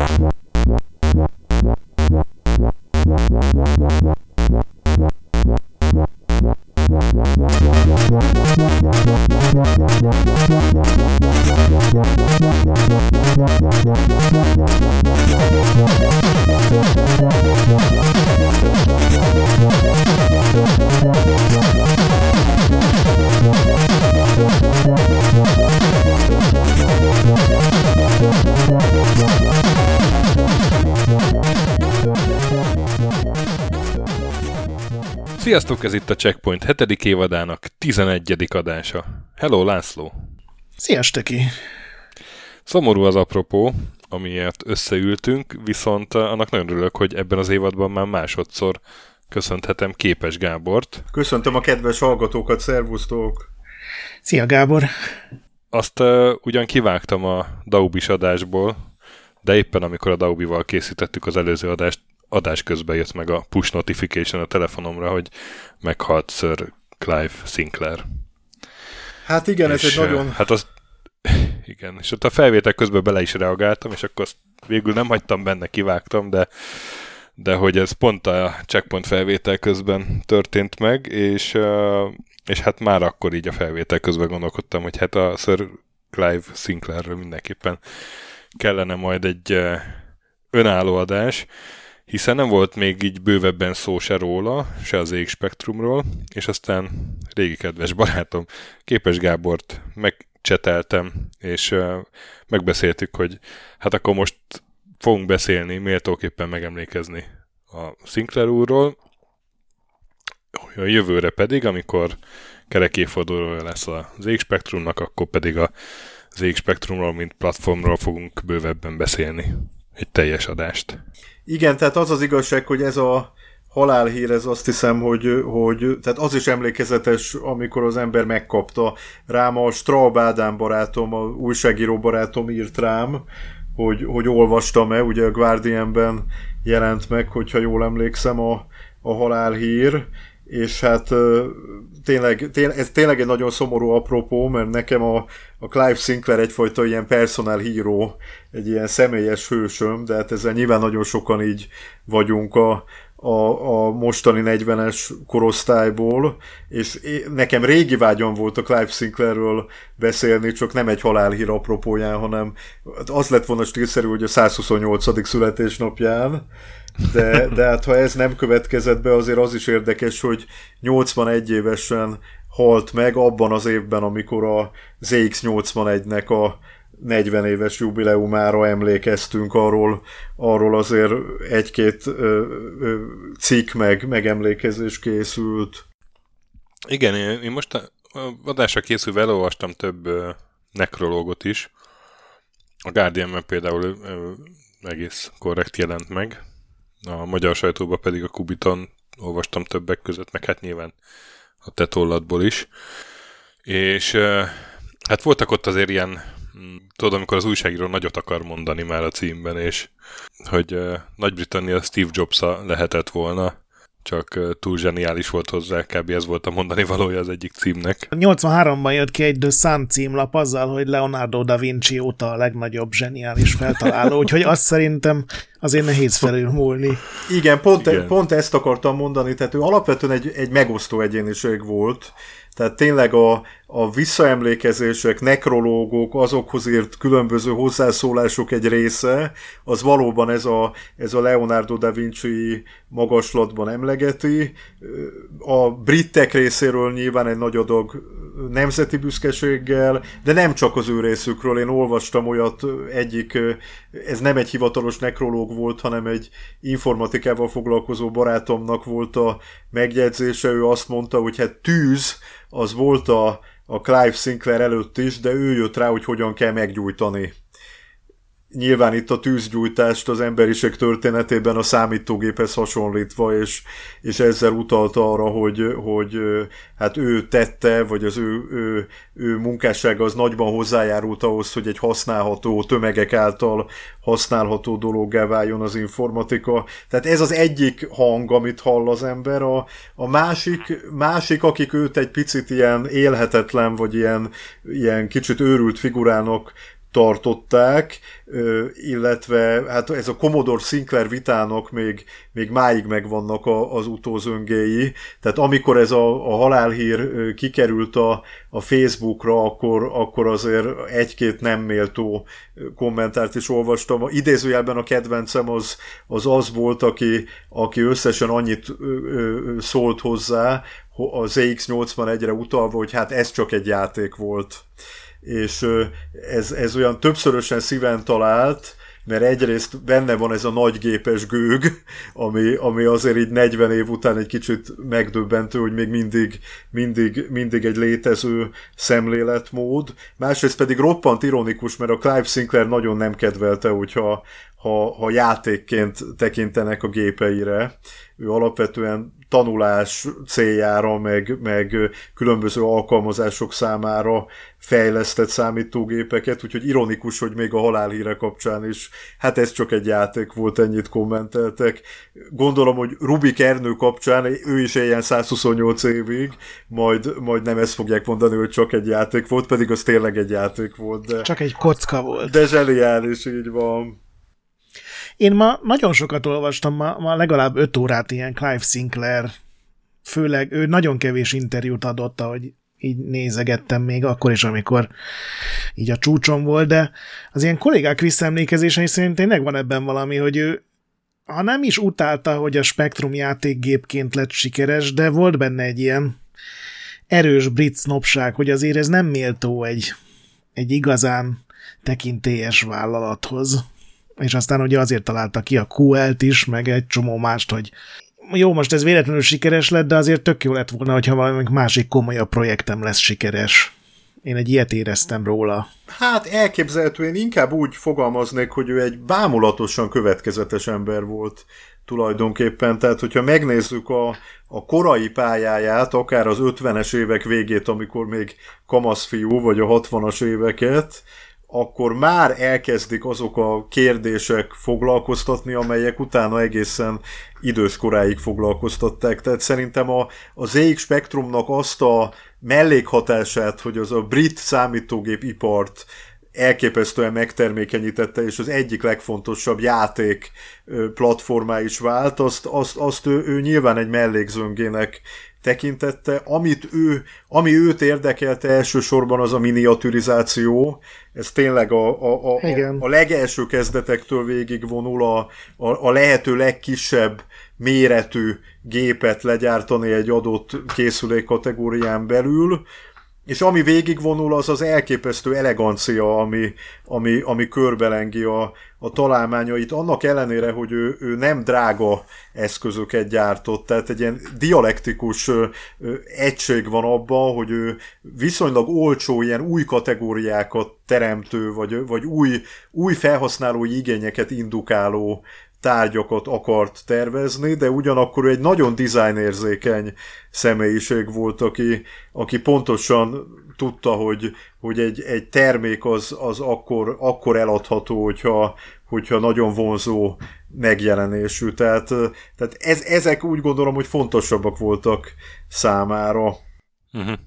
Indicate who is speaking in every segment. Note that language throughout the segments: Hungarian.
Speaker 1: What? Sziasztok, ez itt a Checkpoint 7. évadának 11. adása. Hello, László!
Speaker 2: Sziasztok!
Speaker 1: Szomorú az apropó, amiért összeültünk, viszont annak nagyon örülök, hogy ebben az évadban már másodszor köszönhetem Képes Gábort.
Speaker 3: Köszöntöm a kedves hallgatókat, szervusztok!
Speaker 2: Szia Gábor!
Speaker 1: Azt uh, ugyan kivágtam a Daubis adásból, de éppen amikor a Daubival készítettük az előző adást, adás közben jött meg a push notification a telefonomra, hogy meghalt Sir Clive Sinclair.
Speaker 3: Hát igen, és, ez egy nagyon...
Speaker 1: Hát az, igen, és ott a felvétel közben bele is reagáltam, és akkor azt végül nem hagytam benne, kivágtam, de, de hogy ez pont a checkpoint felvétel közben történt meg, és, és hát már akkor így a felvétel közben gondolkodtam, hogy hát a Sir Clive Sinclairről mindenképpen kellene majd egy önálló adás, hiszen nem volt még így bővebben szó se róla, se az ég spektrumról, és aztán régi kedves barátom Képes Gábort megcseteltem, és megbeszéltük, hogy hát akkor most fogunk beszélni, méltóképpen megemlékezni a Sinclair úrról, a jövőre pedig, amikor kerekéfordulója lesz az ég spektrumnak, akkor pedig a az ég spektrumról, mint platformról fogunk bővebben beszélni. Egy teljes adást.
Speaker 3: Igen, tehát az az igazság, hogy ez a halálhír, ez azt hiszem, hogy, hogy tehát az is emlékezetes, amikor az ember megkapta. Rám a Straub Ádám barátom, a újságíró barátom írt rám, hogy, hogy olvastam-e, ugye a Guardianben jelent meg, hogyha jól emlékszem a, a halálhír, és hát tényleg, tényleg, ez tényleg egy nagyon szomorú apropó, mert nekem a, a Clive Sinclair egyfajta ilyen personal hero, egy ilyen személyes hősöm, de hát ezzel nyilván nagyon sokan így vagyunk a, a, a mostani 40-es korosztályból, és nekem régi vágyam volt a Clive Sinclairről beszélni, csak nem egy halálhír apropóján, hanem az lett volna stílszerű, hogy a 128. születésnapján, de, de hát ha ez nem következett be, azért az is érdekes, hogy 81 évesen halt meg abban az évben, amikor a ZX81-nek a 40 éves jubileumára emlékeztünk, arról, arról azért egy-két cikk meg megemlékezés készült.
Speaker 1: Igen, én most a adásra készülve elolvastam több nekrológot is. A guardian például egész korrekt jelent meg, a magyar sajtóban pedig a Kubiton olvastam többek között, meg hát nyilván a te tolladból is. És hát voltak ott azért ilyen, mm, tudod, amikor az újságíró nagyot akar mondani már a címben, és hogy Nagy-Britannia Steve jobs lehetett volna, csak túl zseniális volt hozzá, kb. ez volt a mondani valója az egyik címnek.
Speaker 2: 83-ban jött ki egy The Sun címlap azzal, hogy Leonardo da Vinci óta a legnagyobb zseniális feltaláló, úgyhogy azt szerintem azért nehéz felülmúlni.
Speaker 3: Igen, pont, Igen. pont ezt akartam mondani, tehát ő alapvetően egy, egy megosztó egyéniség volt, tehát tényleg a, a visszaemlékezések, nekrológok, azokhoz írt különböző hozzászólások egy része, az valóban ez a, ez a Leonardo da Vinci magaslatban emlegeti. A britek részéről nyilván egy nagy adag nemzeti büszkeséggel, de nem csak az ő részükről. Én olvastam olyat, egyik, ez nem egy hivatalos nekrológ volt, hanem egy informatikával foglalkozó barátomnak volt a megjegyzése. Ő azt mondta, hogy hát tűz, az volt a, a Clive Sinclair előtt is, de ő jött rá, hogy hogyan kell meggyújtani nyilván itt a tűzgyújtást az emberiség történetében a számítógéphez hasonlítva, és, és ezzel utalta arra, hogy, hogy hát ő tette, vagy az ő, ő, ő munkássága az nagyban hozzájárult ahhoz, hogy egy használható, tömegek által használható dologgá váljon az informatika. Tehát ez az egyik hang, amit hall az ember. A, a másik, másik, akik őt egy picit ilyen élhetetlen, vagy ilyen, ilyen kicsit őrült figurának tartották, illetve hát ez a Commodore Sinclair vitának még, még máig megvannak a, az utózöngéi, tehát amikor ez a, a halálhír kikerült a, a Facebookra, akkor, akkor azért egy-két nem méltó kommentárt is olvastam. Idézőjelben a kedvencem az az, az volt, aki, aki összesen annyit szólt hozzá, az ZX81-re utalva, hogy hát ez csak egy játék volt és ez, ez olyan többszörösen szíven talált, mert egyrészt benne van ez a nagygépes gőg, ami, ami azért így 40 év után egy kicsit megdöbbentő, hogy még mindig, mindig, mindig egy létező szemléletmód. Másrészt pedig roppant ironikus, mert a Clive Sinclair nagyon nem kedvelte, hogyha ha, ha játékként tekintenek a gépeire. Ő alapvetően tanulás céljára, meg, meg különböző alkalmazások számára fejlesztett számítógépeket, úgyhogy ironikus, hogy még a halálhíre kapcsán is, hát ez csak egy játék volt, ennyit kommenteltek. Gondolom, hogy Rubik Ernő kapcsán ő is éljen 128 évig, majd, majd nem ezt fogják mondani, hogy csak egy játék volt, pedig az tényleg egy játék volt. De,
Speaker 2: csak egy kocka volt.
Speaker 3: De zseniális, így van.
Speaker 2: Én ma nagyon sokat olvastam, ma, ma legalább öt órát ilyen Clive Sinclair, főleg ő nagyon kevés interjút adott, ahogy így nézegettem még akkor is, amikor így a csúcson volt, de az ilyen kollégák visszaemlékezései szerint tényleg van ebben valami, hogy ő ha nem is utálta, hogy a Spectrum játékgépként lett sikeres, de volt benne egy ilyen erős brit sznopság, hogy azért ez nem méltó egy, egy igazán tekintélyes vállalathoz és aztán ugye azért találta ki a QL-t is, meg egy csomó mást, hogy jó, most ez véletlenül sikeres lett, de azért tök jó lett volna, hogyha valami másik komolyabb projektem lesz sikeres. Én egy ilyet éreztem róla.
Speaker 3: Hát elképzelhető, én inkább úgy fogalmaznék, hogy ő egy bámulatosan következetes ember volt tulajdonképpen. Tehát, hogyha megnézzük a, a korai pályáját, akár az 50-es évek végét, amikor még kamaszfiú, vagy a 60-as éveket, akkor már elkezdik azok a kérdések foglalkoztatni, amelyek utána egészen idős koráig foglalkoztatták. Tehát szerintem a, a ZX Spectrumnak azt a mellékhatását, hogy az a brit számítógép ipart elképesztően megtermékenyítette, és az egyik legfontosabb játék platformá is vált, azt, azt, azt ő, ő nyilván egy mellékzöngének tekintette. Amit ő, ami őt érdekelte elsősorban az a miniaturizáció, ez tényleg a, a, a, a, a legelső kezdetektől végig vonul a, a, a lehető legkisebb méretű gépet legyártani egy adott készülék kategórián belül, és ami végigvonul, az az elképesztő elegancia, ami, ami, ami körbelengi a, a találmányait, annak ellenére, hogy ő, ő nem drága eszközöket gyártott, tehát egy ilyen dialektikus egység van abban, hogy ő viszonylag olcsó ilyen új kategóriákat teremtő, vagy, vagy új, új felhasználói igényeket indukáló tárgyakat akart tervezni, de ugyanakkor egy nagyon dizájnérzékeny személyiség volt, aki, aki pontosan tudta, hogy, hogy egy, egy termék az, az akkor, akkor eladható, hogyha, hogyha nagyon vonzó megjelenésű. Tehát, tehát ez, ezek úgy gondolom, hogy fontosabbak voltak számára.
Speaker 1: Uh-huh.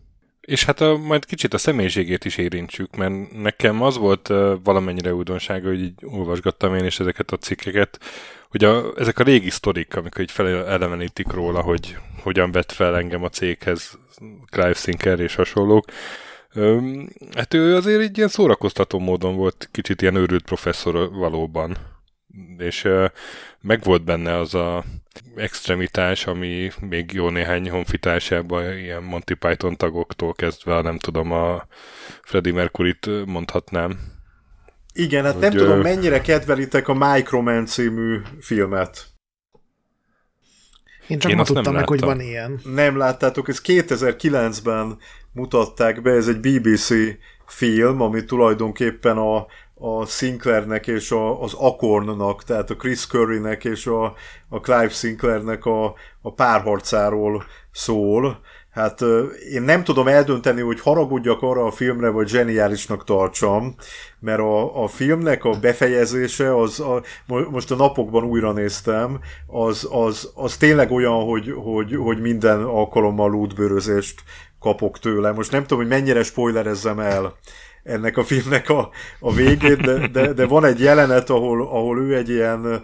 Speaker 1: És hát a, majd kicsit a személyiségét is érintsük, mert nekem az volt valamennyire újdonsága, hogy így olvasgattam én is ezeket a cikkeket, hogy a, ezek a régi sztorik, amikor így felelevenítik róla, hogy hogyan vett fel engem a céghez Clive Sinker és hasonlók, hát ő azért egy ilyen szórakoztató módon volt kicsit ilyen őrült professzor valóban. És uh, meg volt benne az a extremitás, ami még jó néhány honfitársában ilyen Monty Python tagoktól kezdve, nem tudom, a Freddie Mercury-t mondhatnám.
Speaker 3: Igen, hát hogy, nem ő... tudom, mennyire kedvelitek a Microman című filmet.
Speaker 2: Én csak Én ma tudtam meg, hogy van ilyen.
Speaker 3: Nem láttátok, ez 2009-ben mutatták be, ez egy BBC film, ami tulajdonképpen a, a Sinclairnek és a, az Acornnak, tehát a Chris Currynek és a, a Clive Sinclairnek a, a párharcáról szól. Hát én nem tudom eldönteni, hogy haragudjak arra a filmre, vagy zseniálisnak tartsam, mert a, a filmnek a befejezése, az a, most a napokban újra néztem, az, az, az tényleg olyan, hogy, hogy, hogy minden alkalommal útbőrözést kapok tőle. Most nem tudom, hogy mennyire spoilerezzem el ennek a filmnek a, a végét, de, de, de van egy jelenet, ahol, ahol ő egy ilyen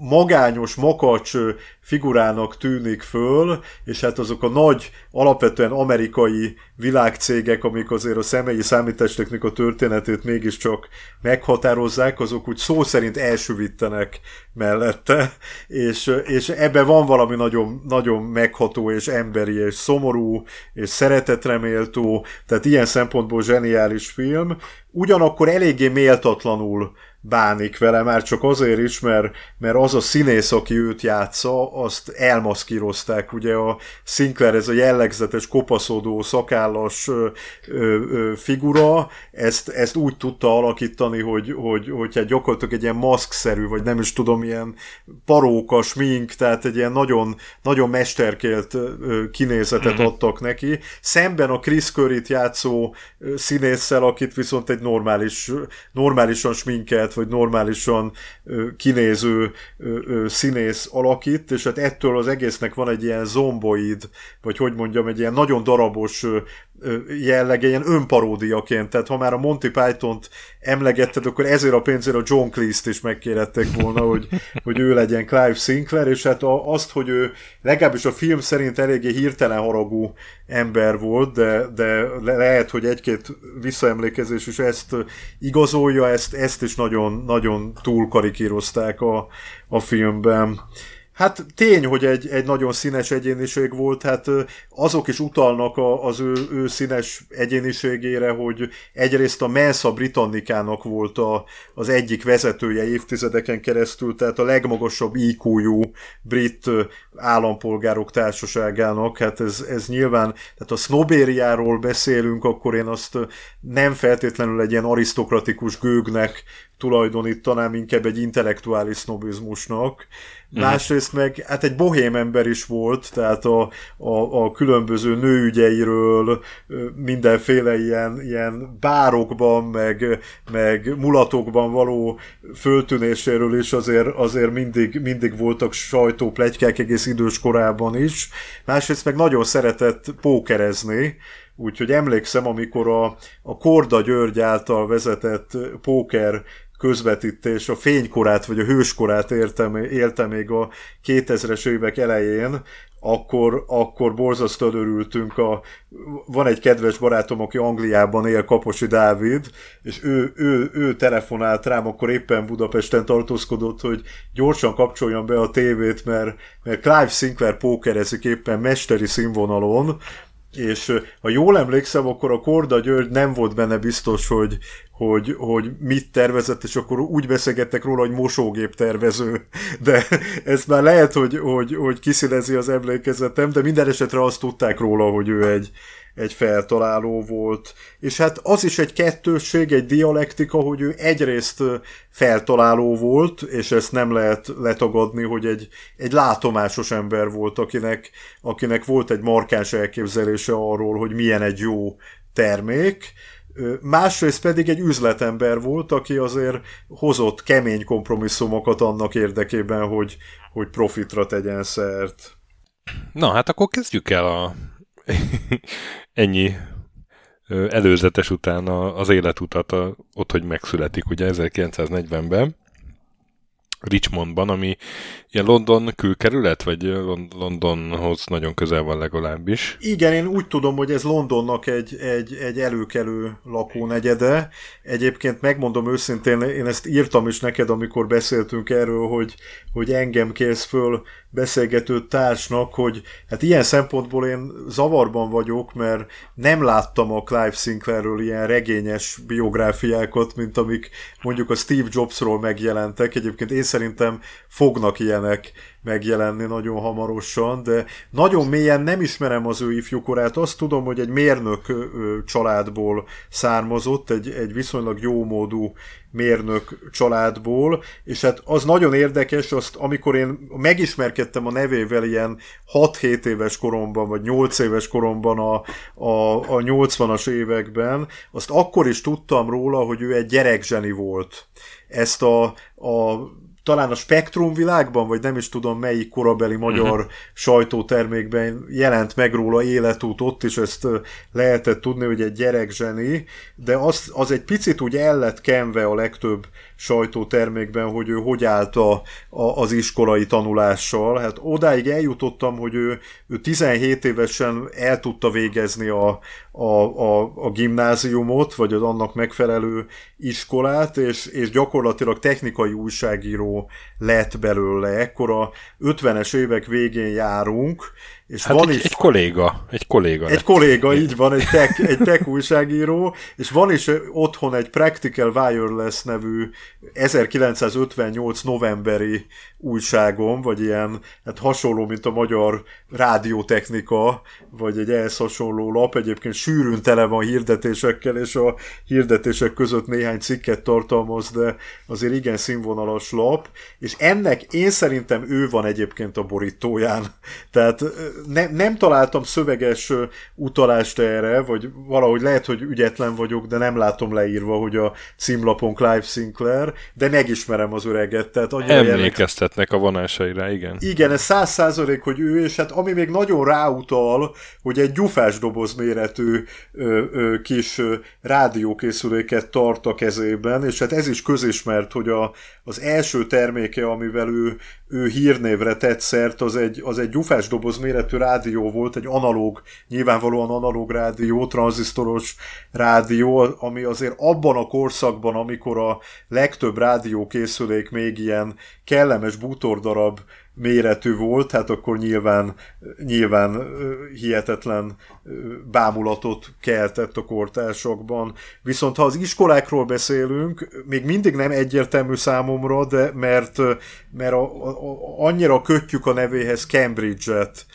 Speaker 3: magányos, makacs figurának tűnik föl, és hát azok a nagy, alapvetően amerikai világcégek, amik azért a személyi számítástechnika történetét mégiscsak meghatározzák, azok úgy szó szerint elsüvítenek mellette, és, és ebben van valami nagyon, nagyon megható és emberi és szomorú és szeretetreméltó, tehát ilyen szempontból zseniális film, ugyanakkor eléggé méltatlanul bánik vele, már csak azért is, mert, mert az a színész, aki őt játsza, azt elmaszkírozták. Ugye a Sinclair, ez a jellegzetes, kopaszodó, szakállas ö, ö, figura, ezt, ezt úgy tudta alakítani, hogy, hogy, hogy hát gyakorlatilag egy ilyen maszkszerű, vagy nem is tudom, ilyen paróka, smink, tehát egy ilyen nagyon, nagyon mesterkélt kinézetet mm-hmm. adtak neki. Szemben a Chris curry játszó színésszel, akit viszont egy normális, normálisan sminkelt, vagy normálisan kinéző színész alakít, és hát ettől az egésznek van egy ilyen zomboid, vagy hogy mondjam, egy ilyen nagyon darabos jellege, ilyen önparódiaként, tehát ha már a Monty Python-t emlegetted, akkor ezért a pénzért a John Cleese-t is megkérettek volna, hogy, hogy ő legyen Clive Sinclair, és hát azt, hogy ő legalábbis a film szerint eléggé hirtelen haragú ember volt, de, de lehet, hogy egy-két visszaemlékezés is ezt igazolja, ezt, ezt is nagyon, nagyon túlkarikírozták a, a filmben. Hát tény, hogy egy, egy nagyon színes egyéniség volt, hát azok is utalnak a, az ő, ő színes egyéniségére, hogy egyrészt a Mensa Britannikának volt a, az egyik vezetője évtizedeken keresztül, tehát a legmagasabb IQ-jú brit állampolgárok társaságának, hát ez, ez nyilván, tehát a sznobériáról beszélünk, akkor én azt nem feltétlenül egy ilyen arisztokratikus gőgnek tulajdonítanám, inkább egy intellektuális sznobizmusnak. Mm. Másrészt meg hát egy bohém ember is volt, tehát a, a, a különböző nőügyeiről, mindenféle ilyen, ilyen bárokban, meg, meg mulatokban való föltűnéséről is azért, azért mindig, mindig voltak sajtóplegykák egész idős korában is. Másrészt meg nagyon szeretett pókerezni, Úgyhogy emlékszem, amikor a, a Korda György által vezetett póker közvetítés a fénykorát, vagy a hőskorát értem, élte még a 2000-es évek elején, akkor, akkor borzasztóan örültünk. A, van egy kedves barátom, aki Angliában él, Kaposi Dávid, és ő, ő, ő telefonált rám, akkor éppen Budapesten tartózkodott, hogy gyorsan kapcsoljon be a tévét, mert, mert Clive Sinclair pókerezik éppen mesteri színvonalon, és ha jól emlékszem, akkor a Korda György nem volt benne biztos, hogy, hogy, hogy mit tervezett, és akkor úgy beszélgettek róla, hogy mosógép tervező. De ez már lehet, hogy, hogy, hogy kiszínezi az emlékezetem, de minden esetre azt tudták róla, hogy ő egy, egy feltaláló volt. És hát az is egy kettősség, egy dialektika, hogy ő egyrészt feltaláló volt, és ezt nem lehet letagadni, hogy egy, egy látomásos ember volt, akinek, akinek volt egy markáns elképzelése arról, hogy milyen egy jó termék, Másrészt pedig egy üzletember volt, aki azért hozott kemény kompromisszumokat annak érdekében, hogy, hogy profitra tegyen szert.
Speaker 1: Na, hát akkor kezdjük el a ennyi előzetes után az életutat ott, hogy megszületik, ugye 1940-ben. Richmondban, ami ilyen London külkerület, vagy Londonhoz nagyon közel van legalábbis.
Speaker 3: Igen, én úgy tudom, hogy ez Londonnak egy, egy, egy előkelő lakónegyede. Egyébként megmondom őszintén, én ezt írtam is neked, amikor beszéltünk erről, hogy, hogy engem kérsz föl beszélgető társnak, hogy hát ilyen szempontból én zavarban vagyok, mert nem láttam a Clive Sinclairről ilyen regényes biográfiákat, mint amik mondjuk a Steve Jobsról megjelentek. Egyébként én szerintem fognak ilyenek megjelenni nagyon hamarosan, de nagyon mélyen nem ismerem az ő ifjúkorát. Azt tudom, hogy egy mérnök családból származott, egy, egy viszonylag jómódú mérnök családból, és hát az nagyon érdekes, azt amikor én megismerkedtem a nevével ilyen 6-7 éves koromban, vagy 8 éves koromban a, a, a 80-as években, azt akkor is tudtam róla, hogy ő egy gyerekzseni volt. Ezt a, a talán a Spektrum világban, vagy nem is tudom melyik korabeli magyar uh-huh. sajtótermékben jelent meg róla életút ott is, ezt lehetett tudni, hogy egy gyerekzseni, de az, az egy picit úgy el lett kenve a legtöbb sajtótermékben, hogy ő hogy állt a, a, az iskolai tanulással. Hát odáig eljutottam, hogy ő, ő 17 évesen el tudta végezni a, a, a, a gimnáziumot, vagy az annak megfelelő iskolát, és, és gyakorlatilag technikai újságíró lett belőle. Ekkor a 50-es évek végén járunk,
Speaker 1: és hát van egy, is, egy kolléga. Egy kolléga.
Speaker 3: Egy lett. kolléga, így van, egy tech, egy tech újságíró, és van is otthon egy Practical Wireless nevű 1958 novemberi újságom, vagy ilyen, hát hasonló, mint a magyar rádiótechnika, vagy egy ehhez hasonló lap, egyébként sűrűn tele van hirdetésekkel, és a hirdetések között néhány cikket tartalmaz, de azért igen színvonalas lap, és ennek én szerintem ő van egyébként a borítóján. Tehát ne, nem találtam szöveges utalást erre, vagy valahogy lehet, hogy ügyetlen vagyok, de nem látom leírva, hogy a címlapon Clive Sinclair, de megismerem az öreget. Tehát
Speaker 1: Emlékeztetnek a vonásaira, igen.
Speaker 3: Igen, ez száz százalék, hogy ő, és hát ami még nagyon ráutal, hogy egy gyufás doboz méretű ö, ö, kis rádiókészüléket tart a kezében, és hát ez is közismert, hogy a, az első terméke, amivel ő, ő hírnévre tett szert, az egy, az egy gyufás doboz méretű rádió volt, egy analóg, nyilvánvalóan analóg rádió, tranzisztoros rádió, ami azért abban a korszakban, amikor a legtöbb rádiókészülék még ilyen kellemes bútordarab méretű volt, hát akkor nyilván, nyilván hihetetlen bámulatot keltett a kortársakban. Viszont ha az iskolákról beszélünk, még mindig nem egyértelmű számomra, de mert, mert a, a, annyira kötjük a nevéhez Cambridge-et,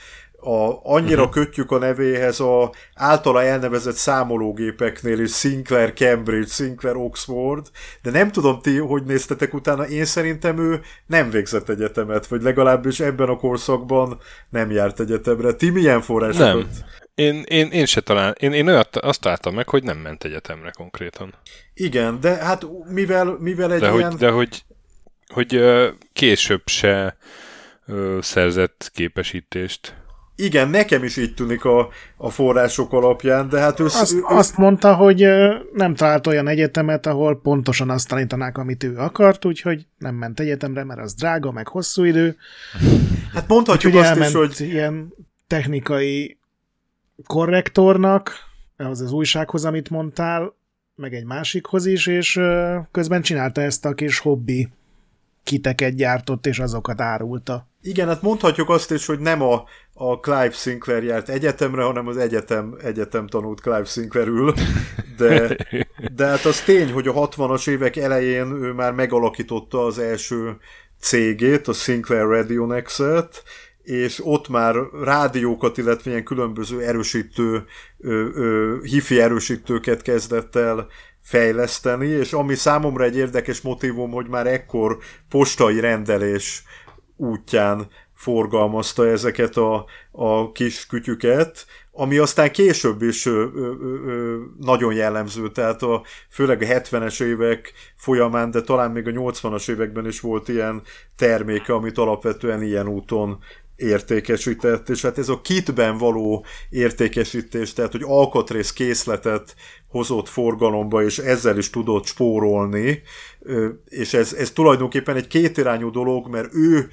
Speaker 3: a, annyira uh-huh. kötjük a nevéhez a általa elnevezett számológépeknél is Sinclair Cambridge, Sinclair Oxford, de nem tudom ti, hogy néztetek utána, én szerintem ő nem végzett egyetemet, vagy legalábbis ebben a korszakban nem járt egyetemre. Ti milyen forrásokat?
Speaker 1: Nem. Én, én, én se talán, én, én olyat, azt találtam meg, hogy nem ment egyetemre konkrétan.
Speaker 3: Igen, de hát mivel, mivel egy
Speaker 1: de
Speaker 3: ilyen...
Speaker 1: Hogy, de hogy, hogy később se szerzett képesítést.
Speaker 3: Igen, nekem is így tűnik a, a források alapján, de hát ő...
Speaker 2: Azt,
Speaker 3: ő,
Speaker 2: azt mondta, hogy nem talált olyan egyetemet, ahol pontosan azt tanítanák, amit ő akart, úgyhogy nem ment egyetemre, mert az drága, meg hosszú idő.
Speaker 3: Hát mondhatjuk azt is, hogy...
Speaker 2: ilyen technikai korrektornak, az az újsághoz, amit mondtál, meg egy másikhoz is, és közben csinálta ezt a kis hobbi kiteket gyártott, és azokat árulta.
Speaker 3: Igen, hát mondhatjuk azt is, hogy nem a, a Clive Sinclair járt egyetemre, hanem az egyetem, egyetem tanult Clive Sinclairül, de, de hát az tény, hogy a 60-as évek elején ő már megalakította az első cégét, a Sinclair Radionex-et, és ott már rádiókat, illetve ilyen különböző erősítő, ö, ö, hifi erősítőket kezdett el fejleszteni, és ami számomra egy érdekes motivum, hogy már ekkor postai rendelés útján forgalmazta ezeket a, a kis kütyüket, ami aztán később is ö, ö, ö, nagyon jellemző, tehát a, főleg a 70-es évek folyamán, de talán még a 80-as években is volt ilyen terméke, amit alapvetően ilyen úton értékesített, és hát ez a kitben való értékesítés, tehát hogy alkatrész készletet hozott forgalomba, és ezzel is tudott spórolni, és ez, ez tulajdonképpen egy kétirányú dolog, mert ő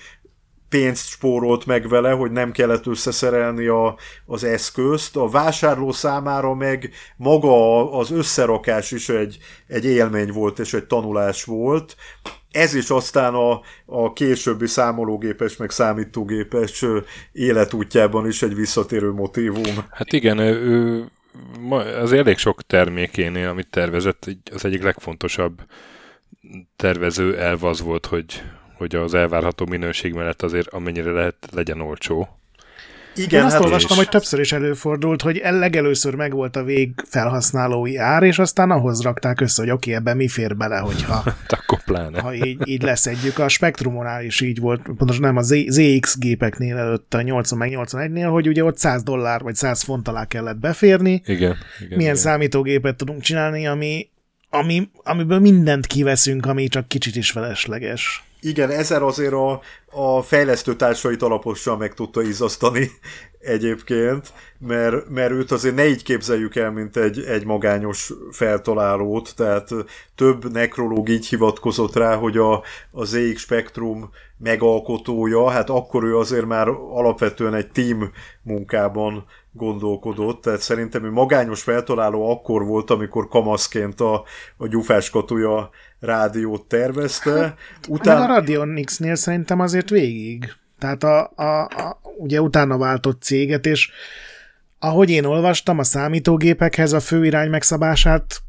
Speaker 3: pénzt spórolt meg vele, hogy nem kellett összeszerelni a, az eszközt. A vásárló számára meg maga az összerakás is egy, egy élmény volt, és egy tanulás volt. Ez is aztán a, a későbbi számológépes, meg számítógépes életútjában is egy visszatérő motívum.
Speaker 1: Hát igen, ő az elég sok termékénél, amit tervezett, az egyik legfontosabb tervező elv az volt, hogy, hogy az elvárható minőség mellett azért amennyire lehet legyen olcsó.
Speaker 2: Igen, Én azt hát olvastam, és... hogy többször is előfordult, hogy legelőször megvolt a vég felhasználói ár, és aztán ahhoz rakták össze, hogy oké, okay, ebben mi fér bele, hogyha
Speaker 1: hát Akkor pláne.
Speaker 2: ha így, így leszedjük. A Spectrumonál is így volt, pontosan nem a ZX gépeknél előtt a 80 meg 81-nél, hogy ugye ott 100 dollár vagy 100 font alá kellett beférni.
Speaker 1: Igen. igen
Speaker 2: Milyen
Speaker 1: igen.
Speaker 2: számítógépet tudunk csinálni, ami, ami, amiből mindent kiveszünk, ami csak kicsit is felesleges.
Speaker 3: Igen, ezer azért a, a fejlesztő társait alaposan meg tudta izzasztani egyébként, mert, mert őt azért ne így képzeljük el, mint egy, egy magányos feltalálót, tehát több nekrológ így hivatkozott rá, hogy a, a ZX Spectrum megalkotója, hát akkor ő azért már alapvetően egy team munkában gondolkodott, tehát szerintem ő magányos feltaláló akkor volt, amikor kamaszként a, a gyufás katuja rádiót tervezte. Hát,
Speaker 2: Után... a Radion X-nél szerintem azért végig. Tehát a, a, a, ugye utána váltott céget, és ahogy én olvastam, a számítógépekhez a főirány megszabását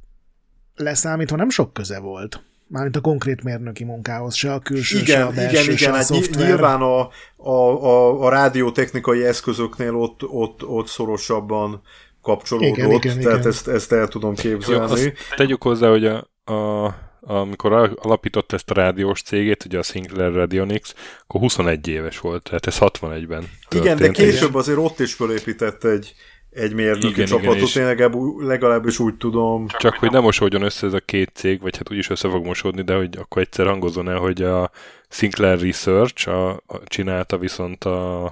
Speaker 2: leszámítva nem sok köze volt. Mármint a konkrét mérnöki munkához, se a külső,
Speaker 3: igen,
Speaker 2: se a belső,
Speaker 3: igen, igen,
Speaker 2: a
Speaker 3: hát Nyilván a, a, a, a rádiótechnikai eszközöknél ott, ott, ott szorosabban kapcsolódott, igen, igen, tehát igen. Ezt, ezt el tudom képzelni. Jó,
Speaker 1: tegyük hozzá, hogy a, a amikor alapított ezt a rádiós cégét, ugye a Sinclair Radionics, akkor 21 éves volt, tehát ez 61-ben
Speaker 3: történt. Igen, de később azért ott is fölépített egy, egy mérnöki igen, csapatot, igen, én legalább, legalábbis úgy tudom.
Speaker 1: Csak, Csak hogy nem mosódjon össze ez a két cég, vagy hát úgyis össze fog mosódni, de hogy akkor egyszer hangozzon el, hogy a Sinclair Research a, a, csinálta viszont a,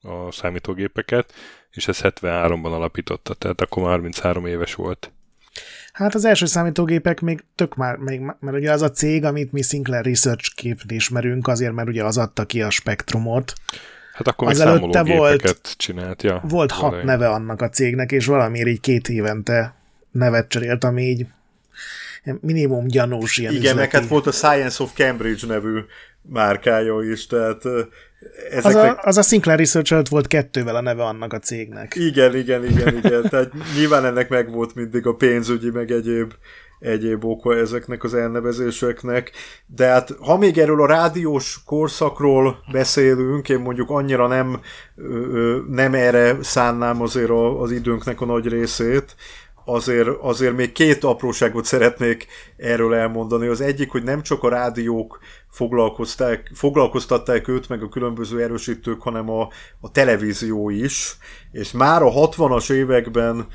Speaker 1: a számítógépeket, és ez 73-ban alapította, tehát akkor már 33 éves volt.
Speaker 2: Hát az első számítógépek még tök már, még, mert ugye az a cég, amit mi Sinclair Research képt ismerünk, azért, mert ugye az adta ki a spektrumot.
Speaker 1: Hát akkor az előtte volt, csinált, ja.
Speaker 2: Volt hat elején. neve annak a cégnek, és valamiért így két évente nevet cserélt, ami így minimum gyanús ilyen
Speaker 3: Igen, meg hát volt a Science of Cambridge nevű márkája is, tehát
Speaker 2: Ezeknek... Az, a, az a Sinclair Research volt kettővel a neve annak a cégnek.
Speaker 3: Igen, igen, igen, igen. Tehát nyilván ennek meg volt mindig a pénzügyi, meg egyéb, egyéb oka ezeknek az elnevezéseknek. De hát ha még erről a rádiós korszakról beszélünk, én mondjuk annyira nem, nem erre szánnám azért az időnknek a nagy részét, azért, azért még két apróságot szeretnék erről elmondani. Az egyik, hogy nem csak a rádiók foglalkozták, foglalkoztatták őt, meg a különböző erősítők, hanem a, a televízió is, és már a 60-as években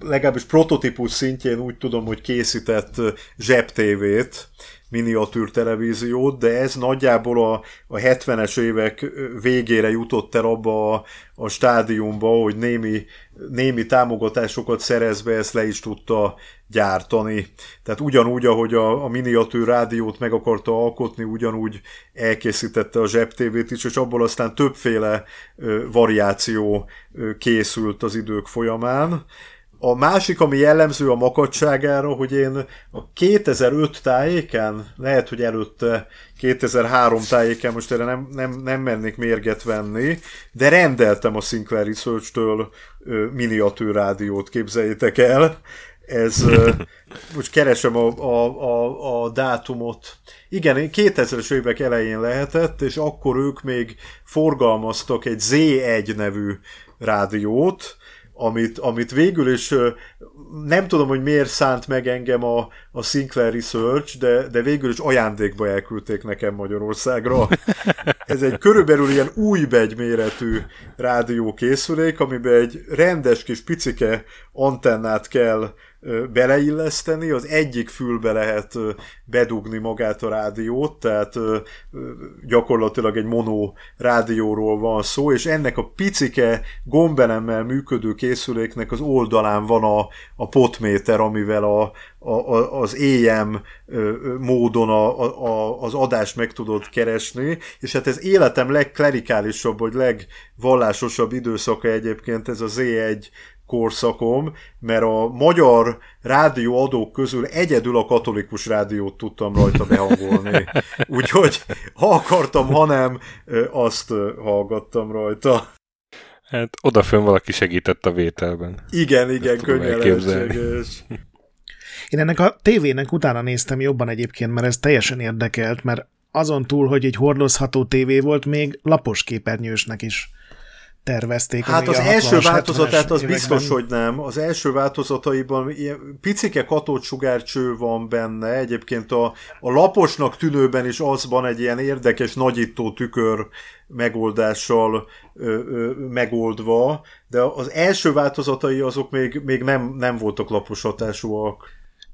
Speaker 3: legalábbis prototípus szintjén úgy tudom, hogy készített zsebtévét, miniatűr televíziót, de ez nagyjából a, a 70-es évek végére jutott el abba a, a stádiumba, hogy némi, némi támogatásokat szerezve ezt le is tudta gyártani. Tehát ugyanúgy, ahogy a, a miniatűr rádiót meg akarta alkotni, ugyanúgy elkészítette a zsebtévét is, és abból aztán többféle ö, variáció ö, készült az idők folyamán. A másik, ami jellemző a makadságára, hogy én a 2005 tájéken, lehet, hogy előtte 2003 tájéken, most erre nem, nem, nem mennék mérget venni, de rendeltem a Sinclair Research-től miniatűr rádiót, képzeljétek el. Ez, most keresem a, a, a, a dátumot. Igen, 2000-es évek elején lehetett, és akkor ők még forgalmaztak egy Z1 nevű rádiót, amit, amit végül is nem tudom, hogy miért szánt meg engem a, a Sinclair Research, de, de végül is ajándékba elküldték nekem Magyarországra. Ez egy körülbelül ilyen új begyméretű rádiókészülék, amiben egy rendes kis picike antennát kell beleilleszteni, az egyik fülbe lehet bedugni magát a rádiót, tehát gyakorlatilag egy mono rádióról van szó, és ennek a picike gombelemmel működő készüléknek az oldalán van a, a potméter, amivel a, a, az EM módon a, a, az adást meg tudod keresni, és hát ez életem legklerikálisabb, vagy legvallásosabb időszaka egyébként ez az E1 korszakom, mert a magyar rádióadók közül egyedül a katolikus rádiót tudtam rajta behangolni. Úgyhogy ha akartam, ha nem, azt hallgattam rajta.
Speaker 1: Hát odafön valaki segített a vételben.
Speaker 3: Igen, igen, könnyen lehetséges.
Speaker 2: Én ennek a tévének utána néztem jobban egyébként, mert ez teljesen érdekelt, mert azon túl, hogy egy hordozható tévé volt, még lapos képernyősnek is tervezték.
Speaker 3: Hát az első változatát az években. biztos, hogy nem. Az első változataiban ilyen picike katócsugárcső van benne, egyébként a, a laposnak tűnőben is az van egy ilyen érdekes nagyító tükör megoldással ö, ö, megoldva, de az első változatai azok még, még nem, nem voltak lapos hatásúak.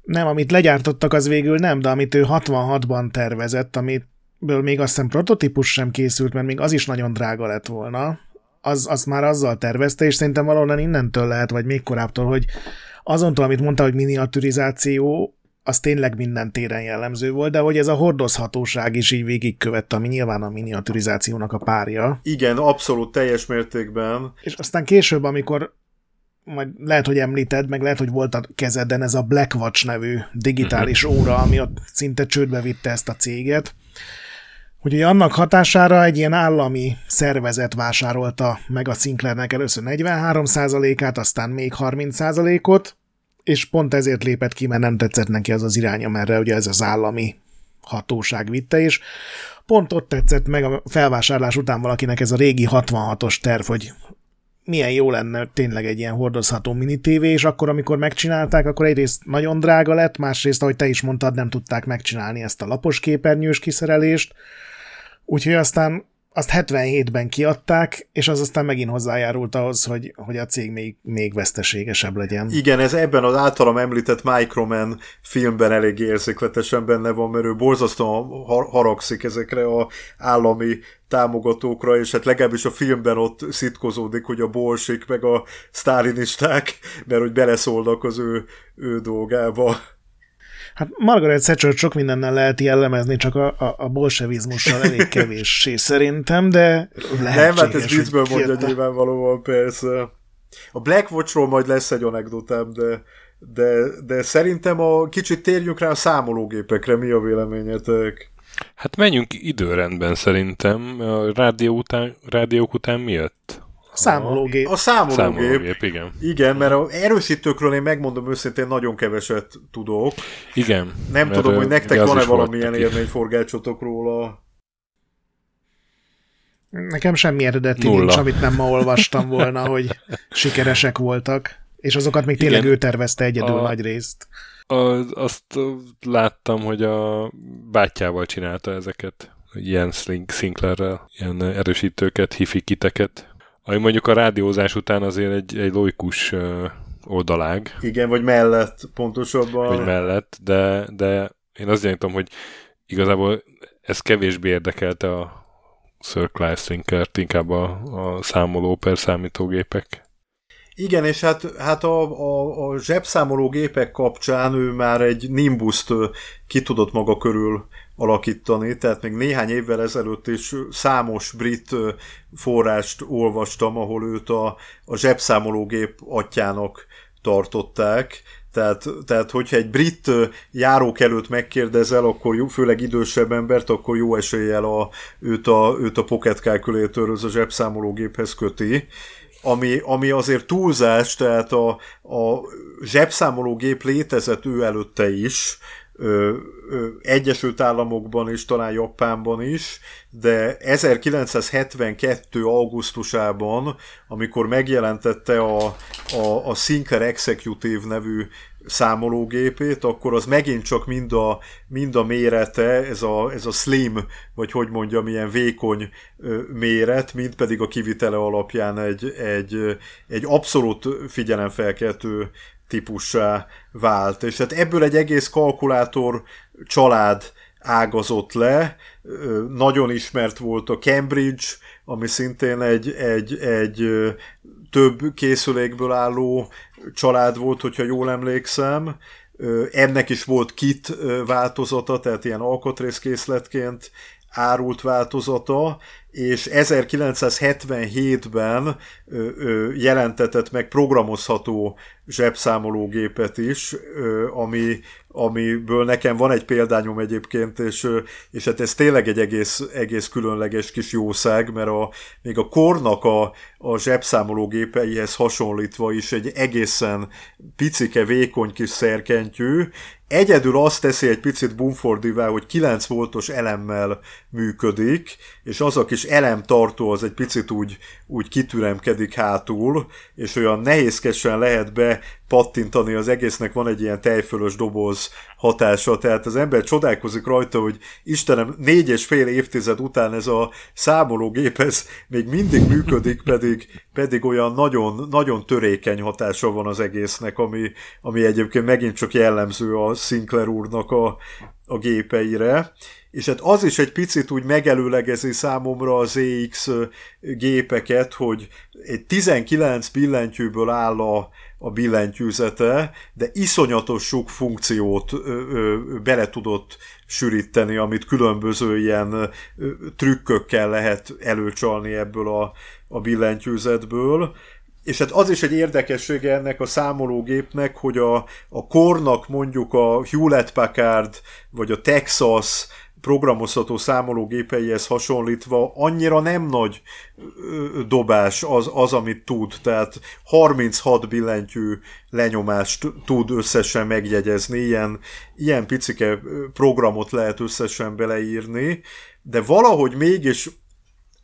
Speaker 2: Nem, amit legyártottak, az végül nem, de amit ő 66-ban tervezett, amit ből még azt hiszem prototípus sem készült, mert még az is nagyon drága lett volna. Az, az már azzal tervezte, és szerintem valahonnan innentől lehet, vagy még korábbtól, hogy azontól, amit mondta, hogy miniaturizáció, az tényleg minden téren jellemző volt, de hogy ez a hordozhatóság is így végigkövette, ami nyilván a miniaturizációnak a párja.
Speaker 3: Igen, abszolút teljes mértékben.
Speaker 2: És aztán később, amikor majd lehet, hogy említed, meg lehet, hogy volt a kezeden ez a Blackwatch nevű digitális uh-huh. óra, ami ott szinte csődbe vitte ezt a céget. Úgyhogy annak hatására egy ilyen állami szervezet vásárolta meg a Sinclairnek először 43%-át, aztán még 30%-ot, és pont ezért lépett ki, mert nem tetszett neki az az irány, amerre ugye ez az állami hatóság vitte, és pont ott tetszett meg a felvásárlás után valakinek ez a régi 66-os terv, hogy milyen jó lenne tényleg egy ilyen hordozható mini TV, és akkor, amikor megcsinálták, akkor egyrészt nagyon drága lett, másrészt, ahogy te is mondtad, nem tudták megcsinálni ezt a lapos képernyős kiszerelést, úgyhogy aztán azt 77-ben kiadták, és az aztán megint hozzájárult ahhoz, hogy, hogy a cég még, még veszteségesebb legyen.
Speaker 3: Igen, ez ebben az általam említett Microman filmben elég érzékletesen benne van, mert ő borzasztóan haragszik ezekre a állami támogatókra, és hát legalábbis a filmben ott szitkozódik, hogy a bolsik meg a sztálinisták, mert hogy beleszólnak az ő, ő dolgába.
Speaker 2: Hát Margaret Thatcher sok mindennel lehet jellemezni, csak a, a, a bolsevizmussal elég kevés szerintem, de
Speaker 3: Nem, hát ez viccből mondja nyilvánvalóan persze. A Black Watchról majd lesz egy anekdotám, de, de, de szerintem a kicsit térjünk rá a számológépekre, mi a véleményetek?
Speaker 1: Hát menjünk időrendben szerintem. A rádió után, rádiók után mi jött?
Speaker 2: A számológép.
Speaker 3: A számológép.
Speaker 1: számológép igen.
Speaker 3: Igen, mert a erősítőkről én megmondom őszintén nagyon keveset tudok.
Speaker 1: Igen.
Speaker 3: Nem tudom, hogy nektek van-e valamilyen élményforgácsotok róla.
Speaker 2: Nekem semmi eredeti Nulla. nincs, amit nem ma olvastam volna, hogy sikeresek voltak. És azokat még tényleg Igen. ő tervezte egyedül a, nagy részt.
Speaker 1: A, azt láttam, hogy a bátyával csinálta ezeket. Ilyen Sinclairrel, ilyen erősítőket, hifikiteket. Ami mondjuk a rádiózás után azért egy, egy loikus oldalág.
Speaker 3: Igen, vagy mellett pontosabban.
Speaker 1: Vagy mellett, de, de én azt gyanítom, hogy igazából ez kevésbé érdekelte a Sir Clive Sinkert, inkább a, a számoló per számítógépek.
Speaker 3: Igen, és hát, hát a, a, a zsebszámológépek kapcsán ő már egy Nimbus-t ki tudott maga körül alakítani, tehát még néhány évvel ezelőtt is számos brit forrást olvastam, ahol őt a, a zsebszámológép atyának tartották, tehát, tehát, hogyha egy brit járók előtt megkérdezel, akkor jó, főleg idősebb embert, akkor jó eséllyel a, őt, a, őt a Pocket Calculator-höz, a zsebszámológéphez köti. Ami, ami azért túlzás, tehát a, a zsebszámológép létezett ő előtte is, Egyesült Államokban és talán Japánban is, de 1972. augusztusában, amikor megjelentette a, a, a Sinclair Executive nevű számológépét, akkor az megint csak mind a, mind a mérete, ez a, ez a slim, vagy hogy mondjam, ilyen vékony méret, mind pedig a kivitele alapján egy, egy, egy abszolút figyelemfelkeltő típussá vált. És hát ebből egy egész kalkulátor család ágazott le, nagyon ismert volt a Cambridge, ami szintén egy, egy, egy több készülékből álló család volt, hogyha jól emlékszem. Ennek is volt kit változata, tehát ilyen alkatrészkészletként árult változata, és 1977-ben jelentetett meg programozható zsebszámológépet is, ami, amiből nekem van egy példányom egyébként, és, és hát ez tényleg egy egész, egész különleges kis jószág, mert a, még a kornak a, a zsebszámológépeihez hasonlítva is egy egészen picike, vékony kis szerkentyű, Egyedül azt teszi egy picit Bumfordivá, hogy 9 voltos elemmel működik, és az a kis elemtartó az egy picit úgy, úgy kitüremkedik hátul, és olyan nehézkesen lehet be pattintani az egésznek. Van egy ilyen tejfölös doboz hatása, tehát az ember csodálkozik rajta, hogy Istenem, négy és fél évtized után ez a számológép, ez még mindig működik, pedig, pedig olyan nagyon, nagyon törékeny hatása van az egésznek, ami, ami egyébként megint csak jellemző a Sinclair úrnak a, a gépeire, és hát az is egy picit úgy megelőlegezi számomra az EX gépeket, hogy egy 19 billentyűből áll a, a billentyűzete, de iszonyatos sok funkciót ö, ö, bele tudott sűríteni, amit különböző ilyen ö, trükkökkel lehet előcsalni ebből a, a billentyűzetből. És hát az is egy érdekessége ennek a számológépnek, hogy a, a kornak mondjuk a Hewlett Packard, vagy a Texas programozható számológépeihez hasonlítva annyira nem nagy dobás az, az, amit tud. Tehát 36 billentyű lenyomást tud összesen megjegyezni, ilyen, ilyen picike programot lehet összesen beleírni, de valahogy mégis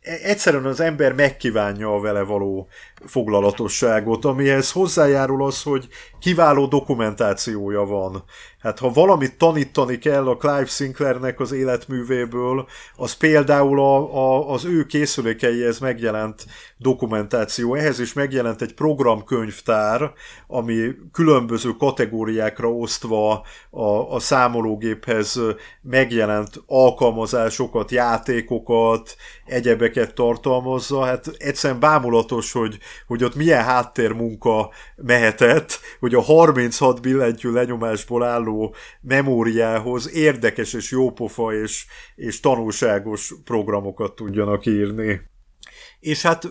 Speaker 3: e, egyszerűen az ember megkívánja a vele való foglalatosságot, amihez hozzájárul az, hogy kiváló dokumentációja van. Hát ha valamit tanítani kell a Clive Sinclairnek az életművéből, az például a, a, az ő készülékeihez megjelent dokumentáció. Ehhez is megjelent egy programkönyvtár, ami különböző kategóriákra osztva a, a számológéphez megjelent alkalmazásokat, játékokat, egyebeket tartalmazza. Hát egyszerűen bámulatos, hogy, hogy ott milyen háttérmunka mehetett, hogy a 36 billentyű lenyomásból álló memóriához érdekes és jópofa és, és tanulságos programokat tudjanak írni. És hát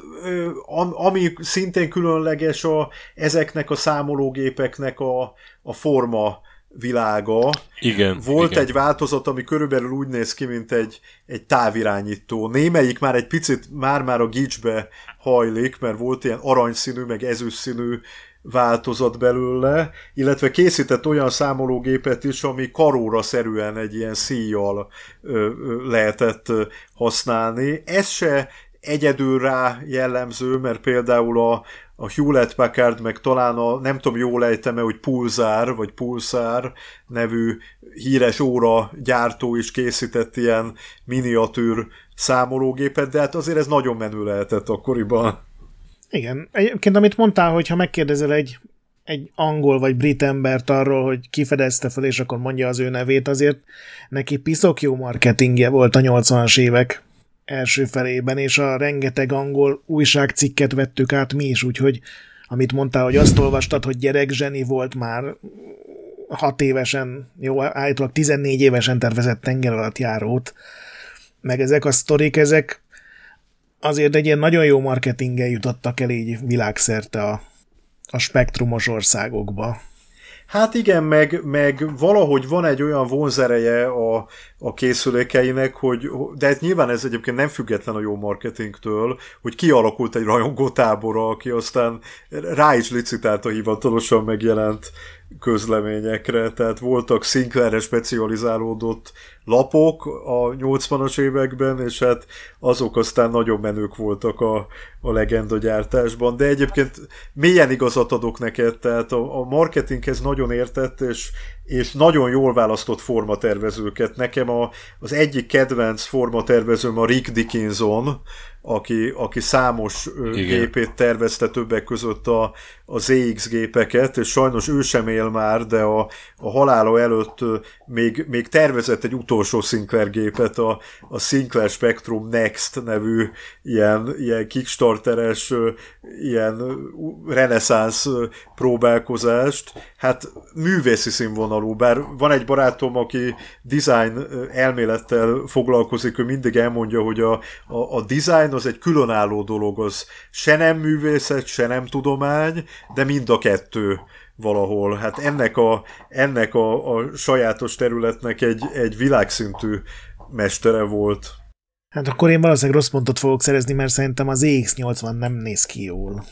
Speaker 3: ami szintén különleges a, ezeknek a számológépeknek a, a forma világa.
Speaker 1: Igen,
Speaker 3: Volt
Speaker 1: igen.
Speaker 3: egy változat, ami körülbelül úgy néz ki, mint egy, egy távirányító. Némelyik már egy picit már-már a gicsbe hajlik, mert volt ilyen aranyszínű, meg ezüstszínű változat belőle, illetve készített olyan számológépet is, ami karóra szerűen egy ilyen szíjjal lehetett használni. Ez se egyedül rá jellemző, mert például a, a Hewlett Packard, meg talán a, nem tudom jól ejtem hogy Pulsar, vagy Pulsar nevű híres óra gyártó is készített ilyen miniatűr számológépet, de hát azért ez nagyon menő lehetett akkoriban.
Speaker 2: Igen. Egyébként, amit mondtál, hogy ha megkérdezel egy, egy angol vagy brit embert arról, hogy kifedezte fel, és akkor mondja az ő nevét, azért neki piszok jó marketingje volt a 80-as évek első felében, és a rengeteg angol újságcikket vettük át mi is, úgyhogy amit mondtál, hogy azt olvastad, hogy gyerek zseni volt már hat évesen, jó, állítólag 14 évesen tervezett tenger alatt járót, meg ezek a sztorik, ezek azért egy ilyen nagyon jó marketinggel jutottak el így világszerte a, a spektrumos országokba.
Speaker 3: Hát igen, meg, meg valahogy van egy olyan vonzereje a, a készülékeinek, hogy, de hát nyilván ez egyébként nem független a jó marketingtől, hogy kialakult egy rajongótábora, aki aztán rá is licitálta hivatalosan megjelent közleményekre, tehát voltak Sinclairre specializálódott lapok a 80-as években, és hát azok aztán nagyon menők voltak a, a legenda gyártásban, de egyébként milyen igazat adok neked, tehát a, a marketinghez nagyon értett, és, és nagyon jól választott formatervezőket. Nekem a, az egyik kedvenc formatervezőm a Rick Dickinson, aki, aki számos Igen. gépét tervezte többek között a, a ZX gépeket, és sajnos ő sem él már, de a, a halála előtt még, még tervezett egy utolsó Sinclair gépet, a, a Sinclair Spectrum Next nevű ilyen, ilyen kickstarteres, ilyen reneszánsz próbálkozást. Hát művészi színvonalú, bár van egy barátom, aki design elmélettel foglalkozik, ő mindig elmondja, hogy a, a, a design az egy különálló dolog, az se nem művészet, se nem tudomány, de mind a kettő valahol. Hát ennek a, ennek a, a sajátos területnek egy, egy világszintű mestere volt.
Speaker 2: Hát akkor én valószínűleg rossz pontot fogok szerezni, mert szerintem az EX80 nem néz ki jól.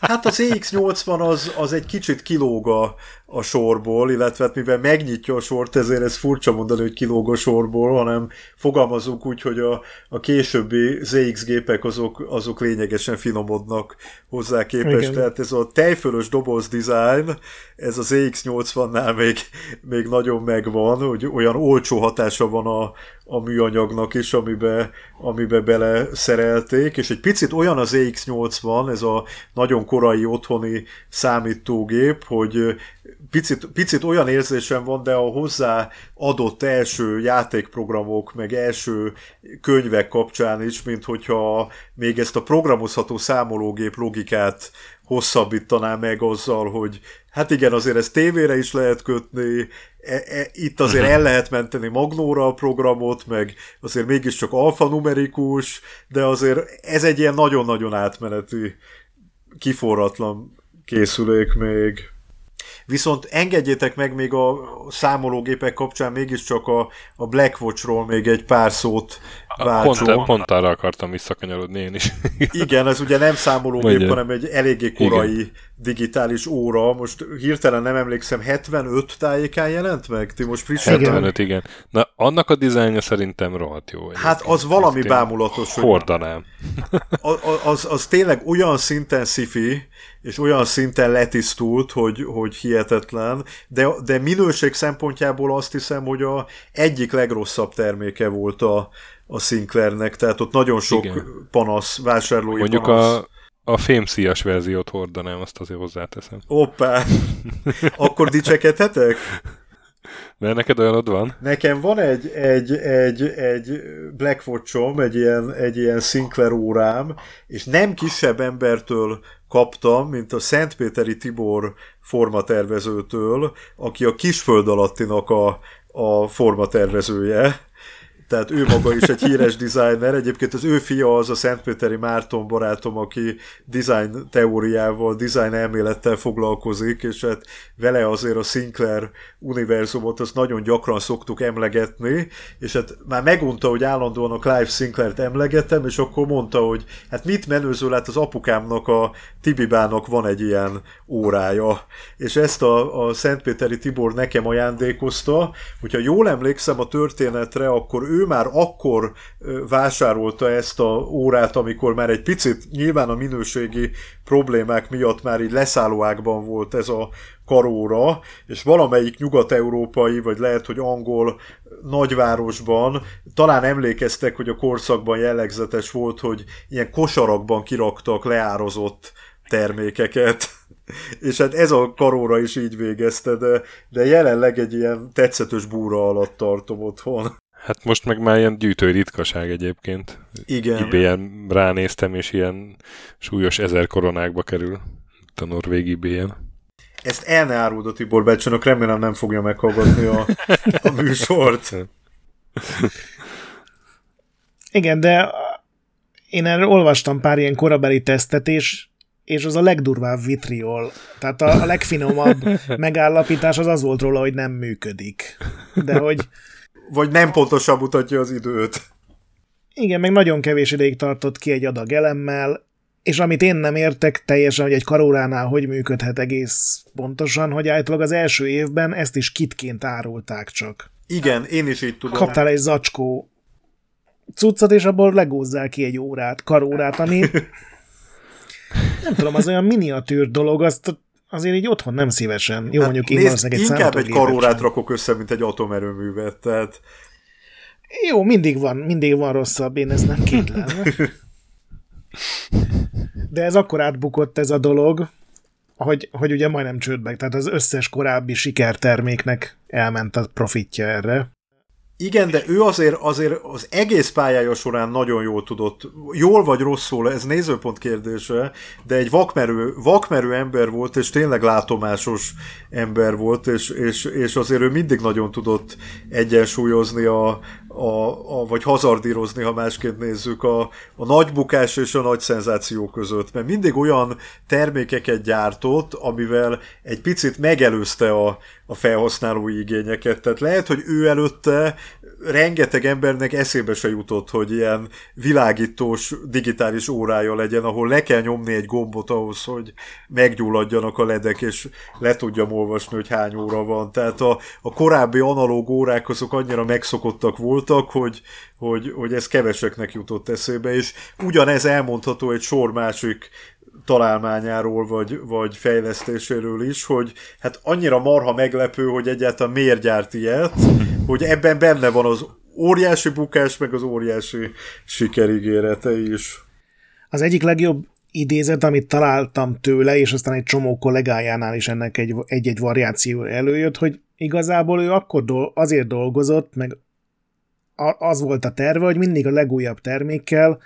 Speaker 3: Hát az EX80 az, az egy kicsit kilóg a, a sorból, illetve hát mivel megnyitja a sort, ezért ez furcsa mondani, hogy kilóg a sorból, hanem fogalmazunk úgy, hogy a, a későbbi ZX gépek azok, azok lényegesen finomodnak hozzá képest. Igen. Tehát ez a tejfölös doboz design, ez az EX80-nál még, még nagyon megvan, hogy olyan olcsó hatása van a, a műanyagnak is, amibe, amibe bele szerelték, és egy picit olyan az EX80, ez a nagyon korai otthoni számítógép, hogy picit, picit olyan érzésem van, de a hozzá adott első játékprogramok, meg első könyvek kapcsán is, mint hogyha még ezt a programozható számológép logikát hosszabbítaná meg azzal, hogy hát igen, azért ezt tévére is lehet kötni, e, e, itt azért el lehet menteni magnóra a programot, meg azért mégiscsak alfanumerikus, de azért ez egy ilyen nagyon-nagyon átmeneti, kiforratlan készülék még. Viszont engedjétek meg még a számológépek kapcsán mégiscsak a, a Blackwatchról még egy pár szót
Speaker 1: váltsó. Pont, pont arra akartam visszakanyarodni én is.
Speaker 3: Igen, ez ugye nem számológép, Mondja. hanem egy eléggé korai Igen. digitális óra. Most hirtelen nem emlékszem, 75 tájékán jelent meg? Ti most frissen?
Speaker 1: 75, igen. Na, annak a dizájnja szerintem rohadt jó.
Speaker 3: Hát az valami bámulatos.
Speaker 1: Hordanám.
Speaker 3: Az, az, az tényleg olyan szinten szifi, és olyan szinten letisztult, hogy, hogy hihetetlen, de, de minőség szempontjából azt hiszem, hogy a egyik legrosszabb terméke volt a, a Sinclairnek, tehát ott nagyon sok Igen. panasz, vásárlói
Speaker 1: Mondjuk
Speaker 3: panasz.
Speaker 1: a, a fémszíjas verziót hordanám, azt azért hozzáteszem.
Speaker 3: Hoppá! Akkor dicsekedhetek?
Speaker 1: Mert neked olyanod van?
Speaker 3: Nekem van egy, egy, egy, egy Blackwatchom, egy ilyen, egy ilyen Sinclair órám, és nem kisebb embertől kaptam, mint a Szentpéteri Tibor formatervezőtől, aki a Kisföld alattinak a, a formatervezője tehát ő maga is egy híres designer. Egyébként az ő fia az a Szentpéteri Márton barátom, aki design teóriával, design elmélettel foglalkozik, és hát vele azért a Sinclair univerzumot azt nagyon gyakran szoktuk emlegetni, és hát már megunta, hogy állandóan a Clive Sinclair-t emlegetem, és akkor mondta, hogy hát mit menőző lát az apukámnak, a Tibibának van egy ilyen órája. És ezt a, a Szentpéteri Tibor nekem ajándékozta, hogyha jól emlékszem a történetre, akkor ő már akkor vásárolta ezt a órát, amikor már egy picit nyilván a minőségi problémák miatt már így leszállóákban volt ez a karóra, és valamelyik nyugat-európai, vagy lehet, hogy angol nagyvárosban talán emlékeztek, hogy a korszakban jellegzetes volt, hogy ilyen kosarakban kiraktak leározott termékeket. És hát ez a karóra is így végezte, de, de jelenleg egy ilyen tetszetős búra alatt tartom otthon.
Speaker 1: Hát most meg már ilyen gyűjtői ritkaság egyébként.
Speaker 3: Igen.
Speaker 1: IBM ránéztem, és ilyen súlyos ezer koronákba kerül a norvég IBM.
Speaker 3: Ezt el ne áruld a Tibor Becsonok, remélem nem fogja meghallgatni a, a műsort.
Speaker 2: Igen, de én erről olvastam pár ilyen korabeli tesztet, és, és az a legdurvább vitriol. Tehát a, a legfinomabb megállapítás az az volt róla, hogy nem működik. De hogy
Speaker 3: vagy nem pontosan mutatja az időt.
Speaker 2: Igen, meg nagyon kevés ideig tartott ki egy adag elemmel, és amit én nem értek teljesen, hogy egy karóránál hogy működhet egész pontosan, hogy általában az első évben ezt is kitként árulták csak.
Speaker 3: Igen, én is így tudom.
Speaker 2: Kaptál egy zacskó cuccot, és abból legózzál ki egy órát, karórát, ami nem tudom, az olyan miniatűr dolog, azt azért így otthon nem szívesen. Jó, hát mondjuk én nézd, egy
Speaker 3: Inkább egy karórát rakok össze, mint egy atomerőművet, tehát...
Speaker 2: Jó, mindig van, mindig van rosszabb, én ezt nem kétlem. De ez akkor átbukott ez a dolog, hogy, hogy ugye majdnem csődbe, tehát az összes korábbi sikerterméknek elment a profitja erre.
Speaker 3: Igen, de ő azért, azért az egész pályája során nagyon jól tudott, jól vagy rosszul, ez nézőpont kérdése, de egy vakmerő, vakmerő ember volt, és tényleg látomásos ember volt, és, és, és azért ő mindig nagyon tudott egyensúlyozni a, a, a, vagy hazardírozni, ha másként nézzük, a, a nagy bukás és a nagy szenzáció között. Mert mindig olyan termékeket gyártott, amivel egy picit megelőzte a, a felhasználói igényeket. Tehát lehet, hogy ő előtte rengeteg embernek eszébe se jutott, hogy ilyen világítós digitális órája legyen, ahol le kell nyomni egy gombot ahhoz, hogy meggyulladjanak a ledek, és le tudjam olvasni, hogy hány óra van. Tehát a, a korábbi analóg órák azok annyira megszokottak voltak, hogy, hogy, hogy ez keveseknek jutott eszébe, és ugyanez elmondható egy sor másik találmányáról, vagy, vagy fejlesztéséről is, hogy hát annyira marha meglepő, hogy egyáltalán miért gyárt ilyet, hogy ebben benne van az óriási bukás, meg az óriási sikerigérete is.
Speaker 2: Az egyik legjobb idézet, amit találtam tőle, és aztán egy csomó kollégájánál is ennek egy, egy-egy variáció előjött, hogy igazából ő akkor do- azért dolgozott, meg az volt a terve, hogy mindig a legújabb termékkel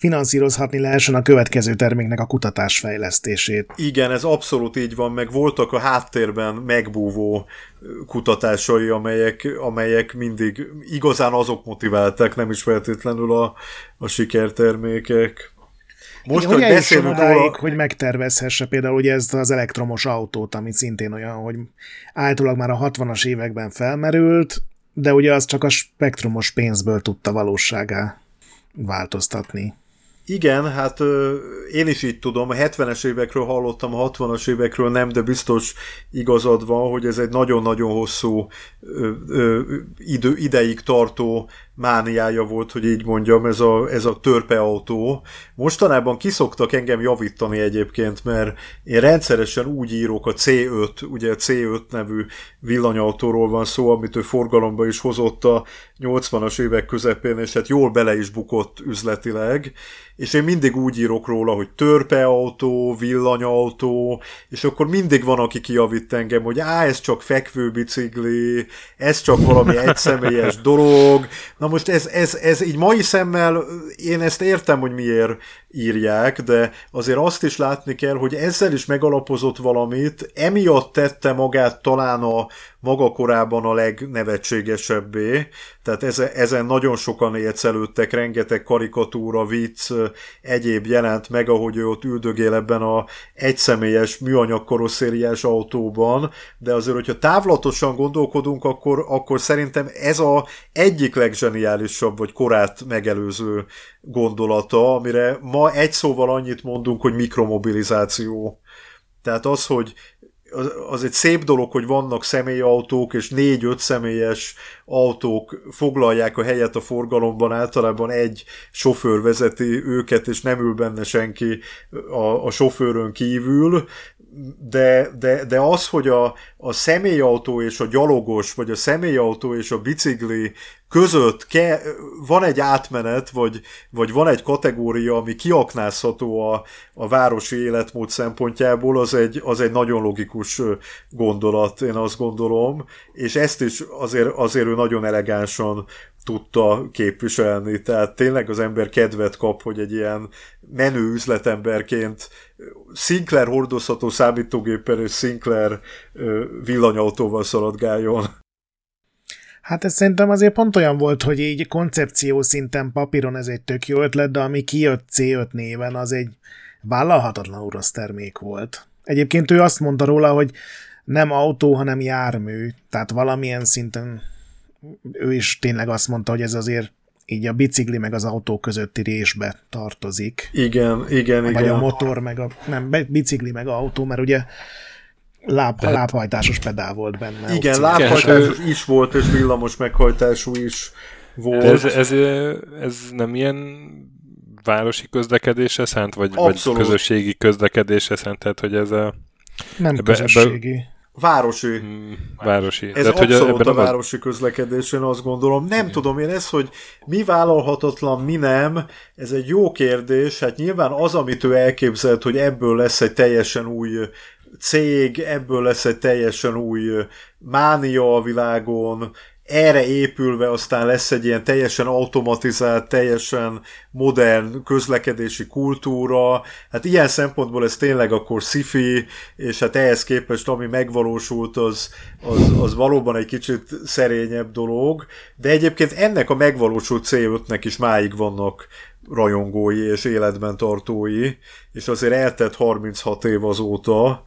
Speaker 2: finanszírozhatni lehessen a következő terméknek a kutatásfejlesztését.
Speaker 3: Igen, ez abszolút így van, meg voltak a háttérben megbúvó kutatásai, amelyek, amelyek mindig igazán azok motiválták, nem is feltétlenül a, a sikertermékek.
Speaker 2: Most, Igen, hogy beszélünk róla... hogy megtervezhesse például ugye ezt az elektromos autót, ami szintén olyan, hogy általában már a 60-as években felmerült, de ugye az csak a spektrumos pénzből tudta valóságá változtatni.
Speaker 3: Igen, hát ö, én is így tudom, a 70-es évekről hallottam, a 60-as évekről nem, de biztos igazad van, hogy ez egy nagyon-nagyon hosszú ö, ö, idő, ideig tartó mániája volt, hogy így mondjam, ez a, ez a törpeautó. Mostanában kiszoktak engem javítani egyébként, mert én rendszeresen úgy írok a C5, ugye a C5 nevű villanyautóról van szó, amit ő forgalomba is hozott a 80-as évek közepén, és hát jól bele is bukott üzletileg, és én mindig úgy írok róla, hogy törpeautó, villanyautó, és akkor mindig van, aki kijavít engem, hogy á, ez csak fekvőbicikli, ez csak valami egyszemélyes dolog. Na most ez, ez, ez így mai szemmel, én ezt értem, hogy miért írják, de azért azt is látni kell, hogy ezzel is megalapozott valamit, emiatt tette magát talán a maga korában a legnevetségesebbé, tehát ezen nagyon sokan élcelődtek, rengeteg karikatúra, vicc, egyéb jelent meg, ahogy ő ott üldögél ebben a egyszemélyes műanyag karosszériás autóban, de azért, hogyha távlatosan gondolkodunk, akkor, akkor szerintem ez a egyik legzseniálisabb, vagy korát megelőző gondolata, amire ma egy szóval annyit mondunk, hogy mikromobilizáció. Tehát az, hogy az, egy szép dolog, hogy vannak személyautók, és négy-öt személyes autók foglalják a helyet a forgalomban, általában egy sofőr vezeti őket, és nem ül benne senki a, a sofőrön kívül, de, de, de az, hogy a, a személyautó és a gyalogos, vagy a személyautó és a bicikli között ke, van egy átmenet, vagy, vagy van egy kategória, ami kiaknázható a, a városi életmód szempontjából, az egy, az egy nagyon logikus gondolat, én azt gondolom, és ezt is azért, azért ő nagyon elegánsan tudta képviselni, tehát tényleg az ember kedvet kap, hogy egy ilyen menő üzletemberként Sinclair hordozható számítógéppel és Sinclair villanyautóval szaladgáljon.
Speaker 2: Hát ez szerintem azért pont olyan volt, hogy így koncepció szinten papíron ez egy tök jó ötlet, de ami kijött C5 néven, az egy vállalhatatlan orosz termék volt. Egyébként ő azt mondta róla, hogy nem autó, hanem jármű, tehát valamilyen szinten ő is tényleg azt mondta, hogy ez azért így a bicikli meg az autó közötti résbe tartozik.
Speaker 3: Igen, igen,
Speaker 2: Vagy
Speaker 3: igen.
Speaker 2: a motor meg a, nem, bicikli meg a autó, mert ugye láb, Tehát... lábhajtásos pedál volt benne.
Speaker 3: Igen, lábhajtásos is volt, és villamos meghajtású is volt.
Speaker 1: ez, ez, ez nem ilyen városi közlekedésre szánt, vagy, vagy közösségi közlekedésre szánt, tehát hogy ez a...
Speaker 2: Nem ebbe, közösségi. Ebbe,
Speaker 3: Városi. Hmm,
Speaker 1: városi.
Speaker 3: Ez Tehát, abszolút hogy a városi közlekedés, én azt gondolom. Nem Igen. tudom én ez, hogy mi vállalhatatlan, mi nem, ez egy jó kérdés. Hát nyilván az, amit ő elképzelt, hogy ebből lesz egy teljesen új cég, ebből lesz egy teljesen új mánia a világon, erre épülve aztán lesz egy ilyen teljesen automatizált, teljesen modern közlekedési kultúra. Hát ilyen szempontból ez tényleg akkor sci és hát ehhez képest ami megvalósult, az, az, az valóban egy kicsit szerényebb dolog, de egyébként ennek a megvalósult C5-nek is máig vannak rajongói és életben tartói, és azért eltett 36 év azóta,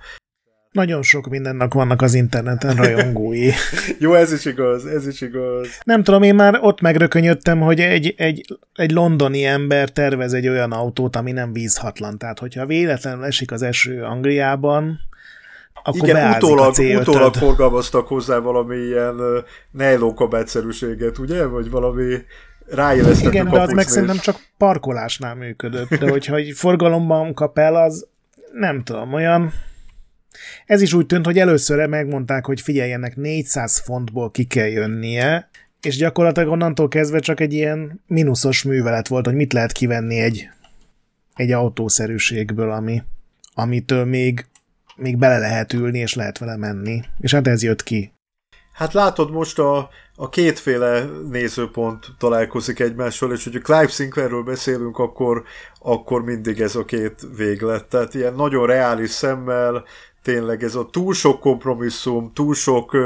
Speaker 2: nagyon sok mindennek vannak az interneten rajongói.
Speaker 3: Jó, ez is igaz, ez is igaz.
Speaker 2: Nem tudom, én már ott megrökönyödtem, hogy egy, egy, egy londoni ember tervez egy olyan autót, ami nem vízhatlan. Tehát, hogyha véletlenül esik az eső Angliában, akkor Igen, utólag, a
Speaker 3: utólag forgalmaztak hozzá valami ilyen nejlókabátszerűséget, ugye? Vagy valami ráélesztető
Speaker 2: Igen, de az meg szerintem csak parkolásnál működött, de hogyha egy forgalomban kap el, az nem tudom, olyan ez is úgy tűnt, hogy először megmondták, hogy figyeljenek, 400 fontból ki kell jönnie, és gyakorlatilag onnantól kezdve csak egy ilyen mínuszos művelet volt, hogy mit lehet kivenni egy egy autószerűségből, ami, amitől még, még bele lehet ülni, és lehet vele menni. És hát ez jött ki.
Speaker 3: Hát látod, most a, a kétféle nézőpont találkozik egymással, és hogyha Clive Sinclairről beszélünk, akkor, akkor mindig ez a két véglet. Tehát ilyen nagyon reális szemmel, tényleg ez a túl sok kompromisszum, túl sok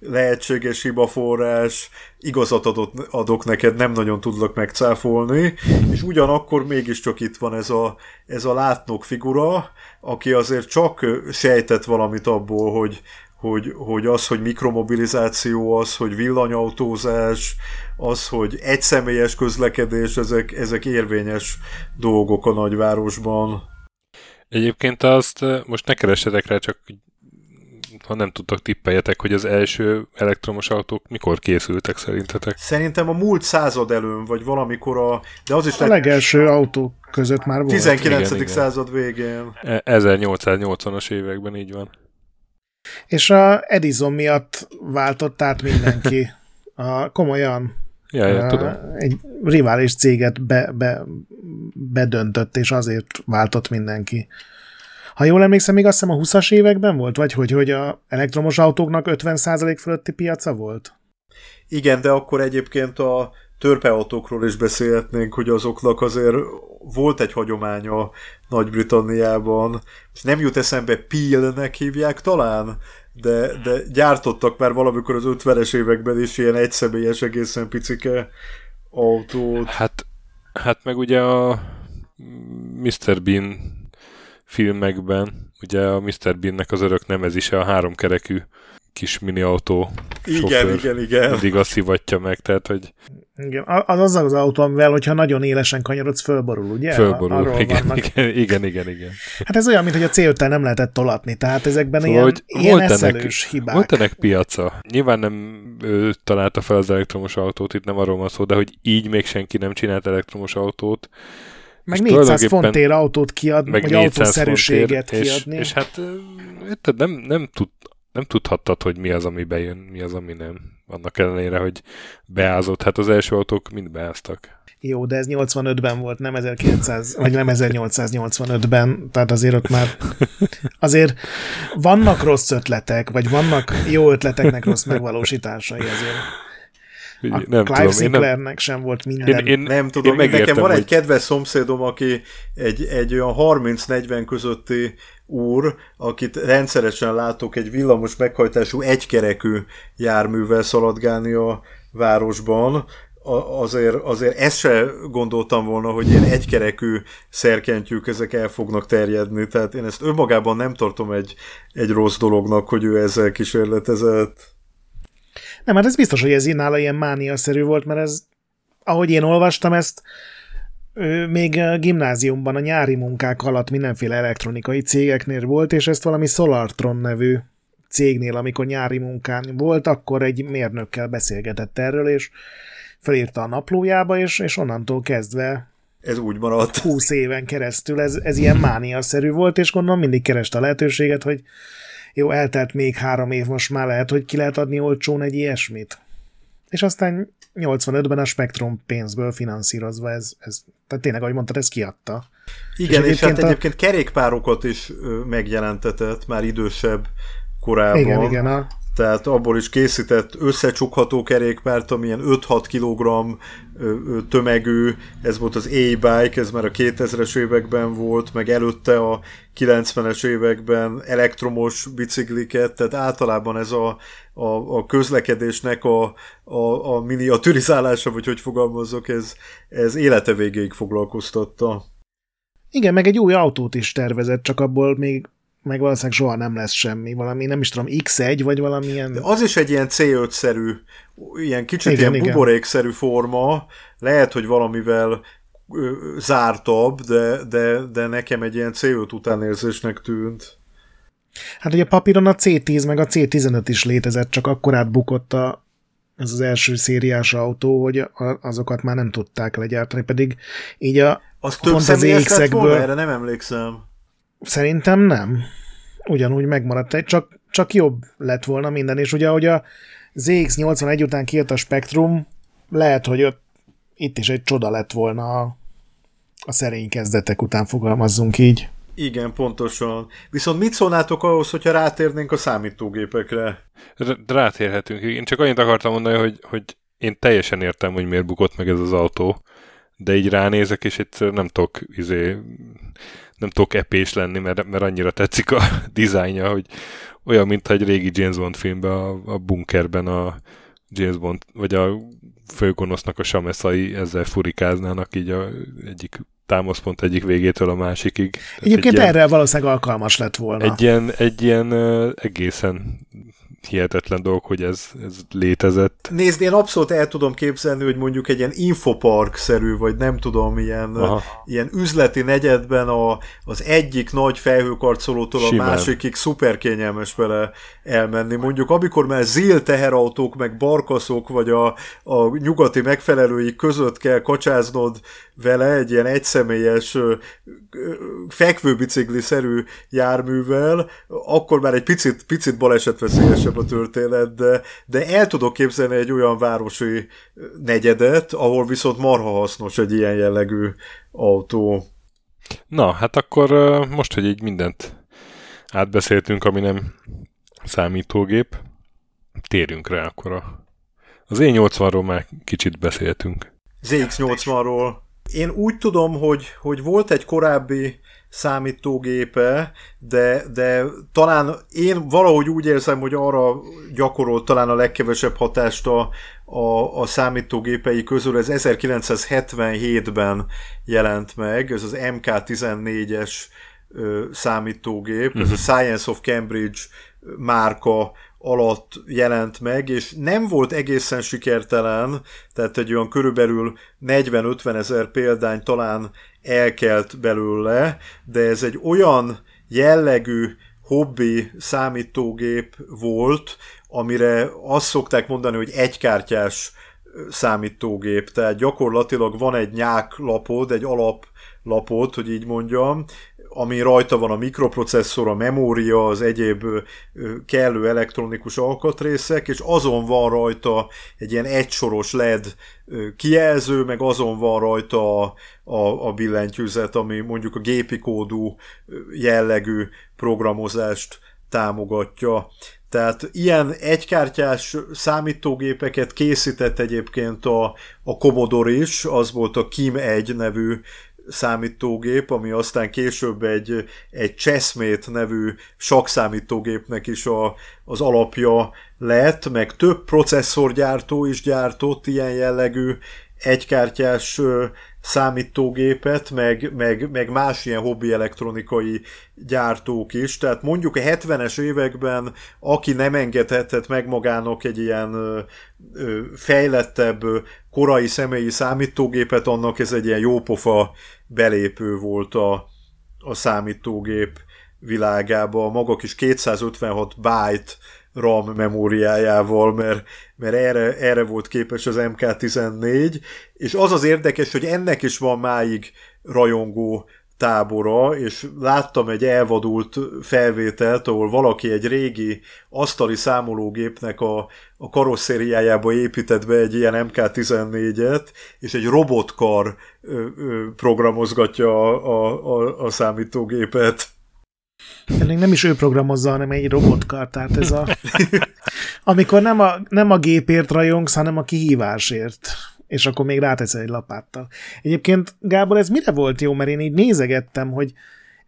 Speaker 3: lehetséges hibaforrás, igazat adott, adok neked, nem nagyon tudlak megcáfolni, és ugyanakkor mégiscsak itt van ez a, ez a látnok figura, aki azért csak sejtett valamit abból, hogy, hogy, hogy az, hogy mikromobilizáció, az, hogy villanyautózás, az, hogy egyszemélyes közlekedés, ezek, ezek érvényes dolgok a nagyvárosban.
Speaker 1: Egyébként azt most ne keressetek rá, csak ha nem tudtok tippeljetek, hogy az első elektromos autók mikor készültek szerintetek?
Speaker 3: Szerintem a múlt század előn, vagy valamikor a... De az is
Speaker 2: a legelső autók között már volt.
Speaker 3: 19. Igen, század igen. végén.
Speaker 1: 1880-as e- években így van.
Speaker 2: És a Edison miatt váltott át mindenki. A, komolyan.
Speaker 1: Ja, ja, tudom.
Speaker 2: Egy rivális céget be, be, bedöntött, és azért váltott mindenki. Ha jól emlékszem, még azt hiszem a 20-as években volt, vagy hogy, hogy a elektromos autóknak 50% fölötti piaca volt?
Speaker 3: Igen, de akkor egyébként a törpeautókról is beszélhetnénk, hogy azoknak azért volt egy hagyománya Nagy-Britanniában, és nem jut eszembe Peel-nek hívják talán, de, de gyártottak már valamikor az 50-es években is ilyen egyszemélyes, egészen picike autót.
Speaker 1: Hát, hát meg ugye a Mr. Bean filmekben, ugye a Mr. Beannek az örök nemezise a háromkerekű kis mini autó
Speaker 3: igen, igen, igen.
Speaker 1: Mindig azt szivatja meg, tehát, hogy...
Speaker 2: Igen, az az az autó, amivel, hogyha nagyon élesen kanyarodsz, fölborul, ugye?
Speaker 1: Fölborul, igen, igen, igen, igen, igen.
Speaker 2: Hát ez olyan, mint hogy a c nem lehetett tolatni, tehát ezekben szóval, ilyen, ilyen volt ennek, hibák.
Speaker 1: Volt ennek piaca. Nyilván nem ő találta fel az elektromos autót, itt nem arról van szó, de hogy így még senki nem csinált elektromos autót,
Speaker 2: meg 400 fontért autót kiadni, meg vagy autószerűséget kiadni.
Speaker 1: És, és hát nem, nem, tud, nem tudhattad, hogy mi az, ami bejön, mi az, ami nem. Annak ellenére, hogy beázott. Hát az első autók mind beáztak.
Speaker 2: Jó, de ez 85-ben volt, nem 1900, vagy nem 1885-ben, tehát azért ott már azért vannak rossz ötletek, vagy vannak jó ötleteknek rossz megvalósításai azért. A nem Clive tudom, Sinclairnek nem, sem volt minden. Én,
Speaker 3: én, nem tudom, én nekem van hogy... egy kedves szomszédom, aki egy, egy olyan 30-40 közötti úr, akit rendszeresen látok egy villamos meghajtású egykerekű járművel szaladgálni a városban, azért, azért ezt se gondoltam volna, hogy ilyen egykerekű szerkentyűk ezek el fognak terjedni, tehát én ezt önmagában nem tartom egy, egy rossz dolognak, hogy ő ezzel kísérletezett.
Speaker 2: Nem, hát ez biztos, hogy ez nála ilyen mániaszerű volt, mert ez, ahogy én olvastam ezt, ő még a gimnáziumban a nyári munkák alatt mindenféle elektronikai cégeknél volt, és ezt valami Solartron nevű cégnél, amikor nyári munkán volt, akkor egy mérnökkel beszélgetett erről, és felírta a naplójába, és, és onnantól kezdve
Speaker 3: ez úgy maradt.
Speaker 2: 20 éven keresztül ez, ez ilyen mániaszerű volt, és gondolom mindig kereste a lehetőséget, hogy jó, eltelt még három év, most már lehet, hogy ki lehet adni olcsón egy ilyesmit. És aztán 85-ben a Spektrum pénzből finanszírozva ez, ez tehát tényleg, ahogy mondtad, ez kiadta.
Speaker 3: Igen, és, és hát a... egyébként kerékpárokat is megjelentetett már idősebb korában.
Speaker 2: Igen, igen. A...
Speaker 3: Tehát abból is készített összecsukható kerékpárt, amilyen 5-6 kg tömegű, ez volt az A-Bike, ez már a 2000-es években volt, meg előtte a 90-es években elektromos bicikliket, tehát általában ez a, a, a közlekedésnek a, a, a miniaturizálása, vagy hogy fogalmazok, ez, ez élete végéig foglalkoztatta.
Speaker 2: Igen, meg egy új autót is tervezett, csak abból még meg valószínűleg soha nem lesz semmi, valami, nem is tudom, X1, vagy valamilyen...
Speaker 3: De az is egy ilyen C5-szerű, ilyen kicsit igen, ilyen buborékszerű forma, lehet, hogy valamivel zártabb, de, de, de nekem egy ilyen C5 utánérzésnek tűnt.
Speaker 2: Hát ugye papíron a C10 meg a C15 is létezett, csak akkor átbukott a, ez az első szériás autó, hogy azokat már nem tudták legyártani, pedig így a
Speaker 3: az több személyes lett volna? Erre nem emlékszem.
Speaker 2: Szerintem nem. Ugyanúgy megmaradt csak, csak jobb lett volna minden, és ugye, hogy a ZX81 után kijött a Spectrum, lehet, hogy ott, itt is egy csoda lett volna a, a szerény kezdetek után fogalmazzunk így.
Speaker 3: Igen, pontosan. Viszont mit szólnátok ahhoz, hogyha rátérnénk a számítógépekre?
Speaker 1: Rátérhetünk. Én csak annyit akartam mondani, hogy, hogy én teljesen értem, hogy miért bukott meg ez az autó, de így ránézek, és egyszerűen nem tudok, izé, nem tudok epés lenni, mert, mert annyira tetszik a dizájnja, hogy olyan, mint egy régi James Bond filmben, a, a bunkerben a James Bond, vagy a főgonosznak a sameszai ezzel furikáznának így a egyik támaszpont egyik végétől a másikig.
Speaker 2: Egyébként erre ilyen, valószínűleg alkalmas lett volna.
Speaker 1: Egy ilyen, egy ilyen egészen hihetetlen dolog, hogy ez, ez létezett.
Speaker 3: Nézd, én abszolút el tudom képzelni, hogy mondjuk egy ilyen infopark-szerű, vagy nem tudom, ilyen, ilyen üzleti negyedben a, az egyik nagy felhőkarcolótól a másikig szuper kényelmes vele elmenni. Mondjuk amikor már zél teherautók, meg barkaszok, vagy a, a nyugati megfelelői között kell kacsáznod vele egy ilyen egyszemélyes fekvőbicikli-szerű járművel, akkor már egy picit, picit balesetveszélyesebb a történet, de, de el tudok képzelni egy olyan városi negyedet, ahol viszont marha hasznos egy ilyen jellegű autó.
Speaker 1: Na, hát akkor most, hogy így mindent átbeszéltünk, ami nem számítógép, térjünk rá akkor a... Az E80-ról már kicsit beszéltünk.
Speaker 3: ZX80-ról. Én úgy tudom, hogy, hogy volt egy korábbi számítógépe, de, de talán én valahogy úgy érzem, hogy arra gyakorolt talán a legkevesebb hatást a, a, a számítógépei közül. Ez 1977-ben jelent meg, ez az MK14-es számítógép, uh-huh. ez a mhm. Science of Cambridge márka alatt jelent meg, és nem volt egészen sikertelen, tehát egy olyan körülbelül 40-50 ezer példány talán elkelt belőle, de ez egy olyan jellegű hobbi számítógép volt, amire azt szokták mondani, hogy egykártyás számítógép, tehát gyakorlatilag van egy nyáklapod, egy alaplapod, hogy így mondjam, ami rajta van a mikroprocesszor, a memória, az egyéb kellő elektronikus alkatrészek, és azon van rajta egy ilyen egysoros LED kijelző, meg azon van rajta a, a, a billentyűzet, ami mondjuk a gépi kódú jellegű programozást támogatja. Tehát ilyen egykártyás számítógépeket készített egyébként a, a Commodore is, az volt a Kim 1 nevű számítógép, ami aztán később egy, egy Chessmate nevű sakszámítógépnek is a, az alapja lett, meg több processzorgyártó is gyártott ilyen jellegű egykártyás számítógépet, meg, meg, meg más ilyen hobbi elektronikai gyártók is. Tehát mondjuk a 70-es években, aki nem engedhetett meg magának egy ilyen ö, ö, fejlettebb korai személyi számítógépet, annak ez egy ilyen jópofa belépő volt a, a számítógép világába. A maga kis 256 byte RAM memóriájával, mert, mert erre, erre volt képes az MK14, és az az érdekes, hogy ennek is van máig rajongó tábora, és láttam egy elvadult felvételt, ahol valaki egy régi asztali számológépnek a, a karosszériájába épített be egy ilyen MK14-et, és egy robotkar ö, ö, programozgatja a, a, a, a számítógépet.
Speaker 2: Pedig nem is ő programozza, hanem egy robotkar, tehát ez a... Amikor nem a, nem a gépért rajongsz, hanem a kihívásért és akkor még ráteszel egy lapáttal. Egyébként, Gábor, ez mire volt jó? Mert én így nézegettem, hogy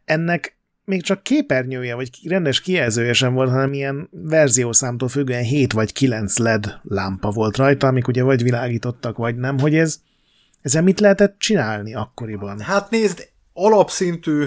Speaker 2: ennek még csak képernyője, vagy rendes kijelzője sem volt, hanem ilyen verziószámtól függően 7 vagy 9 LED lámpa volt rajta, amik ugye vagy világítottak, vagy nem, hogy ez ezzel mit lehetett csinálni akkoriban?
Speaker 3: Hát nézd, alapszintű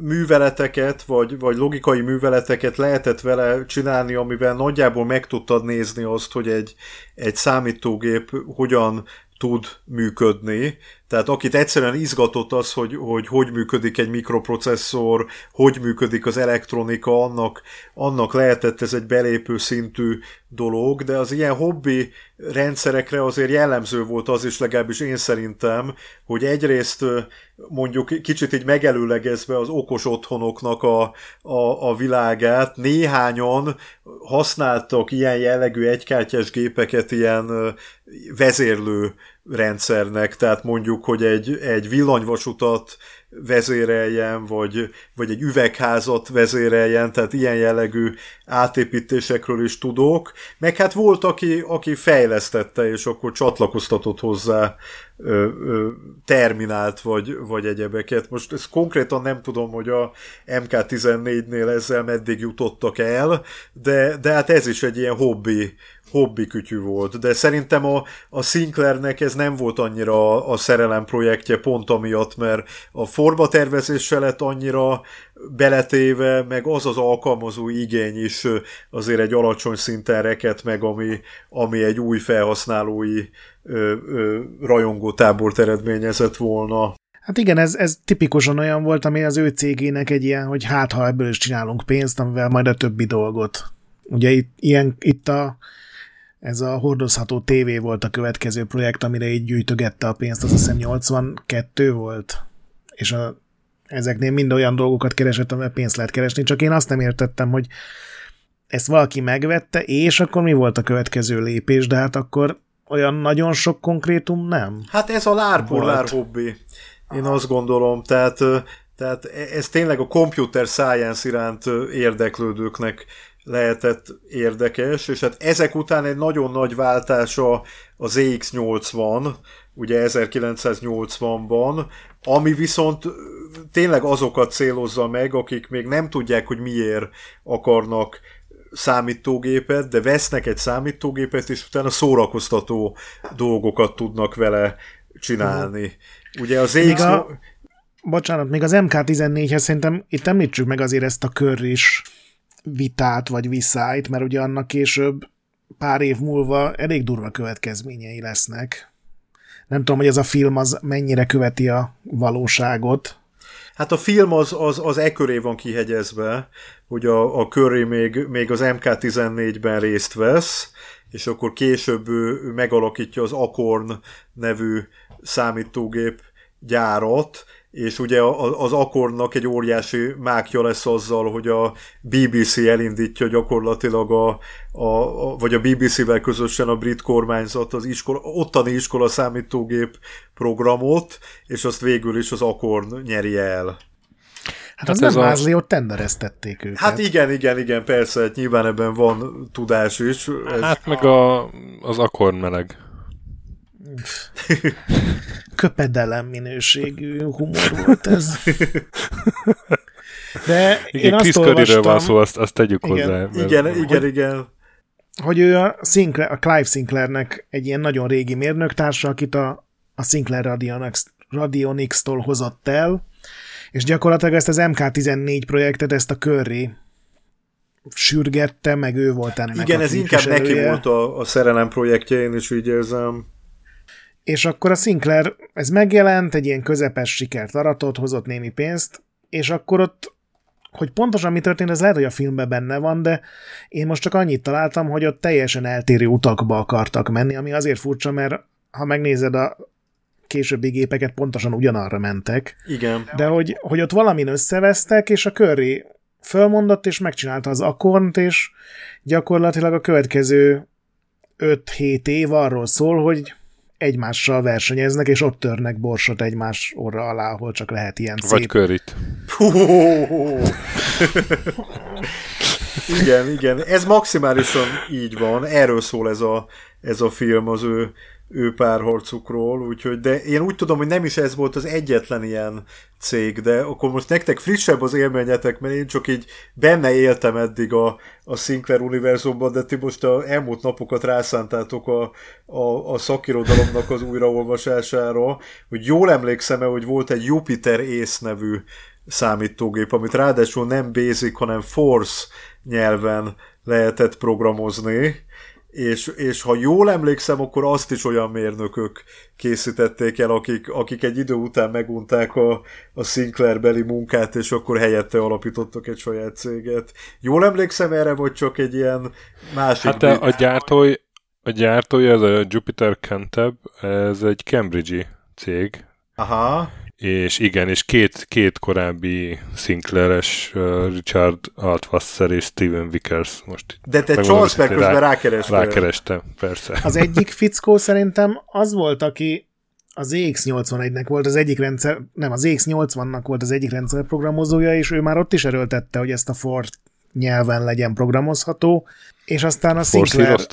Speaker 3: műveleteket, vagy, vagy logikai műveleteket lehetett vele csinálni, amivel nagyjából meg tudtad nézni azt, hogy egy, egy számítógép hogyan tud működni. Tehát akit egyszerűen izgatott az, hogy, hogy hogy működik egy mikroprocesszor, hogy működik az elektronika, annak, annak lehetett ez egy belépő szintű dolog, de az ilyen hobbi rendszerekre azért jellemző volt az is, legalábbis én szerintem, hogy egyrészt mondjuk kicsit így megelőlegezve az okos otthonoknak a, a, a világát, néhányan használtak ilyen jellegű egykártyás gépeket ilyen vezérlő rendszernek, tehát mondjuk, hogy egy, egy villanyvasutat vezéreljen, vagy, vagy egy üvegházat vezéreljen, tehát ilyen jellegű átépítésekről is tudok, meg hát volt, aki, aki fejlesztette, és akkor csatlakoztatott hozzá ö, ö, terminált, vagy, vagy egyebeket. Most ezt konkrétan nem tudom, hogy a MK14-nél ezzel meddig jutottak el, de, de hát ez is egy ilyen hobbi, hobbi kütyű volt, de szerintem a, a Sinclairnek ez nem volt annyira a, szerelem projektje pont amiatt, mert a forma tervezése lett annyira beletéve, meg az az alkalmazó igény is azért egy alacsony szinten reket meg, ami, ami egy új felhasználói ö, ö, rajongó tábort eredményezett volna.
Speaker 2: Hát igen, ez, ez tipikusan olyan volt, ami az ő cégének egy ilyen, hogy hát ha ebből is csinálunk pénzt, amivel majd a többi dolgot. Ugye itt, ilyen, itt a ez a hordozható tévé volt a következő projekt, amire így gyűjtögette a pénzt, azt hiszem 82 volt, és a, ezeknél mind olyan dolgokat keresett, amivel pénzt lehet keresni, csak én azt nem értettem, hogy ezt valaki megvette, és akkor mi volt a következő lépés, de hát akkor olyan nagyon sok konkrétum nem.
Speaker 3: Hát ez a lárpurlár hobbi, én azt gondolom, tehát, tehát ez tényleg a computer science iránt érdeklődőknek lehetett érdekes, és hát ezek után egy nagyon nagy váltása az EX80, ugye 1980-ban, ami viszont tényleg azokat célozza meg, akik még nem tudják, hogy miért akarnak számítógépet, de vesznek egy számítógépet, és utána szórakoztató dolgokat tudnak vele csinálni. Ugye az EX... A,
Speaker 2: bocsánat, még az MK14-hez szerintem itt említsük meg azért ezt a kör is, vitát vagy viszályt, mert ugye annak később pár év múlva elég durva következményei lesznek. Nem tudom, hogy ez a film az mennyire követi a valóságot.
Speaker 3: Hát a film az, az, az e köré van kihegyezve, hogy a, a köré még, még az MK14-ben részt vesz, és akkor később ő megalakítja az Akorn nevű számítógép gyárat, és ugye az Akornak egy óriási mákja lesz azzal, hogy a BBC elindítja gyakorlatilag a, a, a vagy a BBC-vel közösen a brit kormányzat az iskola, ottani iskola számítógép programot, és azt végül is az Akorn nyeri el.
Speaker 2: Hát az hát nem mázli, a... ott tendereztették őket.
Speaker 3: Hát igen, igen, igen, persze, hát nyilván ebben van tudás is.
Speaker 1: Ez... Hát meg a, az Akorn meleg.
Speaker 2: Köpedelem minőségű humor volt ez.
Speaker 1: De igen, én azt olvastam... van szó, azt, azt tegyük igen, hozzá.
Speaker 3: Mert... Igen, igen, hogy, igen.
Speaker 2: Hogy ő a, Sinclair, a Clive Sinclairnek egy ilyen nagyon régi mérnöktársa, akit a, a Sinclair Radionics, Radionics-tól hozott el, és gyakorlatilag ezt az MK14 projektet, ezt a Curry sürgette, meg ő volt ennek
Speaker 3: Igen, ez inkább neki volt a, a szerelem projektje, én is így érzem.
Speaker 2: És akkor a Sinclair, ez megjelent, egy ilyen közepes sikert aratott, hozott némi pénzt, és akkor ott, hogy pontosan mi történt, ez lehet, hogy a filmben benne van, de én most csak annyit találtam, hogy ott teljesen eltérő utakba akartak menni, ami azért furcsa, mert ha megnézed a későbbi gépeket, pontosan ugyanarra mentek.
Speaker 3: Igen.
Speaker 2: De hogy, hogy ott valamin összevesztek, és a köré fölmondott, és megcsinálta az akkornt, és gyakorlatilag a következő 5-7 év arról szól, hogy egymással versenyeznek, és ott törnek borsot egymás orra alá, ahol csak lehet ilyen
Speaker 1: Vagy szép. körit.
Speaker 3: igen, igen. Ez maximálisan így van. Erről szól ez a, ez a film az ő ő párharcukról, úgyhogy, de én úgy tudom, hogy nem is ez volt az egyetlen ilyen cég, de akkor most nektek frissebb az élményetek, mert én csak így benne éltem eddig a, a Sinclair univerzumban, de ti most a elmúlt napokat rászántátok a, a, a szakirodalomnak az újraolvasására, hogy jól emlékszem-e, hogy volt egy Jupiter Ace nevű számítógép, amit ráadásul nem Basic, hanem Force nyelven lehetett programozni, és, és ha jól emlékszem, akkor azt is olyan mérnökök készítették el, akik, akik egy idő után megunták a, a Sinclair beli munkát, és akkor helyette alapítottak egy saját céget. Jól emlékszem erre, vagy csak egy ilyen másik...
Speaker 1: Hát a, a gyártói, a gyártója, ez a Jupiter Cantab, ez egy Cambridge-i cég,
Speaker 3: Aha.
Speaker 1: És igen, és két, két korábbi Sinclair-es uh, Richard Altwasser és Steven Vickers most.
Speaker 3: De te Charles meg közben rákerestél.
Speaker 1: Rákerestem, persze.
Speaker 2: Az egyik fickó szerintem az volt, aki az EX81-nek volt az egyik rendszer, nem, az EX80-nak volt az egyik rendszer programozója, és ő már ott is erőltette, hogy ezt a Ford nyelven legyen programozható, és aztán a Sinclair...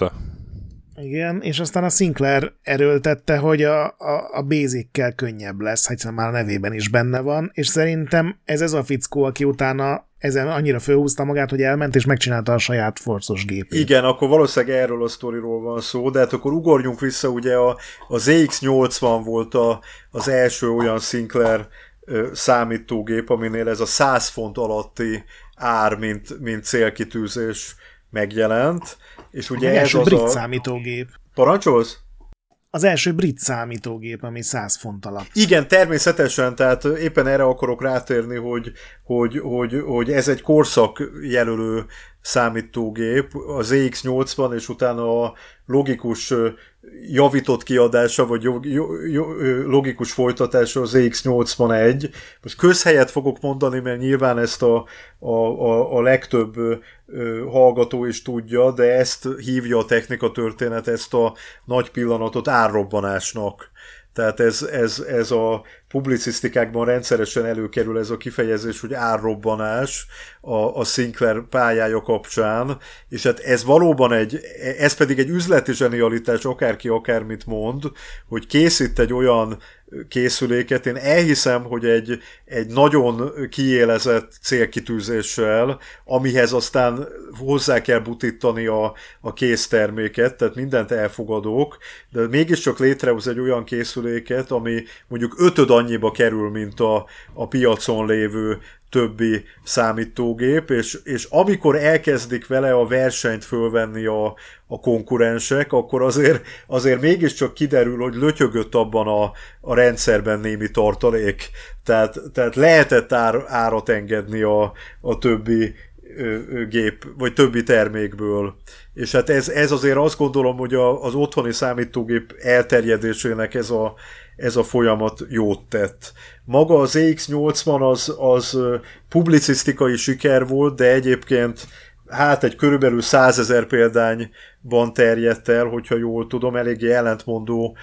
Speaker 2: Igen, és aztán a Sinclair erőltette, hogy a, a, a basic könnyebb lesz, hiszen már a nevében is benne van, és szerintem ez ez a fickó, aki utána ezen annyira fölhúzta magát, hogy elment és megcsinálta a saját forcos gépét.
Speaker 3: Igen, akkor valószínűleg erről a sztoriról van szó, de hát akkor ugorjunk vissza, ugye a, a ZX80 volt a, az első olyan Sinclair ö, számítógép, aminél ez a 100 font alatti ár, mint, mint célkitűzés megjelent, és ugye
Speaker 2: az
Speaker 3: ez
Speaker 2: első
Speaker 3: az
Speaker 2: brit
Speaker 3: a...
Speaker 2: számítógép.
Speaker 3: Parancsolsz?
Speaker 2: Az első brit számítógép, ami 100 font alatt.
Speaker 3: Igen, természetesen, tehát éppen erre akarok rátérni, hogy, hogy, hogy, hogy ez egy korszak jelölő számítógép, az EX80, és utána a logikus javított kiadása, vagy logikus folytatása az EX81. Most közhelyet fogok mondani, mert nyilván ezt a, a, a, a legtöbb hallgató is tudja, de ezt hívja a technika történet, ezt a nagy pillanatot árrobbanásnak. Tehát ez, ez, ez a publicisztikákban rendszeresen előkerül ez a kifejezés, hogy árrobbanás a, a Sinclair pályája kapcsán, és hát ez valóban egy, ez pedig egy üzleti zsenialitás, akárki akármit mond, hogy készít egy olyan készüléket, én elhiszem, hogy egy, egy nagyon kiélezett célkitűzéssel, amihez aztán hozzá kell butítani a, a készterméket, tehát mindent elfogadok, de mégiscsak létrehoz egy olyan készüléket, ami mondjuk ötöd annyiba kerül, mint a, a piacon lévő többi számítógép, és, és amikor elkezdik vele a versenyt fölvenni a, a konkurensek, akkor azért, azért mégiscsak kiderül, hogy lötyögött abban a, a rendszerben némi tartalék. Tehát, tehát lehetett ár, árat engedni a, a többi gép, vagy többi termékből. És hát ez, ez azért azt gondolom, hogy a, az otthoni számítógép elterjedésének ez a, ez a folyamat jót tett. Maga az EX80 az, az publicisztikai siker volt, de egyébként hát egy körülbelül százezer példányban terjedt el, hogyha jól tudom, eléggé ellentmondó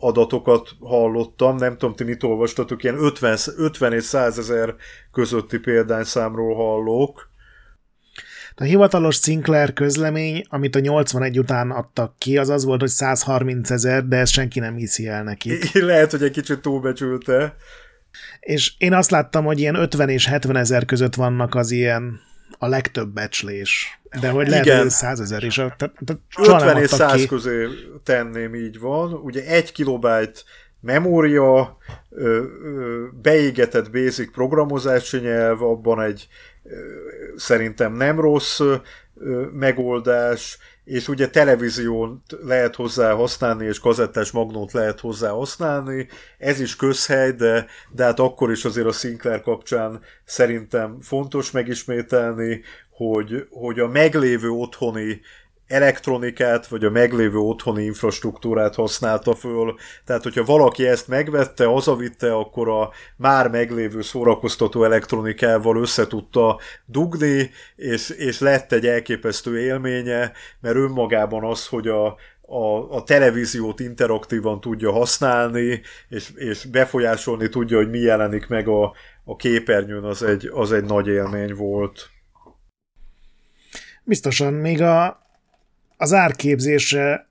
Speaker 3: adatokat hallottam, nem tudom, ti mit olvastatok, ilyen 50, 50 és 100 ezer közötti példányszámról hallok.
Speaker 2: A hivatalos Sinclair közlemény, amit a 81 után adtak ki, az az volt, hogy 130 ezer, de ezt senki nem hiszi el neki.
Speaker 3: Lehet, hogy egy kicsit túlbecsülte.
Speaker 2: És én azt láttam, hogy ilyen 50 és 70 ezer között vannak az ilyen a legtöbb becslés. De hogy lehet, Igen. hogy 100 ezer is. Tehát,
Speaker 3: tehát 50 és 100 ki. közé tenném, így van. Ugye egy kilobájt memória, beégetett basic programozási nyelv, abban egy szerintem nem rossz megoldás, és ugye televíziót lehet hozzá használni, és kazettás magnót lehet hozzá használni, ez is közhely, de, de hát akkor is azért a Sinclair kapcsán szerintem fontos megismételni, hogy, hogy a meglévő otthoni elektronikát, vagy a meglévő otthoni infrastruktúrát használta föl. Tehát, hogyha valaki ezt megvette, hazavitte, akkor a már meglévő szórakoztató elektronikával össze tudta dugni, és, és lett egy elképesztő élménye, mert önmagában az, hogy a, a, a televíziót interaktívan tudja használni, és, és befolyásolni tudja, hogy mi jelenik meg a, a képernyőn, az egy, az egy nagy élmény volt.
Speaker 2: Biztosan, még a, az árképzésre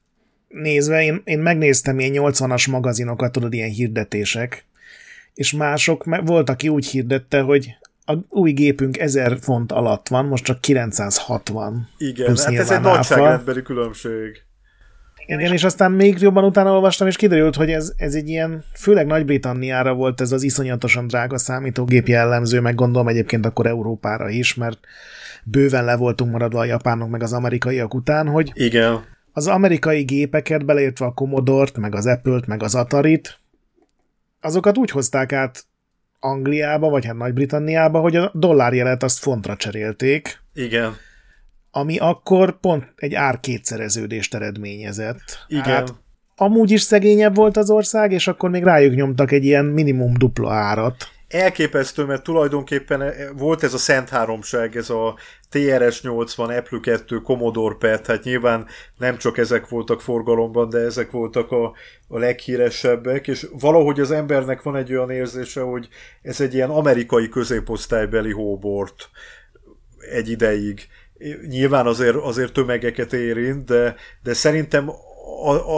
Speaker 2: nézve, én, én megnéztem ilyen 80-as magazinokat, tudod, ilyen hirdetések, és mások volt, aki úgy hirdette, hogy a új gépünk 1000 font alatt van, most csak 960.
Speaker 3: Igen, hát ez egy nagyságrendbeli különbség.
Speaker 2: Igen, és aztán még jobban utána olvastam, és kiderült, hogy ez, ez egy ilyen, főleg Nagy-Britanniára volt ez az iszonyatosan drága számítógép jellemző, meg gondolom egyébként akkor Európára is, mert bőven le voltunk maradva a japánok meg az amerikaiak után, hogy
Speaker 3: Igen.
Speaker 2: az amerikai gépeket, beleértve a Commodore-t, meg az Apple-t, meg az Atari-t, azokat úgy hozták át Angliába, vagy hát Nagy-Britanniába, hogy a dollárjelet azt fontra cserélték.
Speaker 3: Igen.
Speaker 2: Ami akkor pont egy ár kétszereződést eredményezett.
Speaker 3: Igen. Hát
Speaker 2: amúgy is szegényebb volt az ország, és akkor még rájuk nyomtak egy ilyen minimum dupla árat.
Speaker 3: Elképesztő, mert tulajdonképpen volt ez a szent háromság, ez a TRS-80, Apple 2, Commodore PET, hát nyilván nem csak ezek voltak forgalomban, de ezek voltak a, a leghíresebbek, és valahogy az embernek van egy olyan érzése, hogy ez egy ilyen amerikai középosztálybeli hóbort egy ideig. Nyilván azért, azért tömegeket érint, de, de szerintem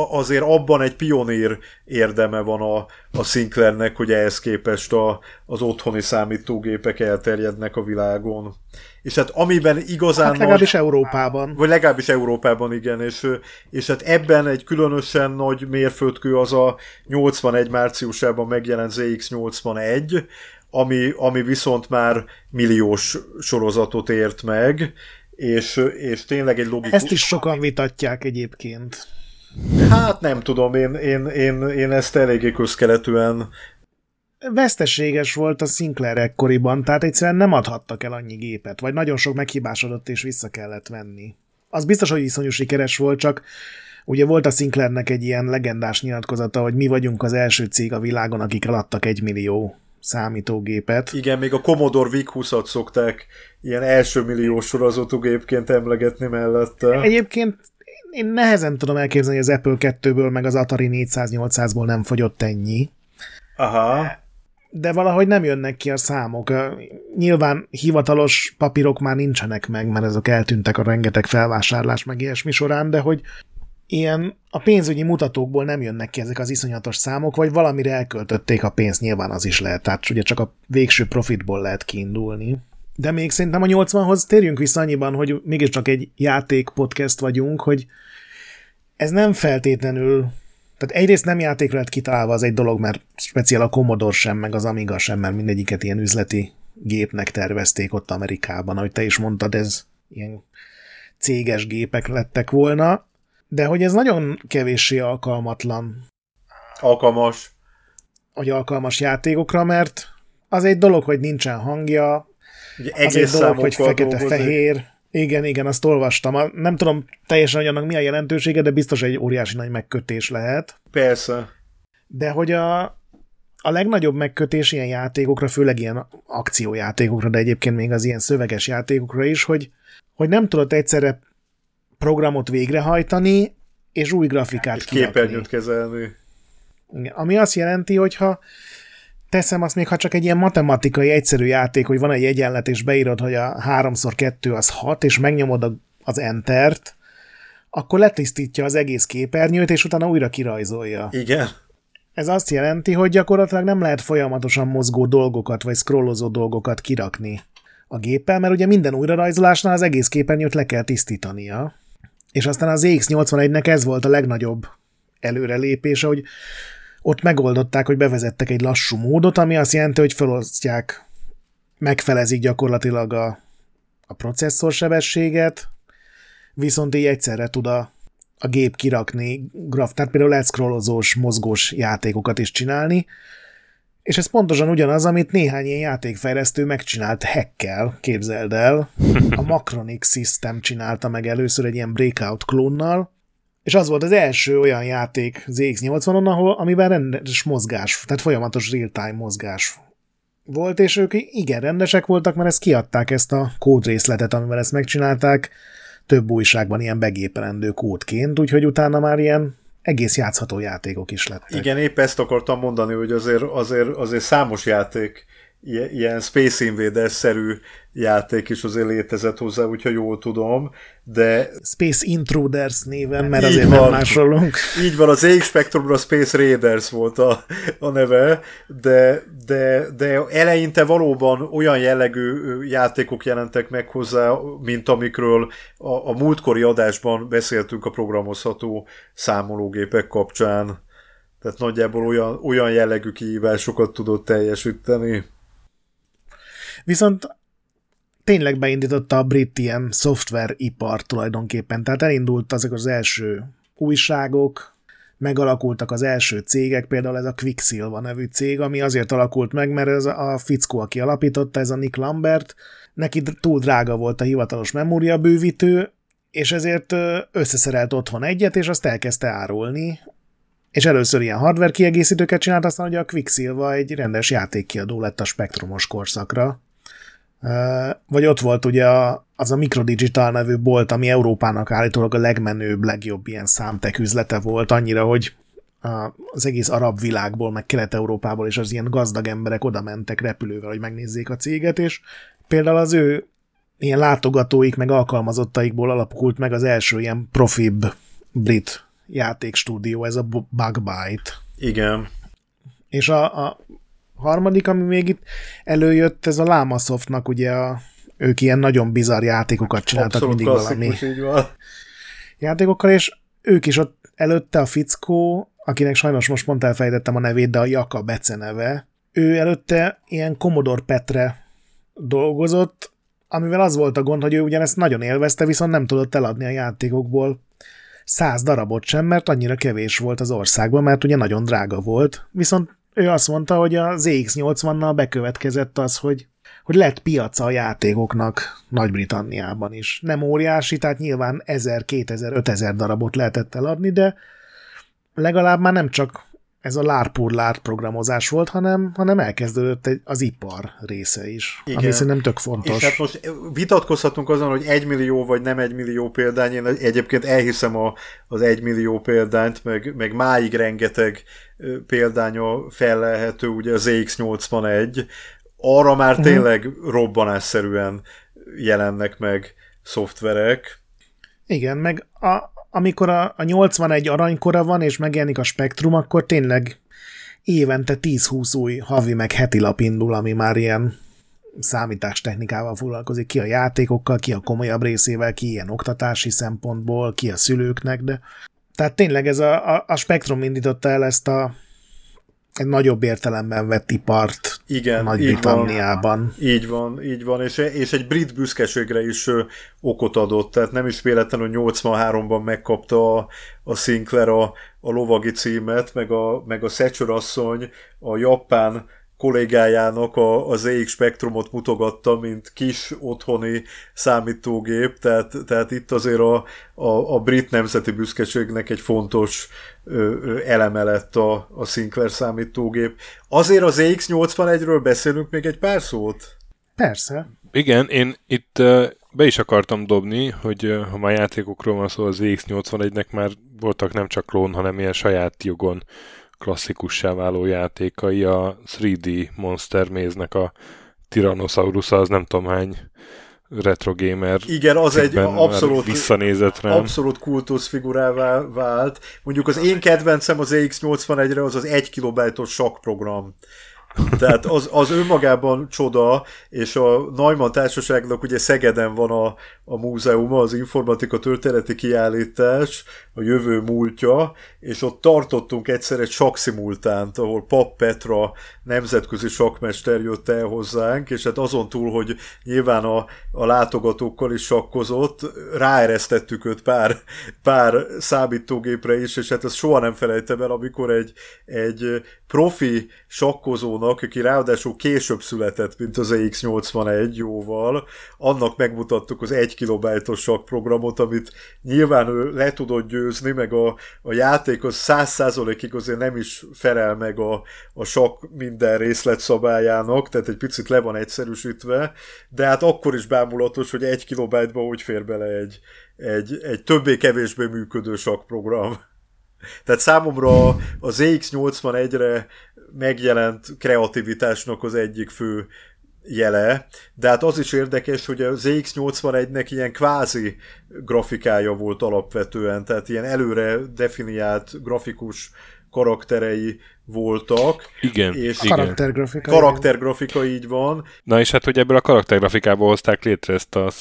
Speaker 3: azért abban egy pionír érdeme van a, a Sinclairnek, hogy ehhez képest a, az otthoni számítógépek elterjednek a világon. És hát amiben igazán... Hát
Speaker 2: legalábbis nagy, Európában.
Speaker 3: Vagy legalábbis Európában, igen. És, és hát ebben egy különösen nagy mérföldkő az a 81 márciusában megjelent ZX81, ami, ami viszont már milliós sorozatot ért meg, és, és tényleg egy logikus...
Speaker 2: Ezt is sokan vitatják egyébként.
Speaker 3: Hát nem tudom, én, én, én, én ezt eléggé közkeletűen
Speaker 2: veszteséges volt a Sinclair ekkoriban, tehát egyszerűen nem adhattak el annyi gépet, vagy nagyon sok meghibásodott és vissza kellett venni. Az biztos, hogy iszonyú sikeres volt, csak ugye volt a Sinclairnek egy ilyen legendás nyilatkozata, hogy mi vagyunk az első cég a világon, akik eladtak egy millió számítógépet.
Speaker 3: Igen, még a Commodore VIC-20-at szokták ilyen első millió sorozatú gépként emlegetni mellette.
Speaker 2: Egyébként én nehezen tudom elképzelni, hogy az Apple 2-ből meg az Atari 400-800-ból nem fogyott ennyi.
Speaker 3: Aha.
Speaker 2: De valahogy nem jönnek ki a számok. Nyilván hivatalos papírok már nincsenek meg, mert ezek eltűntek a rengeteg felvásárlás meg ilyesmi során, de hogy ilyen a pénzügyi mutatókból nem jönnek ki ezek az iszonyatos számok, vagy valamire elköltötték a pénzt, nyilván az is lehet, tehát ugye csak a végső profitból lehet kiindulni. De még szerintem a 80-hoz térjünk vissza annyiban, hogy mégiscsak egy játék podcast vagyunk, hogy ez nem feltétlenül tehát egyrészt nem játékra lett kitalálva az egy dolog, mert speciál a Commodore sem, meg az Amiga sem, mert mindegyiket ilyen üzleti gépnek tervezték ott Amerikában, ahogy te is mondtad, ez ilyen céges gépek lettek volna, de hogy ez nagyon kevéssé alkalmatlan.
Speaker 3: Alkalmas.
Speaker 2: Hogy alkalmas játékokra, mert az egy dolog, hogy nincsen hangja,
Speaker 3: Ugye az egy dolog, hogy
Speaker 2: fekete-fehér, igen, igen, azt olvastam. Nem tudom teljesen, hogy annak mi a jelentősége, de biztos egy óriási nagy megkötés lehet.
Speaker 3: Persze.
Speaker 2: De hogy a, a legnagyobb megkötés ilyen játékokra, főleg ilyen akciójátékokra, de egyébként még az ilyen szöveges játékokra is, hogy, hogy nem tudod egyszerre programot végrehajtani, és új grafikát és
Speaker 3: képernyőt kezelni.
Speaker 2: Ami azt jelenti, hogy ha teszem azt még, ha csak egy ilyen matematikai egyszerű játék, hogy van egy egyenlet, és beírod, hogy a 3x2 az 6, és megnyomod az Entert, akkor letisztítja az egész képernyőt, és utána újra kirajzolja.
Speaker 3: Igen.
Speaker 2: Ez azt jelenti, hogy gyakorlatilag nem lehet folyamatosan mozgó dolgokat, vagy scrollozó dolgokat kirakni a géppel, mert ugye minden újrarajzolásnál az egész képernyőt le kell tisztítania. És aztán az EX81-nek ez volt a legnagyobb előrelépése, hogy ott megoldották, hogy bevezettek egy lassú módot, ami azt jelenti, hogy felosztják, megfelezik gyakorlatilag a, a processzor sebességet, viszont így egyszerre tud a, a gép kirakni graf, tehát például lehet scrollozós, mozgós játékokat is csinálni, és ez pontosan ugyanaz, amit néhány ilyen játékfejlesztő megcsinált hackkel, képzeld el. A Macronic System csinálta meg először egy ilyen breakout klónnal, és az volt az első olyan játék ZX80-on, ahol, amiben rendes mozgás, tehát folyamatos real-time mozgás volt, és ők igen rendesek voltak, mert ezt kiadták ezt a kódrészletet, amivel ezt megcsinálták, több újságban ilyen begépelendő kódként, úgyhogy utána már ilyen egész játszható játékok is lettek.
Speaker 3: Igen, épp ezt akartam mondani, hogy azért, azért, azért számos játék ilyen Space Invaders-szerű játék is azért létezett hozzá, úgyhogy jól tudom, de...
Speaker 2: Space Intruders néven, mert azért van, nem másolunk.
Speaker 3: Így van, az EX Spectrumra a Space Raiders volt a, a neve, de, de, de eleinte valóban olyan jellegű játékok jelentek meg hozzá, mint amikről a, a múltkori adásban beszéltünk a programozható számológépek kapcsán. Tehát nagyjából olyan, olyan jellegű kihívásokat tudott teljesíteni.
Speaker 2: Viszont tényleg beindította a brit ilyen szoftveripar tulajdonképpen. Tehát elindult azok az első újságok, megalakultak az első cégek, például ez a Quicksilva nevű cég, ami azért alakult meg, mert ez a fickó, aki alapította, ez a Nick Lambert, neki túl drága volt a hivatalos memóriabővítő, és ezért összeszerelt otthon egyet, és azt elkezdte árulni, és először ilyen hardware kiegészítőket csinált, aztán ugye a Quicksilva egy rendes játékkiadó lett a spektrumos korszakra. Vagy ott volt ugye az a Microdigital nevű bolt, ami Európának állítólag a legmenőbb, legjobb ilyen számtek üzlete volt, annyira, hogy az egész arab világból, meg Kelet-Európából, és az ilyen gazdag emberek oda mentek repülővel, hogy megnézzék a céget, és például az ő ilyen látogatóik, meg alkalmazottaikból alakult meg az első ilyen profibb brit játékstúdió, ez a Bugbyte.
Speaker 3: Igen.
Speaker 2: És a, a harmadik, ami még itt előjött, ez a Lamasoftnak ugye a, ők ilyen nagyon bizarr játékokat csináltak
Speaker 3: Abszolút
Speaker 2: mindig valami
Speaker 3: így van.
Speaker 2: játékokkal, és ők is ott előtte a fickó, akinek sajnos most pont elfejtettem a nevét, de a Jaka beceneve, ő előtte ilyen Commodore Petre dolgozott, amivel az volt a gond, hogy ő ugyanezt nagyon élvezte, viszont nem tudott eladni a játékokból száz darabot sem, mert annyira kevés volt az országban, mert ugye nagyon drága volt. Viszont ő azt mondta, hogy a ZX80-nal bekövetkezett az, hogy, hogy lett piaca a játékoknak Nagy-Britanniában is. Nem óriási, tehát nyilván 1000, 2000, 5000 darabot lehetett eladni, de legalább már nem csak ez a lárpurlár programozás volt, hanem, hanem elkezdődött egy, az ipar része is, Igen. ami szerintem tök fontos.
Speaker 3: És hát most vitatkozhatunk azon, hogy egy millió vagy nem egy millió példány, én egyébként elhiszem a, az egy millió példányt, meg, meg máig rengeteg példánya fellelhető, ugye az ZX81, arra már uh-huh. tényleg robbanásszerűen jelennek meg szoftverek.
Speaker 2: Igen, meg a, amikor a, a 81 aranykora van, és megjelenik a spektrum, akkor tényleg évente 10-20 új havi meg heti lap indul, ami már ilyen számítástechnikával foglalkozik, ki a játékokkal, ki a komolyabb részével, ki ilyen oktatási szempontból, ki a szülőknek, de tehát tényleg ez a, a, a Spektrum indította el ezt a egy nagyobb értelemben vett ipart
Speaker 3: Igen,
Speaker 2: Nagy-Britanniában.
Speaker 3: Így van, így van, és, és egy brit büszkeségre is okot adott, tehát nem is véletlen, hogy 83-ban megkapta a, a Sinclair a, a lovagi címet, meg a, meg a Thatcher asszony a japán kollégájának a, az ZX Spectrumot mutogatta, mint kis otthoni számítógép, tehát, tehát itt azért a, a, a brit nemzeti büszkeségnek egy fontos ö, ö, eleme lett a, a Sinclair számítógép. Azért az ZX81-ről beszélünk még egy pár szót?
Speaker 2: Persze.
Speaker 1: Igen, én itt be is akartam dobni, hogy ha már játékokról van szó, az ZX81-nek már voltak nem csak klón, hanem ilyen saját jogon klasszikussá váló játékai, a 3D Monster Maze-nek a Tyrannosaurus, az nem tudom hány retro gamer.
Speaker 3: Igen, az egy abszolút,
Speaker 1: visszanézett rám.
Speaker 3: abszolút kultuszfigurává vált. Mondjuk az én kedvencem az EX81-re az az 1 kilobájtos sakk program. Tehát az, az önmagában csoda, és a Neumann Társaságnak ugye Szegeden van a, a múzeuma, az informatika történeti kiállítás, a jövő múltja, és ott tartottunk egyszer egy sakszimultánt, ahol Pap Petra nemzetközi sakmester jött el hozzánk, és hát azon túl, hogy nyilván a, a látogatókkal is sakkozott, ráeresztettük őt pár, pár számítógépre is, és hát ezt soha nem felejtem el, amikor egy, egy profi sakkozónak, aki ráadásul később született, mint az EX81 jóval, annak megmutattuk az 1 kilobájtos sakprogramot, amit nyilván ő le tudott győzni, meg a, a játék az 100%-ig azért nem is felel meg a, a sok minden részletszabályának, tehát egy picit le van egyszerűsítve, de hát akkor is bámulatos, hogy egy kilobájtba úgy fér bele egy, egy, egy többé-kevésbé működő sakprogram. Tehát számomra az ZX81-re megjelent kreativitásnak az egyik fő jele, de hát az is érdekes, hogy az ZX81-nek ilyen kvázi grafikája volt alapvetően, tehát ilyen előre definiált grafikus karakterei voltak.
Speaker 1: Igen,
Speaker 3: és
Speaker 1: igen.
Speaker 2: Karaktergrafika.
Speaker 3: Karaktergrafika így van.
Speaker 1: Na és hát, hogy ebből a karaktergrafikából hozták létre ezt a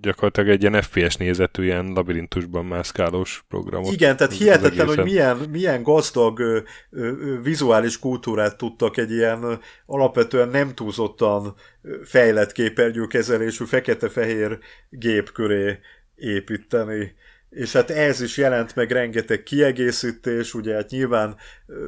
Speaker 1: gyakorlatilag egy ilyen FPS nézetű, ilyen labirintusban mászkálós programot.
Speaker 3: Igen, tehát hihetetlen, hogy milyen, milyen gazdag ö, ö, vizuális kultúrát tudtak egy ilyen alapvetően nem túlzottan fejlett képernyőkezelésű fekete-fehér gép köré építeni és hát ez is jelent meg rengeteg kiegészítés, ugye hát nyilván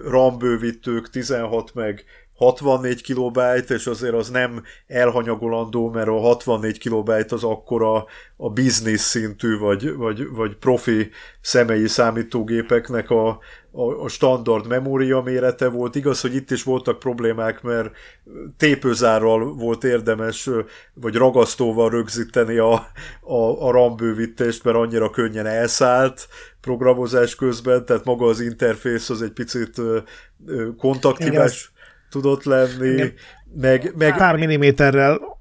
Speaker 3: RAM bővítők 16 meg 64 kilobájt, és azért az nem elhanyagolandó, mert a 64 kilobájt az akkora a biznisz szintű, vagy, vagy, vagy profi személyi számítógépeknek a, a, a standard memória mérete volt. Igaz, hogy itt is voltak problémák, mert tépőzárral volt érdemes, vagy ragasztóval rögzíteni a, a, a RAM bővítést, mert annyira könnyen elszállt programozás közben, tehát maga az interfész az egy picit kontaktíves tudott lenni, meg, meg...
Speaker 2: Pár milliméterrel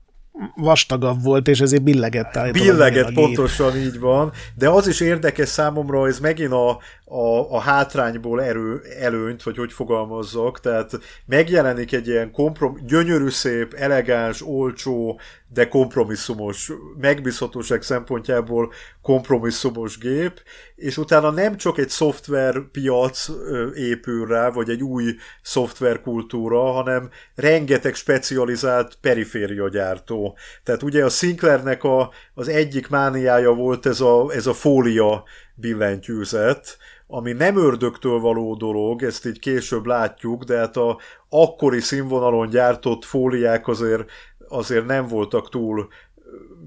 Speaker 2: vastagabb volt, és ezért billegett
Speaker 3: Billegett, pontosan így van, de az is érdekes számomra, ez megint a, a, a hátrányból erő, előnyt, vagy hogy fogalmazzak, tehát megjelenik egy ilyen komprom, gyönyörű szép, elegáns, olcsó, de kompromisszumos, megbízhatóság szempontjából kompromisszumos gép, és utána nem csak egy szoftverpiac épül rá, vagy egy új szoftverkultúra, hanem rengeteg specializált periféria gyártó. Tehát ugye a Sinclairnek a, az egyik mániája volt ez a, ez a fólia billentyűzet, ami nem ördögtől való dolog, ezt így később látjuk, de hát a akkori színvonalon gyártott fóliák azért, azért nem voltak túl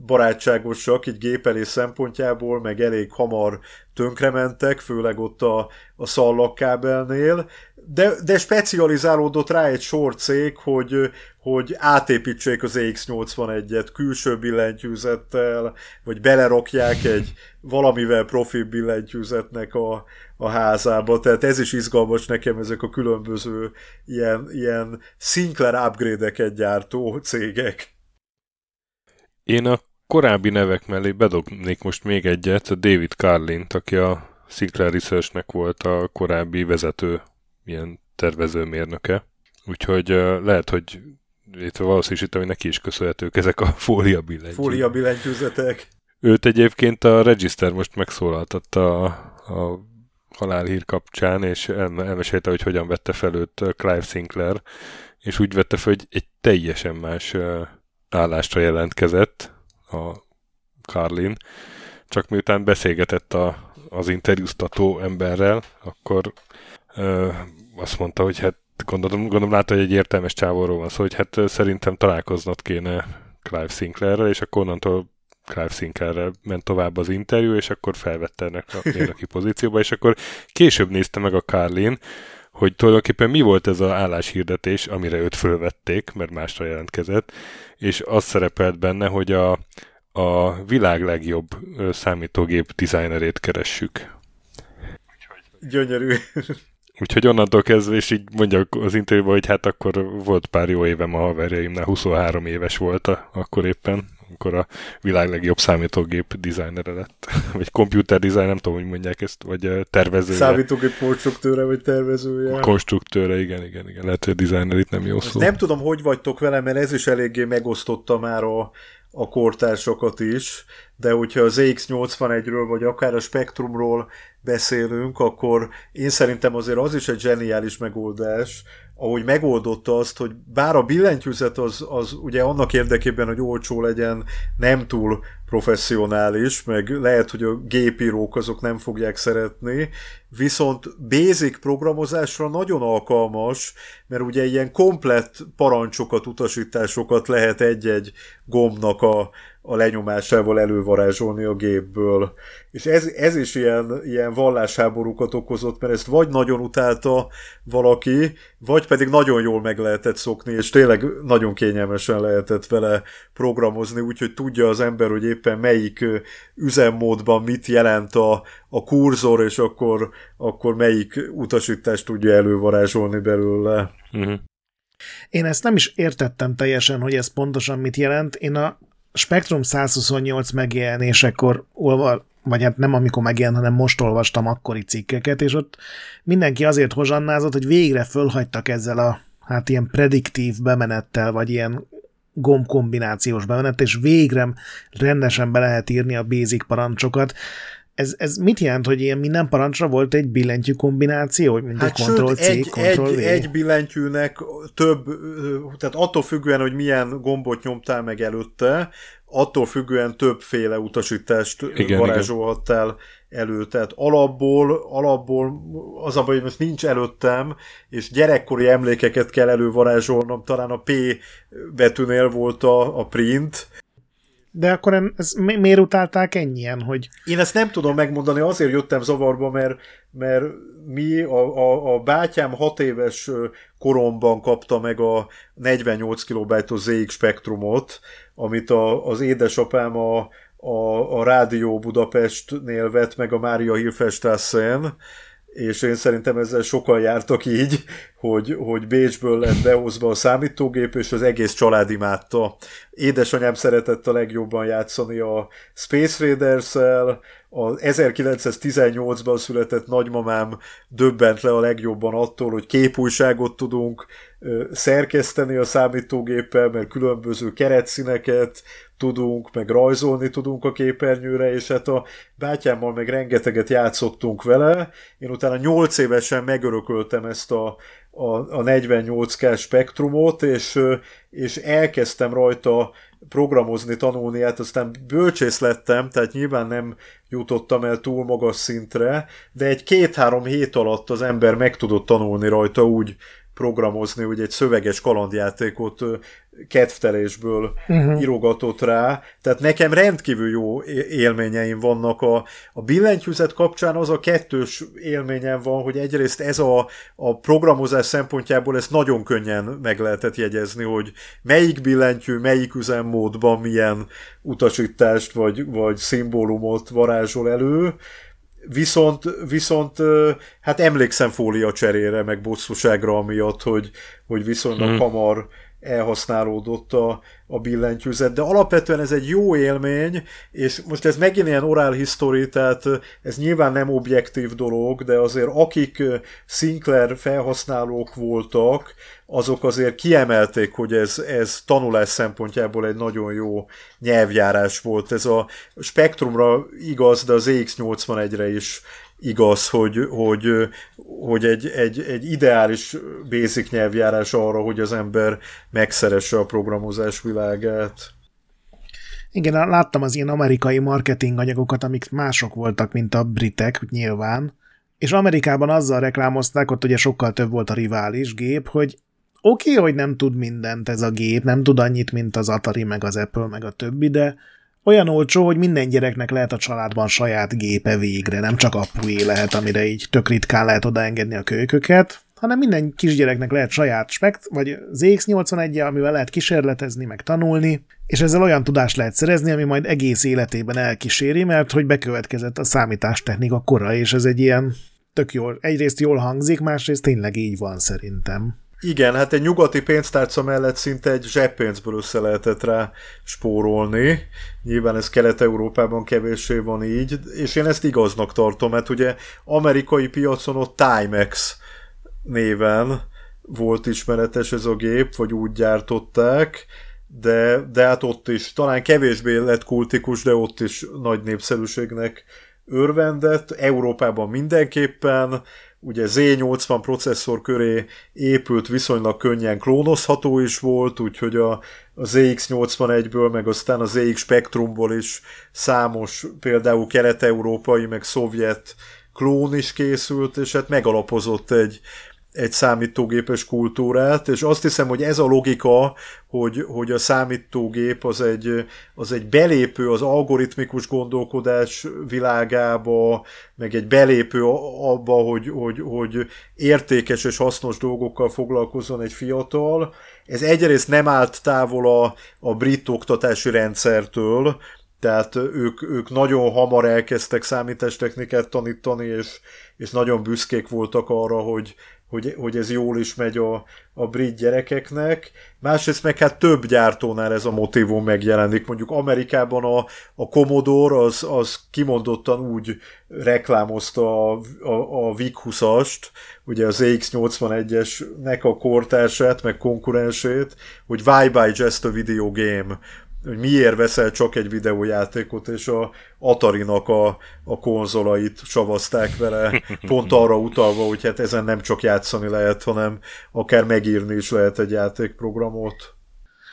Speaker 3: barátságosak, így gépelés szempontjából, meg elég hamar tönkrementek, főleg ott a, a szallagkábelnél, de, de specializálódott rá egy sor cég, hogy, hogy átépítsék az EX81-et külső billentyűzettel, vagy belerakják egy valamivel profi billentyűzetnek a, a házába, tehát ez is izgalmas nekem, ezek a különböző ilyen, ilyen Sinclair upgrade-eket gyártó cégek.
Speaker 1: Én a korábbi nevek mellé bedobnék most még egyet, a David Carlin-t, aki a Sinclair Research-nek volt a korábbi vezető ilyen tervezőmérnöke. Úgyhogy uh, lehet, hogy itt valószínűsítem, hogy neki is köszönhetők ezek a fólia billentyűzetek.
Speaker 3: Fólia billentyűzetek.
Speaker 1: Őt egyébként a Register most megszólaltatta a, a halálhír kapcsán, és elmesélte, hogy hogyan vette fel őt Clive Sinclair, és úgy vette fel, hogy egy teljesen más állásra jelentkezett a Carlin, csak miután beszélgetett a, az interjúztató emberrel, akkor ö, azt mondta, hogy hát gondolom, gondolom látta, hogy egy értelmes csávóról van szó, hogy hát szerintem találkoznod kéne Clive Sinclairrel, és akkor onnantól Clive Sinclairrel ment tovább az interjú, és akkor felvette ennek a mérnöki pozícióba, és akkor később nézte meg a Carlin, hogy tulajdonképpen mi volt ez az álláshirdetés, amire őt fölvették, mert másra jelentkezett, és az szerepelt benne, hogy a, a világ legjobb számítógép dizájnerét keressük.
Speaker 3: Gyönyörű.
Speaker 1: Úgyhogy onnantól kezdve, és így mondja az interjúban, hogy hát akkor volt pár jó évem a haverjaimnál, 23 éves volt a, akkor éppen, amikor a világ legjobb számítógép dizájnere lett. Vagy computer design, nem tudom, hogy mondják ezt, vagy tervezője.
Speaker 3: Számítógép konstruktőre, vagy tervezője.
Speaker 1: Konstruktőre, igen, igen, igen. Lehet, hogy a designer itt nem jó szó.
Speaker 3: Nem tudom, hogy vagytok vele, mert ez is eléggé megosztotta már a, a kortársokat is, de hogyha az EX81-ről, vagy akár a Spectrumról beszélünk, akkor én szerintem azért az is egy zseniális megoldás, ahogy megoldotta azt, hogy bár a billentyűzet az, az ugye annak érdekében, hogy olcsó legyen, nem túl professzionális, meg lehet, hogy a gépírók azok nem fogják szeretni, viszont basic programozásra nagyon alkalmas, mert ugye ilyen komplett parancsokat, utasításokat lehet egy-egy gombnak a, a lenyomásával elővarázsolni a gépből. És ez, ez is ilyen, ilyen vallásháborúkat okozott, mert ezt vagy nagyon utálta valaki, vagy pedig nagyon jól meg lehetett szokni, és tényleg nagyon kényelmesen lehetett vele programozni, úgyhogy tudja az ember, hogy éppen melyik üzemmódban mit jelent a, a kurzor, és akkor, akkor melyik utasítást tudja elővarázsolni belőle. Uh-huh.
Speaker 2: Én ezt nem is értettem teljesen, hogy ez pontosan mit jelent. Én a Spectrum 128 megjelenésekor olva, vagy hát nem amikor megjelent, hanem most olvastam akkori cikkeket, és ott mindenki azért hozsannázott, hogy végre fölhagytak ezzel a hát ilyen prediktív bemenettel, vagy ilyen gombkombinációs bemenet, és végre rendesen be lehet írni a basic parancsokat. Ez, ez mit jelent, hogy ilyen minden parancsra volt egy billentyű kombináció, hogy mindig hát Ctrl C,
Speaker 3: egy,
Speaker 2: Ctrl
Speaker 3: egy,
Speaker 2: V?
Speaker 3: egy billentyűnek több, tehát attól függően, hogy milyen gombot nyomtál meg előtte, attól függően többféle utasítást igen, varázsolhattál elő. Tehát alapból, alapból az a baj, hogy most nincs előttem, és gyerekkori emlékeket kell elővarázsolnom, talán a P betűnél volt a, a print,
Speaker 2: de akkor ez, miért utálták ennyien, hogy...
Speaker 3: Én ezt nem tudom megmondani, azért jöttem zavarba, mert, mert mi, a, a, a bátyám hat éves koromban kapta meg a 48 kilobajtos ZX spektrumot, amit a, az édesapám a, a, a Rádió Budapestnél vett meg a Mária Hilfestraszen, és én szerintem ezzel sokan jártak így, hogy, hogy Bécsből lett behozva a számítógép, és az egész család imádta. Édesanyám szeretett a legjobban játszani a Space Raiders-el, a 1918-ban született nagymamám döbbent le a legjobban attól, hogy képújságot tudunk szerkeszteni a számítógéppel, mert különböző keretszíneket tudunk, meg rajzolni tudunk a képernyőre, és hát a bátyámmal meg rengeteget játszottunk vele. Én utána 8 évesen megörököltem ezt a, a, a 48K spektrumot, és, és elkezdtem rajta programozni, tanulni, hát aztán bölcsész lettem, tehát nyilván nem jutottam el túl magas szintre, de egy két-három hét alatt az ember meg tudott tanulni rajta úgy programozni, hogy egy szöveges kalandjátékot kedvtelésből uh-huh. írogatott rá. Tehát nekem rendkívül jó élményeim vannak a, a billentyűzet kapcsán, az a kettős élményem van, hogy egyrészt ez a, a programozás szempontjából ezt nagyon könnyen meg lehetett jegyezni, hogy melyik billentyű, melyik üzemmódban milyen utasítást vagy, vagy szimbólumot varázsol elő, Viszont, viszont hát emlékszem fólia cserére, meg bosszúságra amiatt, hogy, hogy viszonylag hmm. hamar elhasználódott a, a billentyűzet, de alapvetően ez egy jó élmény, és most ez megint ilyen oral history, tehát ez nyilván nem objektív dolog, de azért akik Sinclair felhasználók voltak, azok azért kiemelték, hogy ez, ez tanulás szempontjából egy nagyon jó nyelvjárás volt. Ez a spektrumra igaz, de az EX81-re is igaz, hogy, hogy, hogy egy, egy, egy ideális basic nyelvjárás arra, hogy az ember megszeresse a programozás világát.
Speaker 2: Igen, láttam az ilyen amerikai marketing anyagokat, amik mások voltak, mint a britek, nyilván, és Amerikában azzal reklámozták, ott ugye sokkal több volt a rivális gép, hogy oké, okay, hogy nem tud mindent ez a gép, nem tud annyit, mint az Atari, meg az Apple, meg a többi, de olyan olcsó, hogy minden gyereknek lehet a családban saját gépe végre, nem csak apué lehet, amire így tök ritkán lehet odaengedni a kölyköket, hanem minden kisgyereknek lehet saját spekt, vagy ZX81 amivel lehet kísérletezni, meg tanulni, és ezzel olyan tudást lehet szerezni, ami majd egész életében elkíséri, mert hogy bekövetkezett a számítástechnika kora, és ez egy ilyen tök jól, egyrészt jól hangzik, másrészt tényleg így van szerintem.
Speaker 3: Igen, hát egy nyugati pénztárca mellett szinte egy zseppénzből össze lehetett rá spórolni. Nyilván ez Kelet-Európában kevéssé van így, és én ezt igaznak tartom, mert ugye amerikai piacon ott Timex néven volt ismeretes ez a gép, vagy úgy gyártották, de, de hát ott is talán kevésbé lett kultikus, de ott is nagy népszerűségnek örvendett, Európában mindenképpen, ugye Z80 processzor köré épült, viszonylag könnyen klónozható is volt, úgyhogy a, a ZX81-ből, meg aztán a ZX Spectrumból is számos, például kelet-európai, meg szovjet klón is készült, és hát megalapozott egy, egy számítógépes kultúrát, és azt hiszem, hogy ez a logika, hogy, hogy a számítógép az egy, az egy belépő az algoritmikus gondolkodás világába, meg egy belépő abba, hogy, hogy, hogy értékes és hasznos dolgokkal foglalkozzon egy fiatal. Ez egyrészt nem állt távol a, a brit oktatási rendszertől, tehát ők, ők nagyon hamar elkezdtek számítástechnikát tanítani, és, és nagyon büszkék voltak arra, hogy, hogy, hogy ez jól is megy a, a brit gyerekeknek. Másrészt meg hát több gyártónál ez a motivum megjelenik. Mondjuk Amerikában a, a Commodore az, az kimondottan úgy reklámozta a, a, a VIC-20-ast, ugye az EX81-esnek a kortársát, meg konkurensét, hogy why buy just a video game? Hogy miért veszel csak egy videójátékot, és a Atari-nak a, a konzolait savazták vele, pont arra utalva, hogy hát ezen nem csak játszani lehet, hanem akár megírni is lehet egy játékprogramot.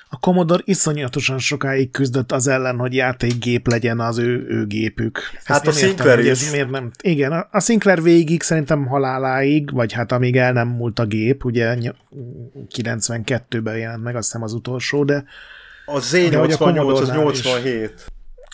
Speaker 2: A Commodore iszonyatosan sokáig küzdött az ellen, hogy játékgép legyen az ő, ő gépük.
Speaker 3: Ezt hát a Sinclair értem, is.
Speaker 2: miért nem. Igen, a Sinclair végig szerintem haláláig, vagy hát amíg el nem múlt a gép, ugye 92-ben jelent meg, azt hiszem az utolsó, de
Speaker 3: a Z88 az 87. Is.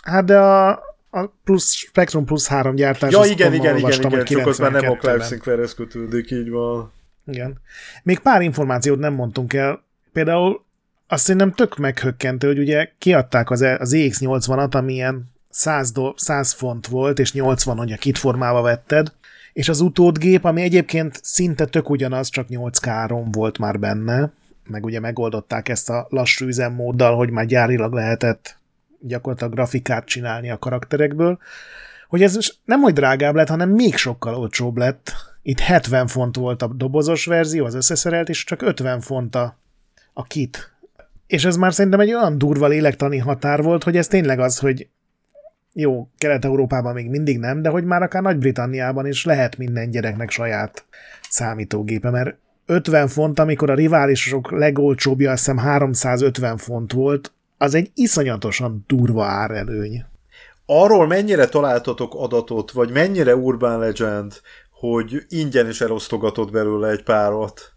Speaker 2: Hát de a, a plusz, Spectrum plusz három gyártás.
Speaker 3: Ja, igen, igen, igen, igen, csak az már nem a Clive Sinclairhez kötődik, így van.
Speaker 2: Igen. Még pár információt nem mondtunk el. Például azt szerintem tök meghökkentő, hogy ugye kiadták az, e- az EX80-at, ami ilyen 100, do, 100 font volt, és 80, hogy a kit formába vetted, és az utódgép, ami egyébként szinte tök ugyanaz, csak 8K volt már benne, meg ugye megoldották ezt a lassú üzemmóddal, hogy már gyárilag lehetett gyakorlatilag grafikát csinálni a karakterekből, hogy ez nem hogy drágább lett, hanem még sokkal olcsóbb lett. Itt 70 font volt a dobozos verzió, az összeszerelt, és csak 50 font a, a kit. És ez már szerintem egy olyan durva lélektani határ volt, hogy ez tényleg az, hogy jó, Kelet-Európában még mindig nem, de hogy már akár Nagy-Britanniában is lehet minden gyereknek saját számítógépe, mert 50 font, amikor a riválisok legolcsóbbja azt hiszem 350 font volt, az egy iszonyatosan durva árelőny.
Speaker 3: Arról mennyire találtatok adatot, vagy mennyire urban legend, hogy ingyen is elosztogatott belőle egy párat?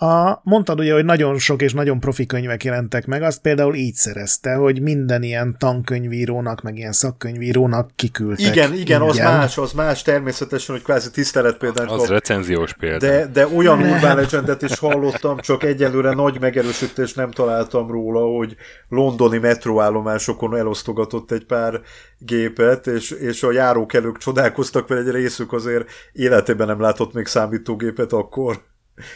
Speaker 2: A, mondtad ugye, hogy nagyon sok és nagyon profi könyvek jelentek meg, azt például így szerezte, hogy minden ilyen tankönyvírónak, meg ilyen szakkönyvírónak kiküldtek.
Speaker 3: Igen, igen, az más, az más természetesen, hogy kvázi tisztelet például.
Speaker 1: Az kap. recenziós példa.
Speaker 3: De, de olyan ne. Urban Legendet is hallottam, csak egyelőre nagy megerősítést nem találtam róla, hogy londoni metróállomásokon elosztogatott egy pár gépet, és, és a járókelők csodálkoztak, mert egy részük azért életében nem látott még számítógépet akkor.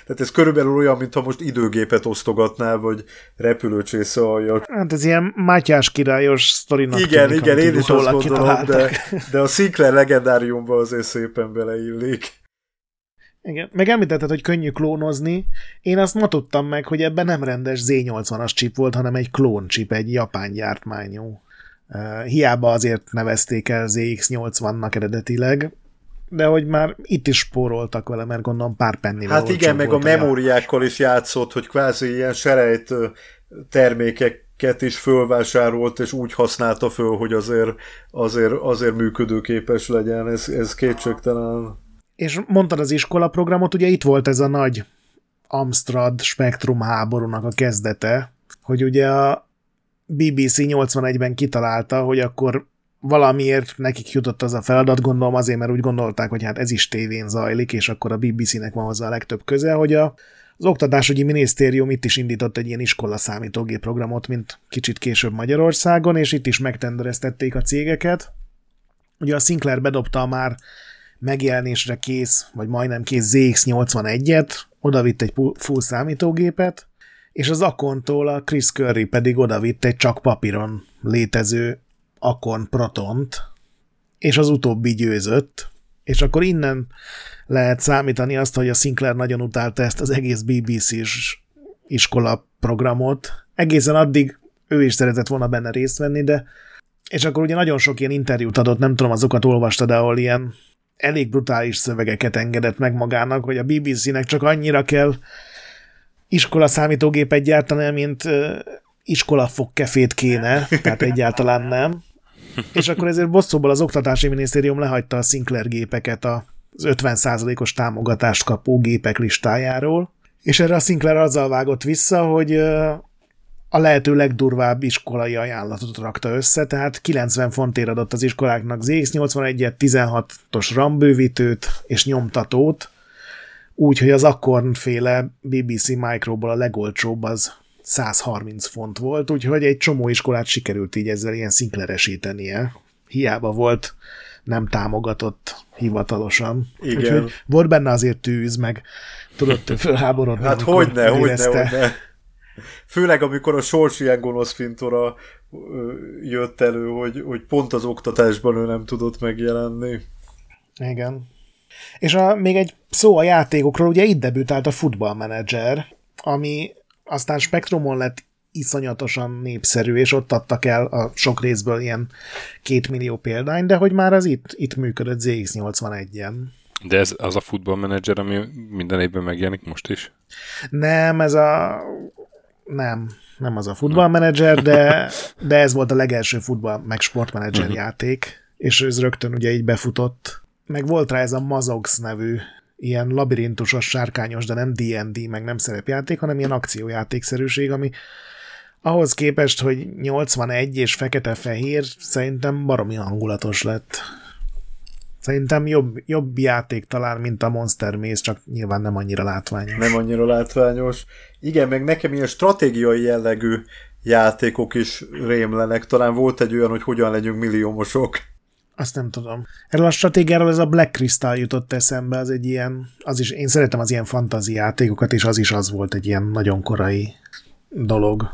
Speaker 3: Tehát ez körülbelül olyan, mintha most időgépet osztogatnál, vagy repülőcsésze alja.
Speaker 2: Hát ez ilyen Mátyás királyos sztorinak
Speaker 3: Igen, tűnik, igen, én is azt gondolom, de, de a Sinclair legendáriumban azért szépen beleillik.
Speaker 2: Igen, meg említetted, hogy könnyű klónozni. Én azt ma tudtam meg, hogy ebben nem rendes Z80-as chip volt, hanem egy klón chip, egy japán gyártmányú. Uh, hiába azért nevezték el ZX80-nak eredetileg, de hogy már itt is spóroltak vele, mert gondolom pár pennivel
Speaker 3: Hát igen, meg a memóriákkal is játszott, hogy kvázi ilyen serejt termékeket is fölvásárolt, és úgy használta föl, hogy azért, azért, azért működőképes legyen, ez, ez kétségtelen.
Speaker 2: És mondtad az iskola programot, ugye itt volt ez a nagy Amstrad spektrum háborúnak a kezdete, hogy ugye a BBC 81-ben kitalálta, hogy akkor valamiért nekik jutott az a feladat, gondolom azért, mert úgy gondolták, hogy hát ez is tévén zajlik, és akkor a BBC-nek van hozzá a legtöbb köze, hogy a, az Oktatásügyi Minisztérium itt is indított egy ilyen iskola számítógép programot, mint kicsit később Magyarországon, és itt is megtendereztették a cégeket. Ugye a Sinclair bedobta a már megjelenésre kész, vagy majdnem kész ZX81-et, odavitt egy full számítógépet, és az Akontól a Chris Curry pedig odavitt egy csak papíron létező Akon Protont, és az utóbbi győzött, és akkor innen lehet számítani azt, hogy a Sinclair nagyon utálta ezt az egész BBC-s iskola programot. Egészen addig ő is szeretett volna benne részt venni, de és akkor ugye nagyon sok ilyen interjút adott, nem tudom, azokat olvastad, ahol ilyen elég brutális szövegeket engedett meg magának, hogy a BBC-nek csak annyira kell iskola számítógépet gyártani, mint iskola fogkefét kéne, tehát egyáltalán nem. És akkor ezért bosszúból az Oktatási Minisztérium lehagyta a Sinclair gépeket az 50%-os támogatást kapó gépek listájáról, és erre a Sinclair azzal vágott vissza, hogy a lehető legdurvább iskolai ajánlatot rakta össze, tehát 90 fontért adott az iskoláknak ZX81-et, 16-os rambővítőt és nyomtatót, úgy, hogy az Acorn-féle BBC Microból a legolcsóbb az 130 font volt, úgyhogy egy csomó iskolát sikerült így ezzel ilyen szinkleresítenie. Hiába volt nem támogatott hivatalosan. Igen. Úgyhogy volt benne azért tűz, meg tudott fölháborodni.
Speaker 3: Hát hogyne, hogyne, hogyne. Főleg, amikor a sors ilyen gonosz fintora jött elő, hogy, hogy pont az oktatásban ő nem tudott megjelenni.
Speaker 2: Igen. És a, még egy szó a játékokról, ugye itt debütált a Football Manager, ami aztán Spectrumon lett iszonyatosan népszerű, és ott adtak el a sok részből ilyen két millió példány, de hogy már az itt, itt működött ZX81-en.
Speaker 1: De ez az a futballmenedzser, ami minden évben megjelenik most is?
Speaker 2: Nem, ez a... Nem, nem az a futballmenedzser, de, de ez volt a legelső futball meg sportmenedzser uh-huh. játék, és ez rögtön ugye így befutott. Meg volt rá ez a Mazox nevű ilyen labirintusos, sárkányos, de nem D&D, meg nem szerepjáték, hanem ilyen akciójátékszerűség, ami ahhoz képest, hogy 81 és fekete-fehér, szerintem baromi hangulatos lett. Szerintem jobb, jobb játék talán, mint a Monster Maze, csak nyilván nem annyira látványos.
Speaker 3: Nem annyira látványos. Igen, meg nekem ilyen stratégiai jellegű játékok is rémlenek. Talán volt egy olyan, hogy hogyan legyünk milliómosok.
Speaker 2: Azt nem tudom. Erről a stratégiáról ez a Black Crystal jutott eszembe, az egy ilyen, az is, én szeretem az ilyen fantazi játékokat, és az is az volt egy ilyen nagyon korai dolog.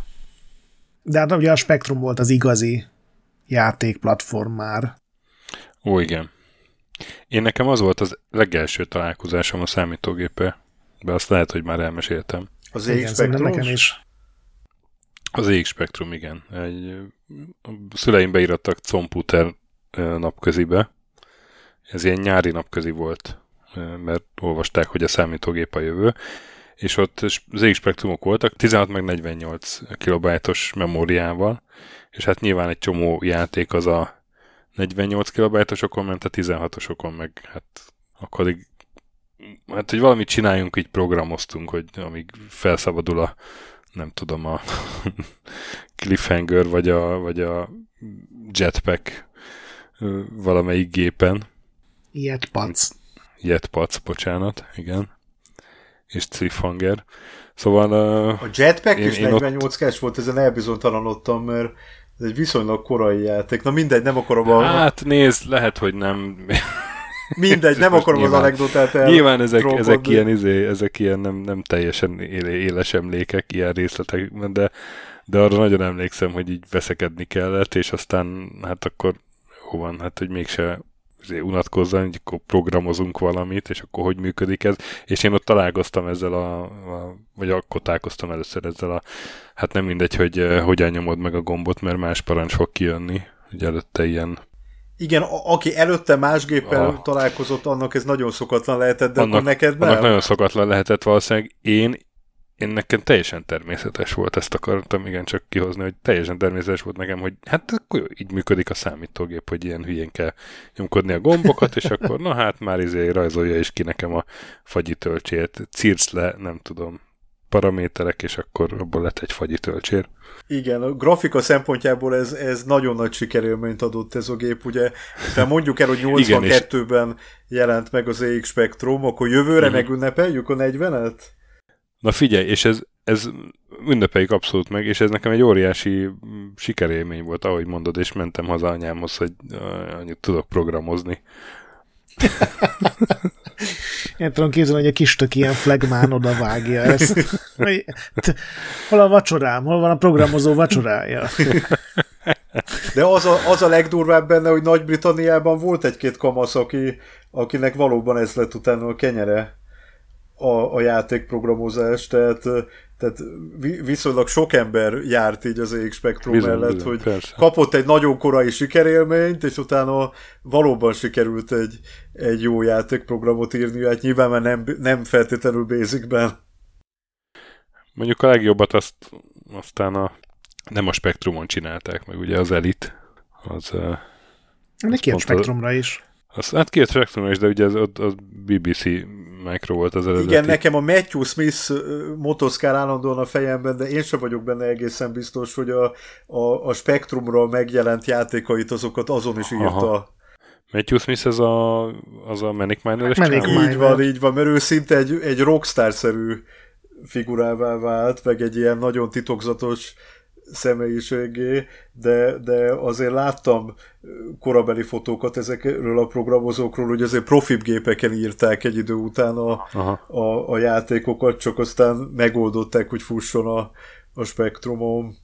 Speaker 2: De hát ugye a Spectrum volt az igazi játékplatform már.
Speaker 1: Ó, igen. Én nekem az volt az legelső találkozásom a számítógéppel, de azt lehet, hogy már elmeséltem.
Speaker 3: Az EX Spectrum?
Speaker 2: nekem is.
Speaker 1: Az EX Spectrum, igen. Egy, a szüleim beírattak Computer napközibe. Ez ilyen nyári napközi volt, mert olvasták, hogy a számítógép a jövő, és ott ZX spektrumok voltak, 16 meg 48 kilobájtos memóriával, és hát nyilván egy csomó játék az a 48 kilobájtosokon ment, a 16-osokon meg hát akkor addig hát, hogy valamit csináljunk, így programoztunk, hogy amíg felszabadul a nem tudom, a cliffhanger, vagy a, vagy a jetpack valamelyik gépen.
Speaker 2: Jetpac.
Speaker 1: Jetpac, bocsánat, igen. És Cliffhanger. Szóval...
Speaker 3: Uh, a Jetpack én, is 48 ott... volt, ezen elbizonytalanodtam, mert ez egy viszonylag korai játék. Na mindegy, nem akarom
Speaker 1: a... Hát nézd, lehet, hogy nem...
Speaker 3: Mindegy, nem akarom nyilván, az anekdotát el.
Speaker 1: Nyilván ezek, ezek ilyen, izé, ezek ilyen nem, nem teljesen éles emlékek, ilyen részletek, de, de arra nagyon emlékszem, hogy így veszekedni kellett, és aztán hát akkor van, hát hogy mégse unatkozzon, hogy akkor programozunk valamit, és akkor hogy működik ez. És én ott találkoztam ezzel a, a vagy akkor találkoztam először ezzel a, hát nem mindegy, hogy uh, hogyan nyomod meg a gombot, mert más parancs fog kijönni. Ugye előtte ilyen
Speaker 3: igen, a- aki előtte más géppel a... találkozott, annak ez nagyon szokatlan lehetett, de annak, neked nem?
Speaker 1: Annak nagyon szokatlan lehetett valószínűleg. Én én nekem teljesen természetes volt, ezt akartam igen csak kihozni, hogy teljesen természetes volt nekem, hogy hát akkor így működik a számítógép, hogy ilyen hülyén kell nyomkodni a gombokat, és akkor na hát már izé rajzolja is ki nekem a fagyi tölcsét, circ le, nem tudom, paraméterek, és akkor abból lett egy fagyi tölcsér.
Speaker 3: Igen, a grafika szempontjából ez, ez nagyon nagy sikerélményt adott ez a gép, ugye, de mondjuk el, hogy 82-ben jelent meg az EX Spectrum, akkor jövőre uh-huh. megünnepeljük a 40-et?
Speaker 1: Na figyelj, és ez, ez ünnepeljük abszolút meg, és ez nekem egy óriási sikerélmény volt, ahogy mondod, és mentem haza anyámhoz, hogy annyit tudok programozni.
Speaker 2: Én tudom képzelni, hogy a kis tök ilyen flagmán oda vágja ezt. Hol a vacsorám? Hol van a programozó vacsorája?
Speaker 3: De az a, az a legdurvább benne, hogy Nagy-Britanniában volt egy-két kamasz, aki, akinek valóban ez lett utána a kenyere a, a játékprogramozás, tehát, tehát viszonylag sok ember járt így az EX Spectrum bizony, mellett, bizony, hogy persze. kapott egy nagyon korai sikerélményt, és utána valóban sikerült egy, egy jó játékprogramot írni, hát nyilván már nem, nem feltétlenül basicben.
Speaker 1: Mondjuk a legjobbat azt aztán a, nem a Spectrumon csinálták, meg ugye az Elite, az...
Speaker 2: Neki a Spectrumra is.
Speaker 1: Az, hát két Spectrum is, de ugye az, az BBC Micro volt az eredeti.
Speaker 3: Igen, nekem a Matthew Smith motoszkál állandóan a fejemben, de én sem vagyok benne egészen biztos, hogy a, a, a Spectrumról megjelent játékait azokat azon is írta. Aha.
Speaker 1: Matthew Smith ez a, az a Manic Miner?
Speaker 3: Manic Miner. Így van, így van, mert ő szinte egy, egy rockstar-szerű figurává vált, meg egy ilyen nagyon titokzatos személyiségé, de, de azért láttam korabeli fotókat ezekről a programozókról, hogy azért profib gépeken írták egy idő után a, a, a játékokat, csak aztán megoldották, hogy fusson a, a spektrumon.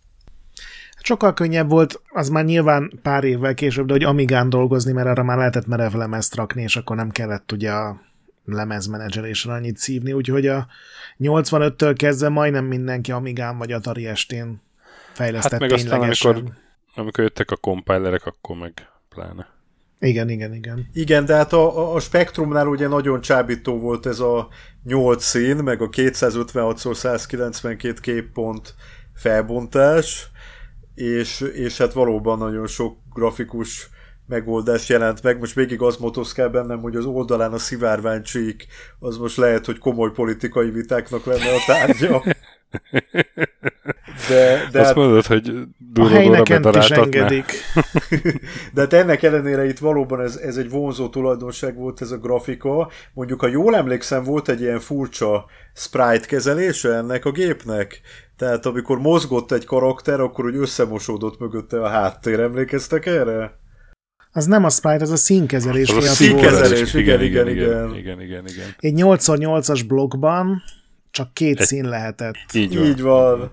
Speaker 2: Sokkal könnyebb volt, az már nyilván pár évvel később, de hogy Amigán dolgozni, mert arra már lehetett merev lemezt rakni, és akkor nem kellett ugye a lemezmenedzselésre annyit szívni, úgyhogy a 85-től kezdve majdnem mindenki Amigán vagy Atari estén fejlesztett
Speaker 1: Hát meg aztán,
Speaker 2: ténylegesen.
Speaker 1: amikor, amikor jöttek a compilerek, akkor meg pláne.
Speaker 2: Igen, igen, igen.
Speaker 3: Igen, de hát a, a- Spectrumnál ugye nagyon csábító volt ez a 8 szín, meg a 256x192 képpont felbontás, és, és hát valóban nagyon sok grafikus megoldás jelent meg. Most végig az motoszkál bennem, hogy az oldalán a szivárványcsík, az most lehet, hogy komoly politikai vitáknak lenne a tárgya. De, de
Speaker 1: Azt
Speaker 3: hát,
Speaker 1: mondod, hogy
Speaker 2: A helynekent is engedik.
Speaker 3: De hát ennek ellenére itt valóban ez, ez egy vonzó tulajdonság volt ez a grafika. Mondjuk, ha jól emlékszem, volt egy ilyen furcsa sprite kezelése ennek a gépnek. Tehát amikor mozgott egy karakter, akkor úgy összemosódott mögötte a háttér. Emlékeztek erre?
Speaker 2: Az nem a sprite, az a színkezelés
Speaker 1: Az a
Speaker 3: színkezelés. igen,
Speaker 1: igen,
Speaker 3: igen.
Speaker 1: igen,
Speaker 3: igen,
Speaker 1: igen.
Speaker 2: Egy 8x8-as blokkban csak két
Speaker 1: Egy-
Speaker 2: szín lehetett.
Speaker 1: Így van.
Speaker 3: Így van.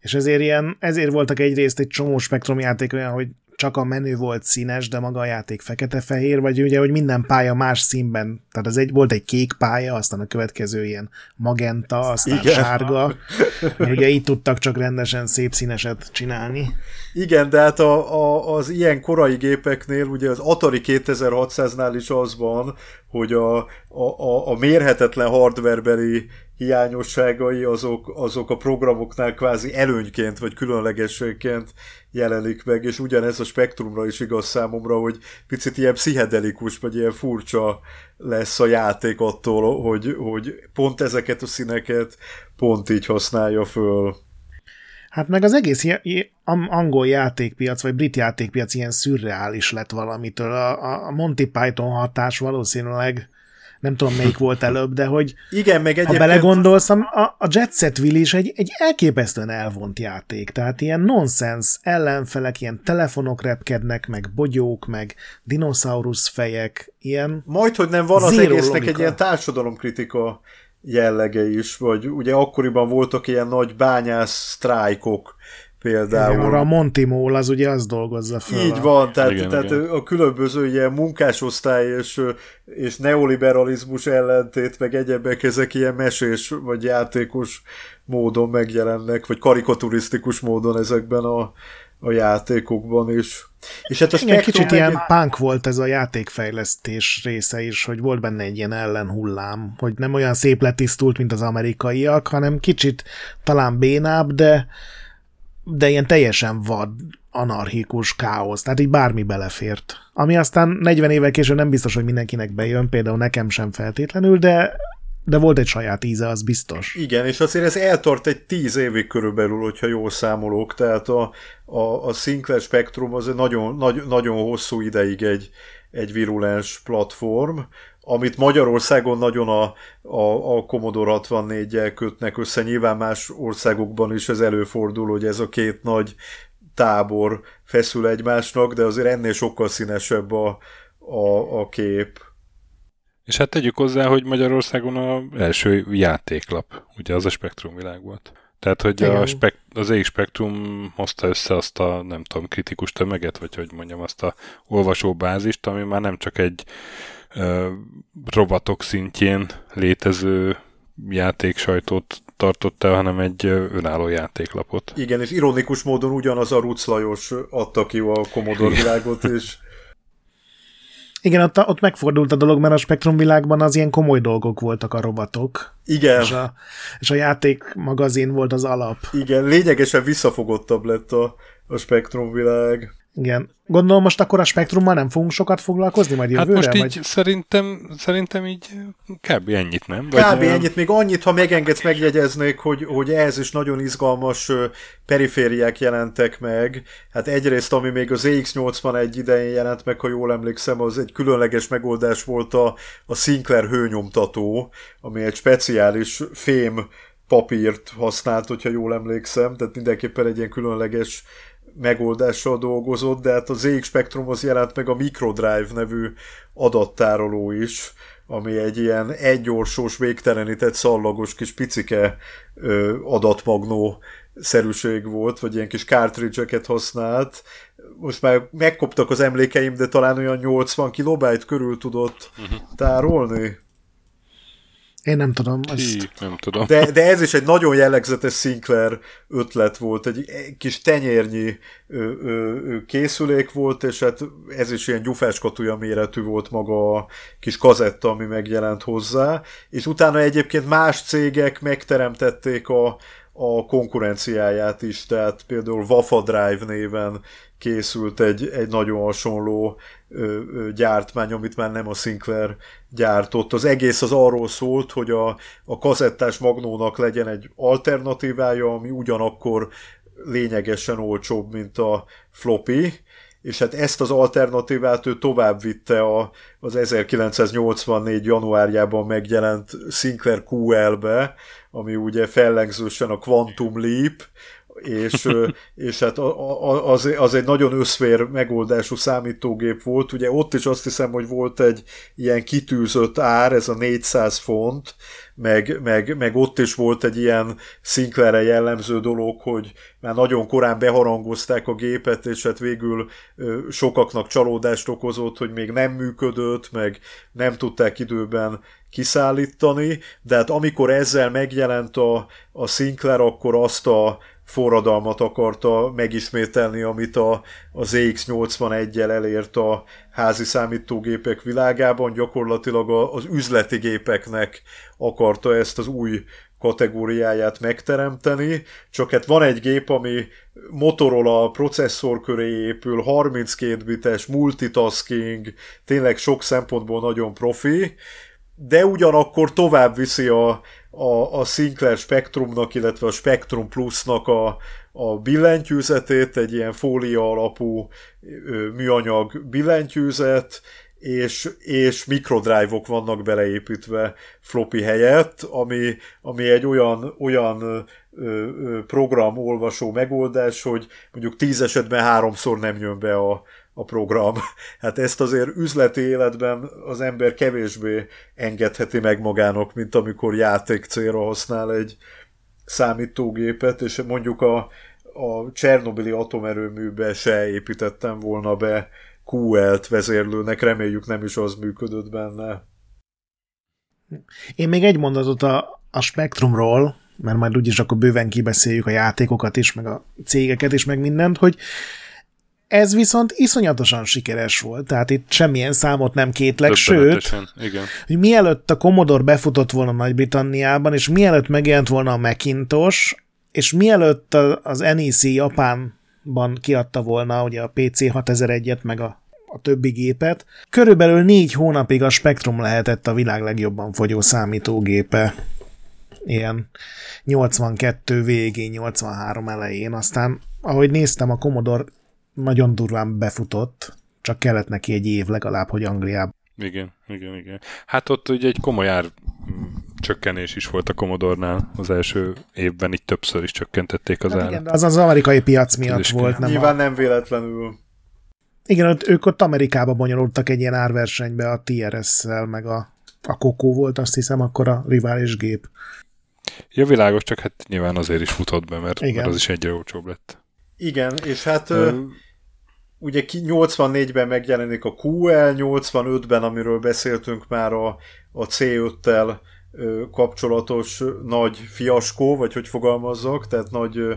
Speaker 2: És ezért, ilyen, ezért voltak egyrészt egy csomó spektrum játék olyan, hogy csak a menü volt színes, de maga a játék fekete-fehér, vagy ugye, hogy minden pálya más színben. Tehát az egy, volt egy kék pálya, aztán a következő ilyen magenta, aztán
Speaker 3: Igen.
Speaker 2: sárga. Mert ugye így tudtak csak rendesen szép színeset csinálni.
Speaker 3: Igen, de hát a, a, az ilyen korai gépeknél, ugye az Atari 2600-nál is az van, hogy a, a, a, a mérhetetlen hardwarebeli hiányosságai azok, azok a programoknál kvázi előnyként vagy különlegességként jelenik meg, és ugyanez a spektrumra is igaz számomra, hogy picit ilyen pszichedelikus, vagy ilyen furcsa lesz a játék attól, hogy, hogy pont ezeket a színeket pont így használja föl.
Speaker 2: Hát meg az egész angol játékpiac, vagy brit játékpiac ilyen szürreális lett valamitől. A, a Monty Python hatás valószínűleg nem tudom melyik volt előbb, de hogy
Speaker 3: Igen, meg
Speaker 2: ha
Speaker 3: egyébként...
Speaker 2: belegondolsz, a, a Jet Set Will is egy, egy elképesztően elvont játék, tehát ilyen nonsens ellenfelek, ilyen telefonok repkednek, meg bogyók, meg dinoszaurusz fejek, ilyen
Speaker 3: Majd, hogy nem van az egésznek
Speaker 2: logika.
Speaker 3: egy ilyen társadalomkritika jellege is, vagy ugye akkoriban voltak ilyen nagy bányász sztrájkok például.
Speaker 2: arra a Monty Mole az ugye az dolgozza fel.
Speaker 3: Így van, tehát,
Speaker 1: Igen,
Speaker 3: tehát
Speaker 1: igen.
Speaker 3: a különböző ilyen munkásosztály és, és neoliberalizmus ellentét, meg egyebek, ezek ilyen mesés vagy játékos módon megjelennek, vagy karikaturisztikus módon ezekben a, a játékokban is. És hát a
Speaker 2: Igen, kicsit
Speaker 3: meg-
Speaker 2: ilyen punk volt ez a játékfejlesztés része is, hogy volt benne egy ilyen ellenhullám, hogy nem olyan szép letisztult, mint az amerikaiak, hanem kicsit talán bénább, de, de ilyen teljesen vad, anarchikus káosz, tehát így bármi belefért. Ami aztán 40 évvel később nem biztos, hogy mindenkinek bejön, például nekem sem feltétlenül, de, de volt egy saját íze, az biztos.
Speaker 3: Igen, és azért ez eltart egy tíz évig körülbelül, hogyha jól számolok, tehát a, a, a Sinclair Spectrum az egy nagyon, nagy, nagyon hosszú ideig egy, egy virulens platform, amit Magyarországon nagyon a, a, a Commodore 64-jel kötnek össze, nyilván más országokban is ez előfordul, hogy ez a két nagy tábor feszül egymásnak, de azért ennél sokkal színesebb a, a, a kép.
Speaker 1: És hát tegyük hozzá, hogy Magyarországon a első játéklap, ugye az a Spektrum világ volt. Tehát, hogy a spek- az EX Spektrum hozta össze azt a, nem tudom, kritikus tömeget, vagy hogy mondjam, azt a olvasóbázist, ami már nem csak egy ö, rovatok szintjén létező játéksajtót tartott el, hanem egy önálló játéklapot.
Speaker 3: Igen, és ironikus módon ugyanaz a Ruc Lajos adta ki a Commodore világot, és
Speaker 2: Igen, ott, ott megfordult a dolog, mert a Spektrum világban az ilyen komoly dolgok voltak a robotok,
Speaker 3: igen,
Speaker 2: és a, és a játék magazin volt az alap.
Speaker 3: igen, lényegesen visszafogottabb lett a, a Spektrum világ.
Speaker 2: Igen. Gondolom most akkor a spektrummal nem fogunk sokat foglalkozni majd
Speaker 1: Hát
Speaker 2: jövőre?
Speaker 1: most így
Speaker 2: vagy?
Speaker 1: szerintem, szerintem így kb. ennyit, nem?
Speaker 3: Kb.
Speaker 1: ö,
Speaker 3: ennyit, még annyit, ha megengedsz, megjegyeznék, hogy, hogy ez is nagyon izgalmas perifériák jelentek meg. Hát egyrészt, ami még az EX81 idején jelent meg, ha jól emlékszem, az egy különleges megoldás volt a, a Sinclair hőnyomtató, ami egy speciális fém papírt használt, hogyha jól emlékszem, tehát mindenképpen egy ilyen különleges megoldással dolgozott, de hát az ZX Spectrumhoz jelent meg a Microdrive nevű adattároló is, ami egy ilyen egyorsós, végtelenített szallagos kis picike ö, adatmagnó szerűség volt, vagy ilyen kis cartridge-eket használt. Most már megkoptak az emlékeim, de talán olyan 80 kilobájt körül tudott tárolni.
Speaker 2: Én nem tudom.
Speaker 1: Ezt... nem tudom.
Speaker 3: De, de ez is egy nagyon jellegzetes Sinclair ötlet volt, egy kis tenyérnyi ö, ö, ö, készülék volt, és hát ez is ilyen gyufáskatúja méretű volt maga a kis kazetta, ami megjelent hozzá, és utána egyébként más cégek megteremtették a, a konkurenciáját is, tehát például Wafa Drive néven készült egy, egy nagyon hasonló ö, ö, gyártmány, amit már nem a Sinclair gyártott. Az egész az arról szólt, hogy a, a kazettás magnónak legyen egy alternatívája, ami ugyanakkor lényegesen olcsóbb, mint a floppy, és hát ezt az alternatívát ő tovább vitte a, az 1984. januárjában megjelent Sinclair QL-be, ami ugye fellengzősen a Quantum Leap, és, és hát az, az egy nagyon összvér megoldású számítógép volt. Ugye ott is azt hiszem, hogy volt egy ilyen kitűzött ár, ez a 400 font, meg, meg, meg ott is volt egy ilyen Sinclairre jellemző dolog, hogy már nagyon korán beharangozták a gépet, és hát végül sokaknak csalódást okozott, hogy még nem működött, meg nem tudták időben kiszállítani, de hát amikor ezzel megjelent a, a Sinclair, akkor azt a forradalmat akarta megismételni, amit a, a ZX81-jel elért a házi számítógépek világában, gyakorlatilag a, az üzleti gépeknek akarta ezt az új kategóriáját megteremteni, csak hát van egy gép, ami Motorola processzor köré épül, 32 bites, multitasking, tényleg sok szempontból nagyon profi, de ugyanakkor tovább viszi a, a, a Sinclair Spectrumnak, illetve a Spectrum Plusnak a, a billentyűzetét, egy ilyen fólia alapú ö, műanyag billentyűzet, és, és mikrodrive-ok vannak beleépítve floppy helyett, ami, ami egy olyan, olyan ö, ö, program olvasó megoldás, hogy mondjuk tíz esetben háromszor nem jön be a, a program. Hát ezt azért üzleti életben az ember kevésbé engedheti meg magának, mint amikor játék célra használ egy számítógépet, és mondjuk a, a Csernobili atomerőműbe se építettem volna be QL-t vezérlőnek, reméljük nem is az működött benne.
Speaker 2: Én még egy mondatot a, a Spectrumról, mert majd úgyis akkor bőven kibeszéljük a játékokat is, meg a cégeket is, meg mindent, hogy ez viszont iszonyatosan sikeres volt, tehát itt semmilyen számot nem kétlek, sőt,
Speaker 1: igen.
Speaker 2: hogy mielőtt a Commodore befutott volna Nagy-Britanniában, és mielőtt megjelent volna a Macintosh, és mielőtt az NEC Japánban kiadta volna ugye a PC 6001-et, meg a, a többi gépet, körülbelül négy hónapig a Spectrum lehetett a világ legjobban fogyó számítógépe. Ilyen 82 végén, 83 elején, aztán ahogy néztem, a Commodore nagyon durván befutott, csak kellett neki egy év legalább, hogy Angliában.
Speaker 1: Igen, igen, igen. Hát ott ugye egy komoly ár mm, csökkenés is volt a Commodore-nál az első évben, így többször is csökkentették az hát
Speaker 2: Igen, az az amerikai piac miatt volt.
Speaker 3: Nem Nyilván a... nem véletlenül.
Speaker 2: Igen, ott, ők ott Amerikába bonyolultak egy ilyen árversenybe a TRS-szel, meg a, a Coco volt, azt hiszem, akkor a rivális gép.
Speaker 1: Ja, világos, csak hát nyilván azért is futott be, mert, Igen. mert az is egyre olcsóbb lett.
Speaker 3: Igen, és hát... Ö ugye 84-ben megjelenik a QL, 85-ben, amiről beszéltünk már a, a C5-tel kapcsolatos nagy fiaskó, vagy hogy fogalmazzak, tehát nagy ö,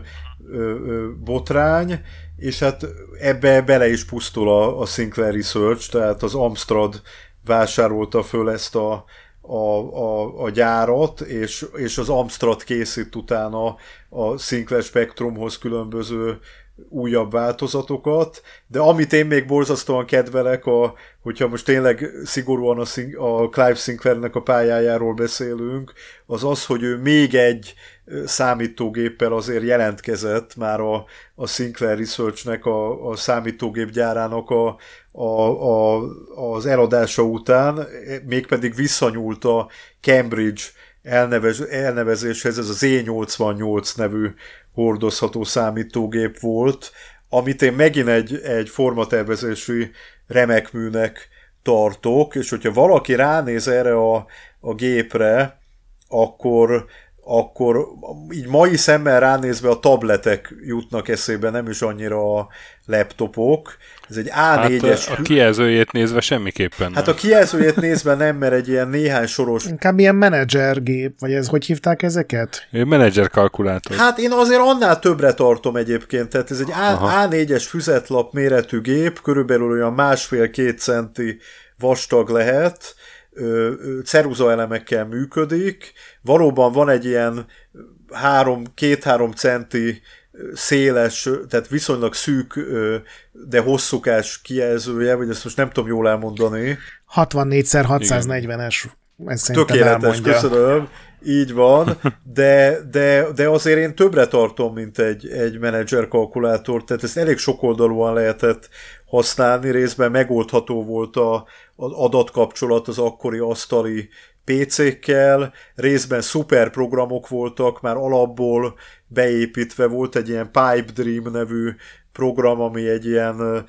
Speaker 3: ö, botrány, és hát ebbe bele is pusztul a, a Sinclair Research, tehát az Amstrad vásárolta föl ezt a, a, a, a gyárat, és, és az Amstrad készít utána a Sinclair Spectrumhoz különböző újabb változatokat, de amit én még borzasztóan kedvelek, a, hogyha most tényleg szigorúan a, a Clive Sinclairnek a pályájáról beszélünk, az az, hogy ő még egy számítógéppel azért jelentkezett már a, a Sinclair Researchnek, a, a számítógépgyárának a, a, a, az eladása után, mégpedig visszanyúlt a Cambridge elnevez, elnevezéshez, ez az E88 nevű hordozható számítógép volt, amit én megint egy, egy formatervezési remek műnek tartok, és hogyha valaki ránéz erre a, a gépre, akkor, akkor így mai szemmel ránézve a tabletek jutnak eszébe, nem is annyira a laptopok. Ez egy A4-es...
Speaker 1: Hát a kijelzőjét nézve semmiképpen
Speaker 3: Hát nem. a kijelzőjét nézve nem, mert egy ilyen néhány soros...
Speaker 2: Inkább ilyen menedzsergép, vagy ez hogy hívták ezeket?
Speaker 1: Menedzser kalkulátor.
Speaker 3: Hát én azért annál többre tartom egyébként, tehát ez egy A, A4-es füzetlap méretű gép, körülbelül olyan másfél-két centi vastag lehet, ceruza elemekkel működik, valóban van egy ilyen három, két-három centi széles, tehát viszonylag szűk, de hosszúkás kijelzője, vagy ezt most nem tudom jól elmondani.
Speaker 2: 64x640-es, ez
Speaker 3: Tökéletes, köszönöm. Így van, de, de, de azért én többre tartom, mint egy, egy menedzser kalkulátor, tehát ezt elég sokoldalúan lehetett használni, részben megoldható volt a, az adatkapcsolat az akkori asztali PC-kkel, részben szuper programok voltak, már alapból beépítve volt egy ilyen Pipe Dream nevű program, ami egy ilyen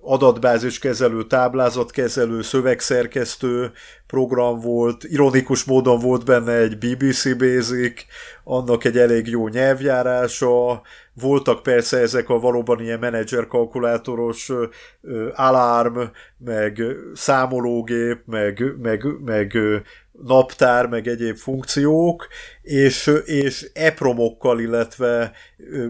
Speaker 3: adatbáziskezelő, táblázatkezelő, szövegszerkesztő program volt, ironikus módon volt benne egy BBC Basic, annak egy elég jó nyelvjárása, voltak persze ezek a valóban ilyen menedzser kalkulátoros alarm, meg számológép, meg, meg, meg naptár, meg egyéb funkciók, és, és epromokkal, illetve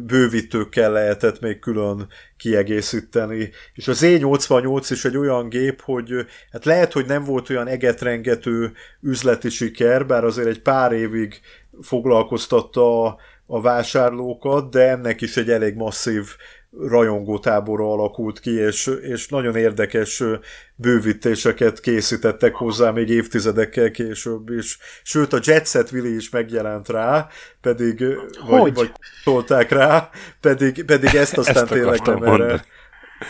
Speaker 3: bővítőkkel lehetett még külön kiegészíteni. És az E88 is egy olyan gép, hogy hát lehet, hogy nem volt olyan egetrengető üzleti siker, bár azért egy pár évig foglalkoztatta a, a vásárlókat, de ennek is egy elég masszív rajongótábora alakult ki, és, és nagyon érdekes bővítéseket készítettek hozzá még évtizedekkel később is. Sőt, a Jet Set Willy is megjelent rá, pedig,
Speaker 2: hogy? vagy,
Speaker 3: vagy tolták rá, pedig, pedig ezt aztán ezt tényleg nem erre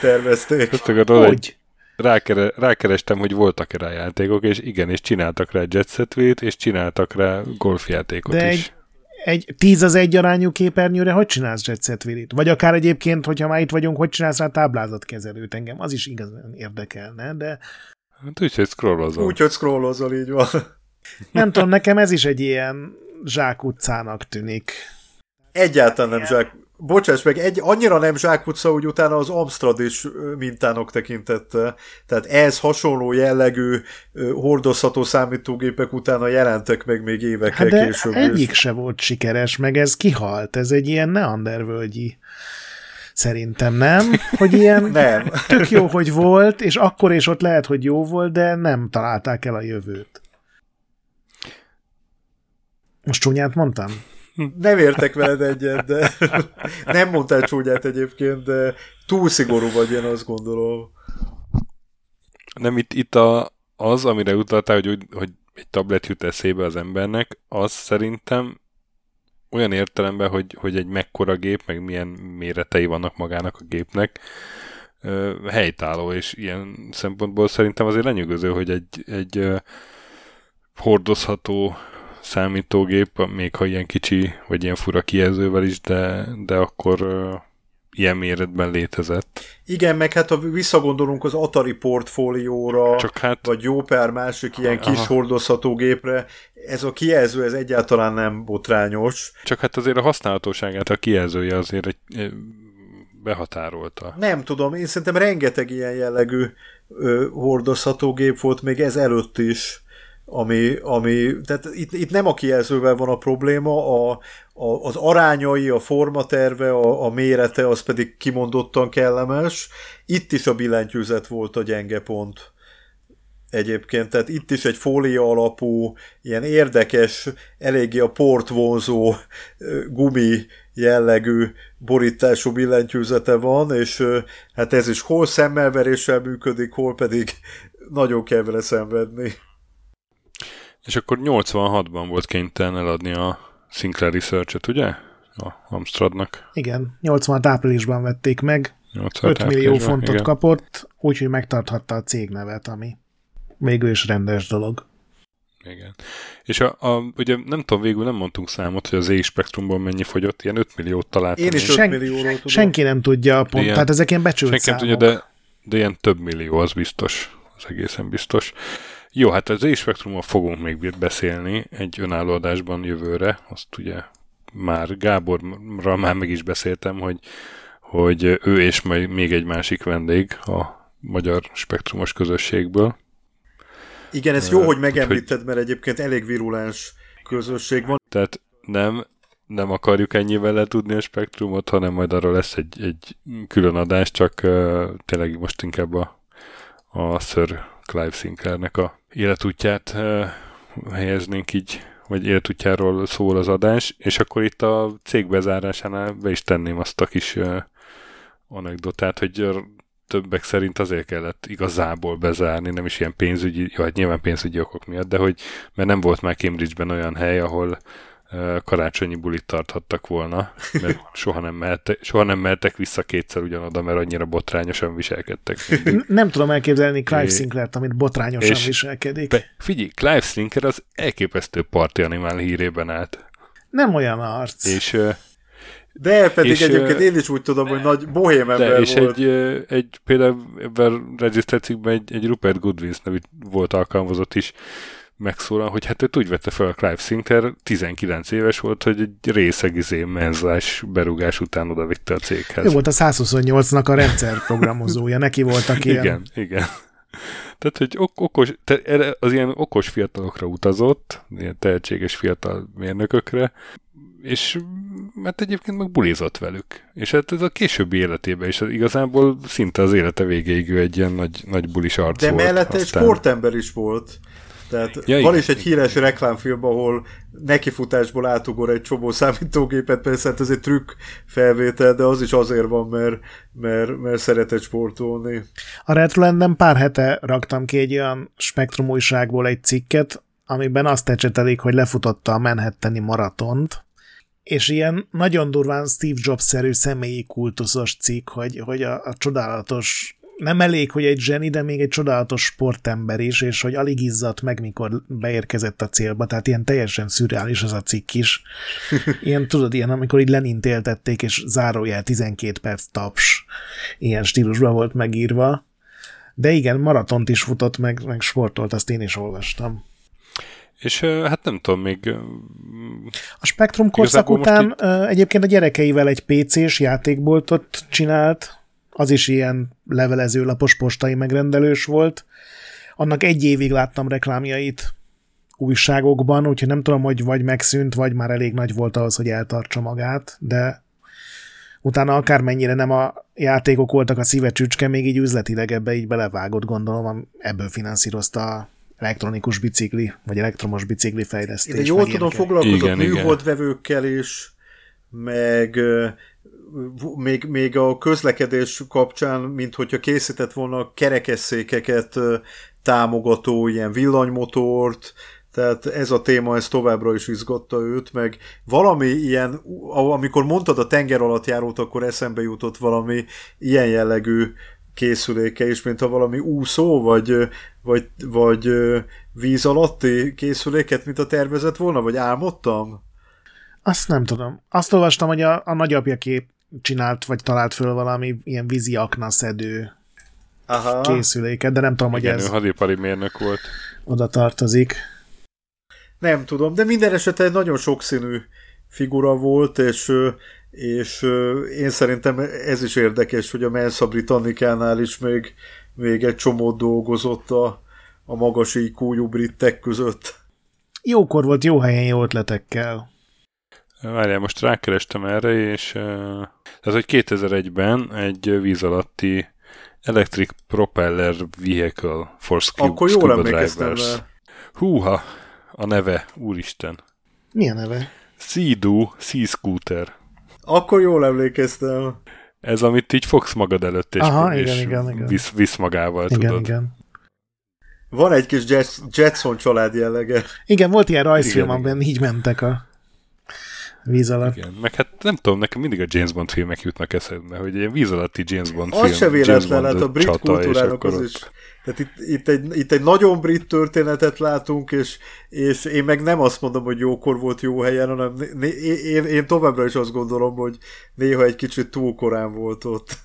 Speaker 3: tervezték.
Speaker 1: Ezt akarod, hogy? Rákere, rákerestem, hogy voltak-e rá játékok, és igen, és csináltak rá Jet Set Willy-t, és csináltak rá golfjátékot
Speaker 2: De
Speaker 1: is. Egy
Speaker 2: egy 10 az egy arányú képernyőre hogy csinálsz Jet Set Willy-t? Vagy akár egyébként, hogyha már itt vagyunk, hogy csinálsz rá táblázatkezelőt engem? Az is igazán érdekelne, de...
Speaker 1: Hát úgy, hogy scrollozol.
Speaker 3: Úgy, hogy scrollozol, így van.
Speaker 2: Nem tudom, nekem ez is egy ilyen zsákutcának tűnik.
Speaker 3: Egyáltalán nem zsák Bocsáss meg, egy, annyira nem zsákutca, hogy utána az Amstrad is mintának tekintette. Tehát ez hasonló jellegű hordozható számítógépek utána jelentek meg még évekkel hát de később.
Speaker 2: egyik se volt sikeres, meg ez kihalt. Ez egy ilyen neandervölgyi szerintem nem, hogy ilyen
Speaker 3: nem.
Speaker 2: tök jó, hogy volt, és akkor és ott lehet, hogy jó volt, de nem találták el a jövőt. Most csúnyát mondtam?
Speaker 3: Nem értek veled egyet, de nem mondtál csúnyát egyébként, de túl szigorú vagy, én azt gondolom.
Speaker 1: Nem, itt, itt a, az, amire utaltál, hogy, hogy egy tablet jut eszébe az embernek, az szerintem olyan értelemben, hogy, hogy egy mekkora gép, meg milyen méretei vannak magának a gépnek, helytálló, és ilyen szempontból szerintem azért lenyűgöző, hogy egy, egy hordozható számítógép, még ha ilyen kicsi, vagy ilyen fura kijelzővel is, de, de akkor uh, ilyen méretben létezett.
Speaker 3: Igen, meg hát ha visszagondolunk az Atari portfólióra, Csak hát... vagy jó pár másik ilyen Aha. kis hordozható gépre, ez a kijelző ez egyáltalán nem botrányos.
Speaker 1: Csak hát azért a használhatóságát a kijelzője azért egy, behatárolta.
Speaker 3: Nem tudom, én szerintem rengeteg ilyen jellegű ö, hordozható gép volt még ez előtt is ami, ami tehát itt, itt nem a kijelzővel van a probléma, a, a, az arányai, a formaterve, a, a mérete, az pedig kimondottan kellemes. Itt is a billentyűzet volt a gyenge pont egyébként, tehát itt is egy fólia alapú, ilyen érdekes, eléggé a port vonzó gumi jellegű borítású billentyűzete van, és hát ez is hol szemmelveréssel működik, hol pedig nagyon kell vele szenvedni.
Speaker 1: És akkor 86-ban volt kénytelen eladni a Sinclair Research-et, ugye? A Amstradnak.
Speaker 2: Igen, 86 áprilisban vették meg, 5 millió fontot igen. kapott, úgyhogy megtarthatta a cégnevet, ami végül is rendes dolog.
Speaker 1: Igen. És a, a, ugye nem tudom, végül nem mondtunk számot, hogy az Z spektrumban mennyi fogyott, ilyen 5 milliót találtam.
Speaker 3: Én is 5 Sen, millióról tudom.
Speaker 2: Senki nem tudja a pont, ilyen, tehát ezek ilyen becsült
Speaker 1: senki
Speaker 2: számok.
Speaker 1: nem tudja, de, de ilyen több millió, az biztos, az egészen biztos. Jó, hát az E-Spektrumon fogunk még beszélni egy önálló adásban jövőre, azt ugye már Gáborra már meg is beszéltem, hogy, hogy ő és majd még egy másik vendég a magyar spektrumos közösségből.
Speaker 3: Igen, ez jó, hogy megemlíted, mert egyébként elég virulens közösség van.
Speaker 1: Tehát nem, nem akarjuk ennyivel letudni a spektrumot, hanem majd arról lesz egy, egy külön adás, csak uh, tényleg most inkább a, a Sir Clive Sinclairnek a életútját uh, helyeznénk így, vagy életútjáról szól az adás, és akkor itt a cég bezárásánál be is tenném azt a kis uh, anekdotát, hogy többek szerint azért kellett igazából bezárni, nem is ilyen pénzügyi, hát nyilván pénzügyi okok miatt, de hogy, mert nem volt már Cambridge-ben olyan hely, ahol karácsonyi bulit tarthattak volna, mert soha nem, mehettek, soha nem mehettek vissza kétszer ugyanoda, mert annyira botrányosan viselkedtek.
Speaker 2: Nem tudom elképzelni Clive Sinclair-t, amit botrányosan és viselkedik. Be,
Speaker 1: figyelj, Clive Sinclair az elképesztő parti animál hírében állt.
Speaker 2: Nem olyan arc.
Speaker 1: És
Speaker 3: de pedig és, egyébként én is úgy tudom, hogy nagy bohém ember de,
Speaker 1: és volt. Egy, egy, például ebben regisztrált cikkben egy, egy Rupert Goodwins nevű volt alkalmazott is, megszólal, hogy hát őt úgy vette fel a Clive Sinclair, 19 éves volt, hogy egy részeg izé menzás berugás után oda vitte a céghez.
Speaker 2: Ő volt a 128-nak a rendszer programozója, neki voltak ilyen.
Speaker 1: Igen, igen. Tehát, hogy ok- okos, te, az ilyen okos fiatalokra utazott, ilyen tehetséges fiatal mérnökökre, és mert egyébként meg bulizott velük. És hát ez a későbbi életében is igazából szinte az élete végéig ő egy ilyen nagy, nagy bulis arc
Speaker 3: De volt. mellette aztán... egy sportember is volt. Tehát ja, van igen. is egy híres reklámfilm, ahol nekifutásból átugor egy csomó számítógépet, persze hát ez egy trükk felvétel, de az is azért van, mert, mert, mert szeretett sportolni.
Speaker 2: A Retrolanden pár hete raktam ki egy olyan spektrum újságból egy cikket, amiben azt ecsetelik, hogy lefutotta a Manhattani maratont, és ilyen nagyon durván Steve Jobs-szerű személyi kultuszos cikk, hogy, hogy a, a csodálatos nem elég, hogy egy zseni, de még egy csodálatos sportember is, és hogy alig izzadt meg, mikor beérkezett a célba, tehát ilyen teljesen szürreális az a cikk is. Ilyen, tudod, ilyen, amikor így lenintéltették, és zárójel 12 perc taps, ilyen stílusban volt megírva. De igen, maratont is futott, meg, meg sportolt, azt én is olvastam.
Speaker 1: És hát nem tudom, még...
Speaker 2: A Spektrum korszak után itt... egyébként a gyerekeivel egy PC-s játékboltot csinált, az is ilyen levelezőlapos postai megrendelős volt. Annak egy évig láttam reklámjait újságokban, úgyhogy nem tudom, hogy vagy megszűnt, vagy már elég nagy volt ahhoz, hogy eltartsa magát, de utána akármennyire nem a játékok voltak a szíve csücske, még így üzletileg ebbe így belevágott, gondolom, ebből finanszírozta a elektronikus bicikli, vagy elektromos bicikli fejlesztés. Én
Speaker 3: jól tudom, foglalkozott műholdvevőkkel is, meg még, még a közlekedés kapcsán, mint hogyha készített volna kerekesszékeket támogató ilyen villanymotort, tehát ez a téma, ez továbbra is izgatta őt, meg valami ilyen, amikor mondtad a tenger alatt járót, akkor eszembe jutott valami ilyen jellegű készüléke is, mint ha valami úszó, vagy, vagy, vagy víz alatti készüléket, mint a tervezett volna, vagy álmodtam?
Speaker 2: Azt nem tudom. Azt olvastam, hogy a, a nagyapja kép csinált, vagy talált föl valami ilyen vízi aknaszedő Aha. készüléket, de nem tudom,
Speaker 1: Igen,
Speaker 2: hogy ez...
Speaker 1: hadipari mérnök volt.
Speaker 2: Oda tartozik.
Speaker 3: Nem tudom, de minden esetre nagyon sokszínű figura volt, és és én szerintem ez is érdekes, hogy a Mensa Britannicánál is még, még egy csomó dolgozott a, a magas iq britek között.
Speaker 2: Jókor volt, jó helyen, jó ötletekkel.
Speaker 1: Várjál, most rákerestem erre, és tehát, hogy 2001-ben egy víz alatti Electric Propeller Vehicle for Scuba,
Speaker 3: Akkor jól Drivers.
Speaker 1: Húha, a neve, úristen.
Speaker 2: Mi a neve?
Speaker 1: Sea-Doo Sea Scooter.
Speaker 3: Akkor jól emlékeztem.
Speaker 1: Ez, amit így fogsz magad előtt, és,
Speaker 2: Aha,
Speaker 1: és
Speaker 2: igen, igen, igen.
Speaker 1: Visz, visz magával,
Speaker 2: igen,
Speaker 1: tudod.
Speaker 2: Igen.
Speaker 3: Van egy kis Jetson család jellege.
Speaker 2: Igen, volt ilyen rajzfilm, amiben így mentek a víz alatt.
Speaker 1: Igen, meg hát nem tudom, nekem mindig a James Bond filmek jutnak eszembe, hogy ilyen víz alatti James Bond
Speaker 3: az
Speaker 1: film.
Speaker 3: Az se véletlen, hát a brit kultúrának az is. Tehát itt, itt, egy, itt egy nagyon brit történetet látunk, és, és én meg nem azt mondom, hogy jókor volt jó helyen, hanem né, én, én továbbra is azt gondolom, hogy néha egy kicsit túl korán volt ott.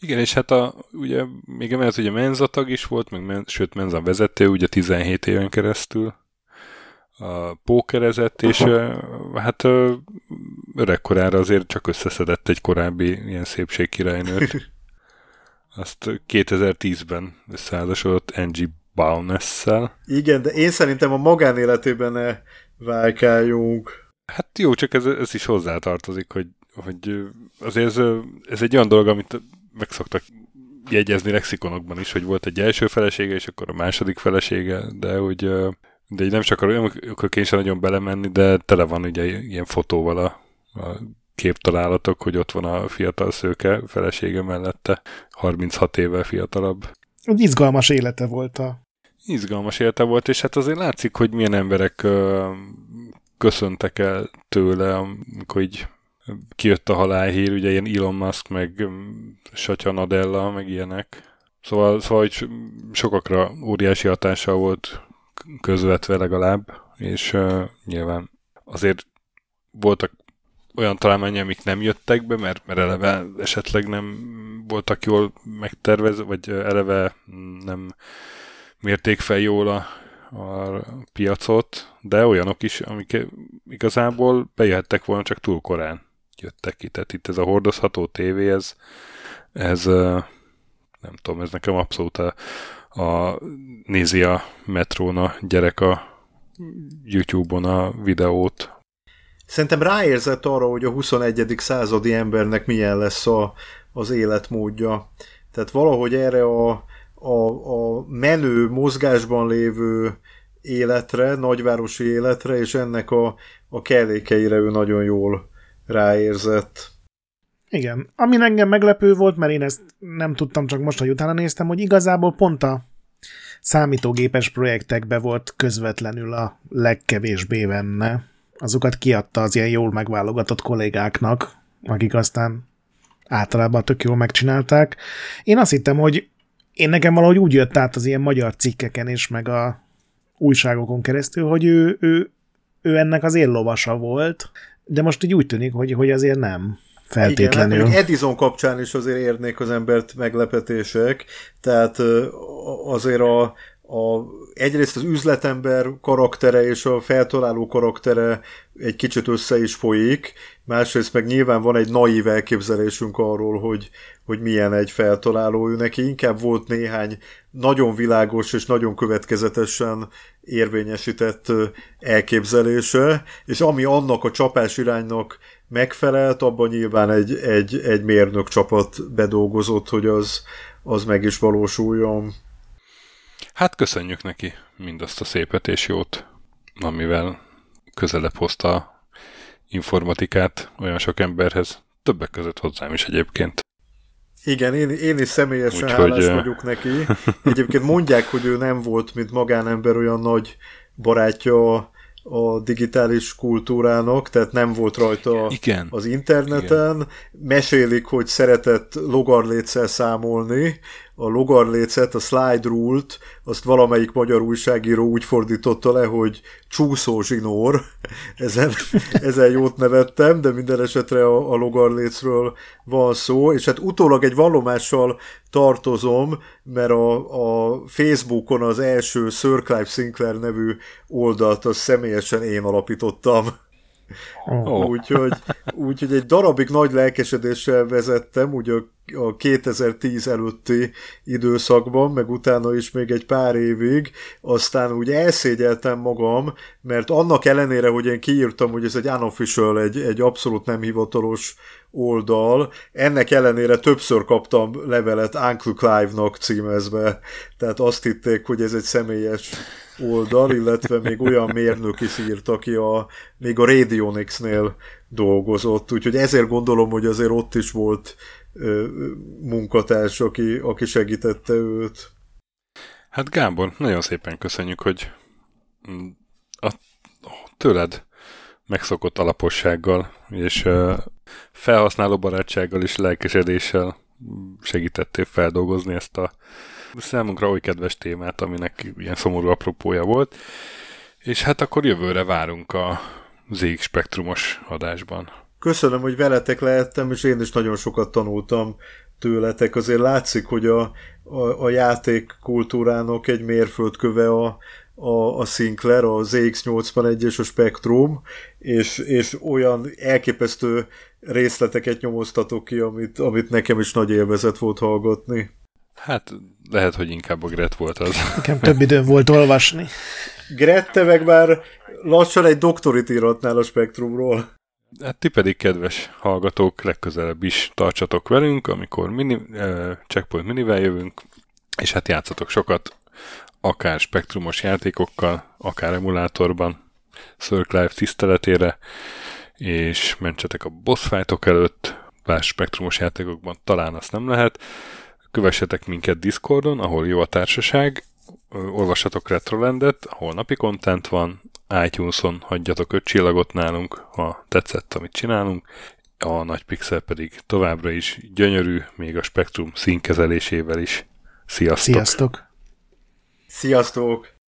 Speaker 1: Igen, és hát a, ugye, még emellett ugye menzatag is volt, meg men, sőt menza vezető, ugye 17 éven keresztül pókerezett, és hát öregkorára azért csak összeszedett egy korábbi ilyen szépségkirálynőt. Azt 2010-ben összeházasodott Angie Bowness-szel.
Speaker 3: Igen, de én szerintem a magánéletében válkáljunk.
Speaker 1: Hát jó, csak ez, ez is hozzátartozik, hogy, hogy azért ez, ez egy olyan dolog, amit meg szoktak jegyezni lexikonokban is, hogy volt egy első felesége, és akkor a második felesége, de hogy de így nem csak akkor én sem nagyon belemenni, de tele van ugye ilyen fotóval a, a képtalálatok, hogy ott van a fiatal szőke felesége mellette, 36 évvel fiatalabb.
Speaker 2: Egy izgalmas élete volt a...
Speaker 1: Izgalmas élete volt, és hát azért látszik, hogy milyen emberek ö, köszöntek el tőle, amikor így kijött a halálhír, ugye ilyen Elon Musk, meg Satya Nadella, meg ilyenek. Szóval, szóval hogy sokakra óriási hatással volt közvetve legalább, és uh, nyilván azért voltak olyan találmányok, amik nem jöttek be, mert, mert eleve esetleg nem voltak jól megtervezve, vagy eleve nem mérték fel jól a, a piacot, de olyanok is, amik igazából bejöhettek volna, csak túl korán jöttek ki. Tehát itt ez a hordozható tévé, ez, ez nem tudom, ez nekem abszolút a, a nézi a metrón a gyerek a YouTube-on a videót.
Speaker 3: Szerintem ráérzett arra, hogy a 21. századi embernek milyen lesz a, az életmódja. Tehát valahogy erre a, a, a menő, mozgásban lévő életre, nagyvárosi életre, és ennek a, a kellékeire ő nagyon jól ráérzett.
Speaker 2: Igen. Ami engem meglepő volt, mert én ezt nem tudtam, csak most, hogy utána néztem, hogy igazából pont a számítógépes projektekbe volt közvetlenül a legkevésbé benne. Azokat kiadta az ilyen jól megválogatott kollégáknak, akik aztán általában tök jól megcsinálták. Én azt hittem, hogy én nekem valahogy úgy jött át az ilyen magyar cikkeken és meg a újságokon keresztül, hogy ő, ő, ő ennek az éllovasa volt, de most így úgy tűnik, hogy, hogy azért nem feltétlenül. Igen,
Speaker 3: hát Edison kapcsán is azért érnék az embert meglepetések, tehát azért a, a, egyrészt az üzletember karaktere és a feltaláló karaktere egy kicsit össze is folyik, másrészt meg nyilván van egy naív elképzelésünk arról, hogy, hogy milyen egy feltaláló ő neki. Inkább volt néhány nagyon világos és nagyon következetesen érvényesített elképzelése, és ami annak a csapás iránynak megfelelt, abban nyilván egy, egy, egy mérnök csapat bedolgozott, hogy az, az meg is valósuljon.
Speaker 1: Hát köszönjük neki mindazt a szépet és jót, amivel közelebb hozta informatikát olyan sok emberhez, többek között hozzám is egyébként.
Speaker 3: Igen, én, én is személyesen Úgy, hálás hogy, vagyok neki. Egyébként mondják, hogy ő nem volt, mint magánember olyan nagy barátja a digitális kultúrának, tehát nem volt rajta Igen. az interneten. Igen. Mesélik, hogy szeretett logarléccel számolni, a logarlécet, a slide rule-t, azt valamelyik magyar újságíró úgy fordította le, hogy csúszó zsinór. Ezen, ezen jót nevettem, de minden esetre a, a logarlécről van szó, és hát utólag egy vallomással tartozom, mert a, a Facebookon az első Sir Clive Sinclair nevű oldalt azt személyesen én alapítottam. Oh. Úgyhogy, úgyhogy egy darabig nagy lelkesedéssel vezettem, úgy a, a 2010 előtti időszakban, meg utána is még egy pár évig, aztán úgy elszégyeltem magam, mert annak ellenére, hogy én kiírtam, hogy ez egy unofficial, egy, egy abszolút nem hivatalos oldal, ennek ellenére többször kaptam levelet Uncle Clive-nak címezve, tehát azt hitték, hogy ez egy személyes oldal, illetve még olyan mérnök is írt, aki a, még a Radionics-nél dolgozott, úgyhogy ezért gondolom, hogy azért ott is volt ö, munkatárs, aki, aki segítette őt.
Speaker 1: Hát Gábor, nagyon szépen köszönjük, hogy a tőled megszokott alapossággal és felhasználó barátsággal és lelkesedéssel segítettél feldolgozni ezt a számunkra oly kedves témát, aminek ilyen szomorú apropója volt. És hát akkor jövőre várunk a ZX Spektrumos adásban.
Speaker 3: Köszönöm, hogy veletek lehettem, és én is nagyon sokat tanultam tőletek. Azért látszik, hogy a, a, a játék kultúrának egy mérföldköve a, a, a Sinclair, a ZX81 és a Spectrum, és, és olyan elképesztő részleteket nyomoztatok ki, amit, amit nekem is nagy élvezet volt hallgatni.
Speaker 1: Hát lehet, hogy inkább a Gret volt az.
Speaker 2: Nekem több időm volt olvasni.
Speaker 3: Grette meg már lassan egy doktorit íratnál a Spektrumról.
Speaker 1: Hát ti pedig, kedves hallgatók, legközelebb is tartsatok velünk, amikor mini, uh, Checkpoint minivel jövünk, és hát játszatok sokat, akár spektrumos játékokkal, akár emulátorban, Circle Life tiszteletére, és mentsetek a boss fightok előtt, bár spektrumos játékokban talán azt nem lehet. Kövessetek minket Discordon, ahol jó a társaság, olvassatok Retrolandet, ahol napi content van, iTunes-on hagyjatok öt csillagot nálunk, ha tetszett, amit csinálunk, a nagy pixel pedig továbbra is gyönyörű, még a spektrum színkezelésével is. Sziasztok!
Speaker 2: Sziasztok!
Speaker 3: Sziasztok!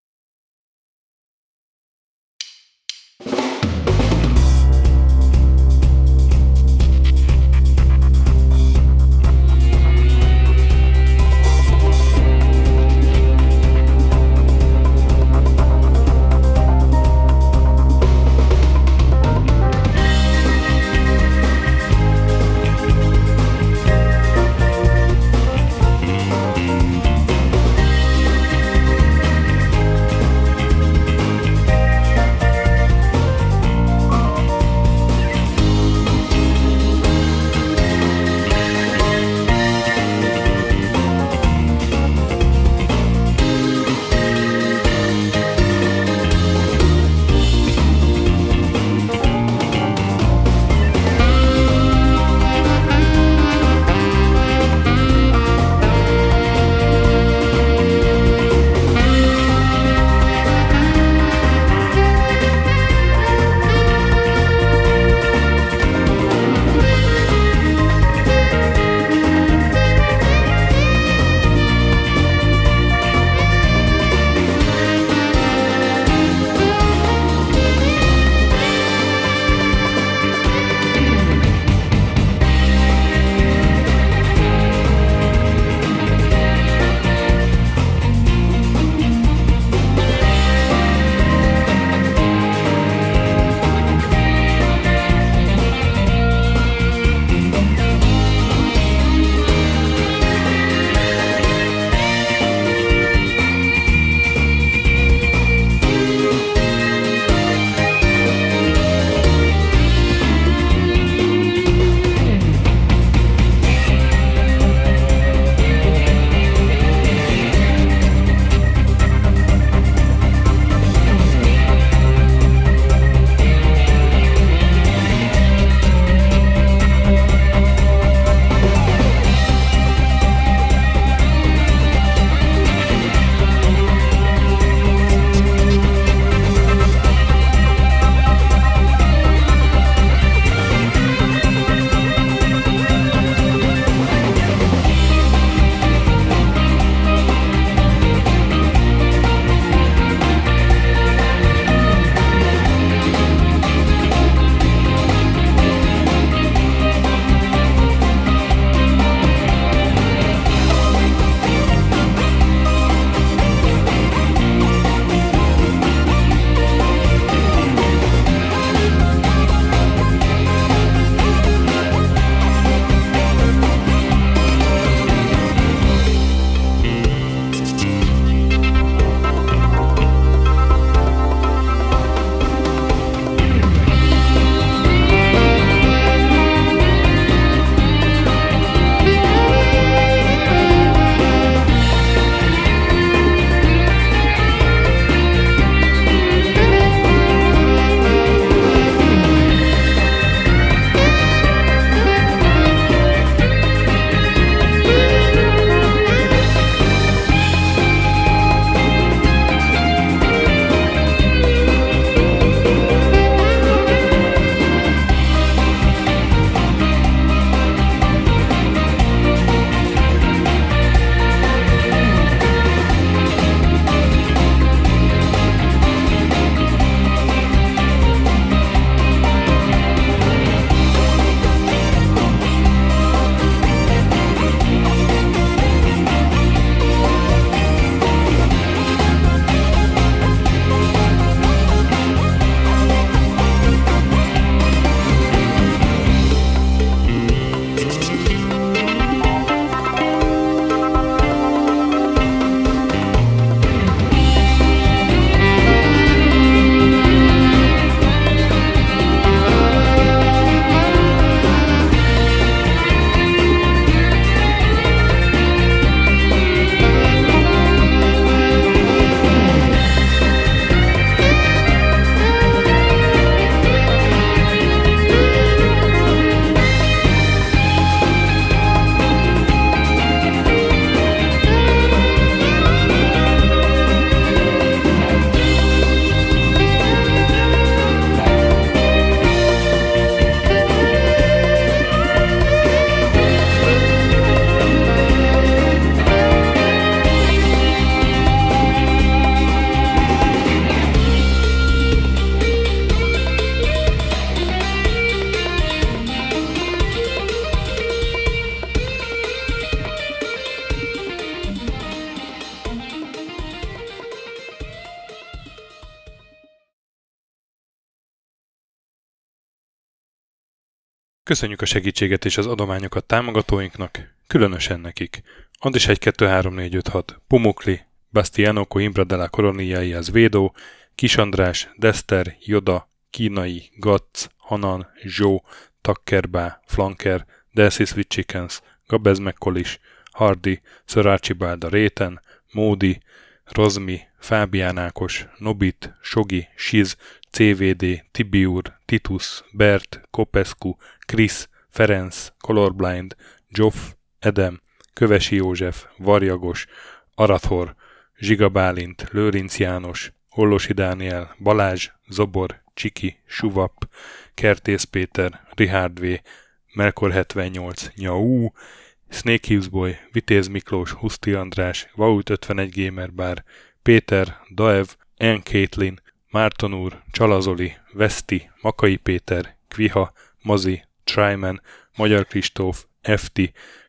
Speaker 1: Köszönjük a segítséget és az adományokat támogatóinknak, különösen nekik. Andis 1 2 3 4 5 6, Pumukli, Bastiano Coimbra de la az Védó, Kis András, Dester, Joda, Kínai, Gatz, Hanan, Zsó, Takkerbá, Flanker, Delcy Sweet Chickens, Gabez McCollis, Hardy, Sir Archibald a Réten, Módi, Rozmi, Fábián Ákos, Nobit, Sogi, Siz, CVD, Tibiur, Titus, Bert, Kopescu, Krisz, Ferenc, Colorblind, Joff, Edem, Kövesi József, Varjagos, Arathor, Zsiga Bálint, Lőrinc János, Ollosi Dániel, Balázs, Zobor, Csiki, Suvap, Kertész Péter, Richard V, Melkor 78, Nyau, Snake Hughes Boy, Vitéz Miklós, Huszti András, Vaut 51 Gamer Bar, Péter, Daev, N. Caitlin, Márton úr, Csalazoli, Veszti, Makai Péter, Kviha, Mazi, Tryman, Magyar Kristóf, FT,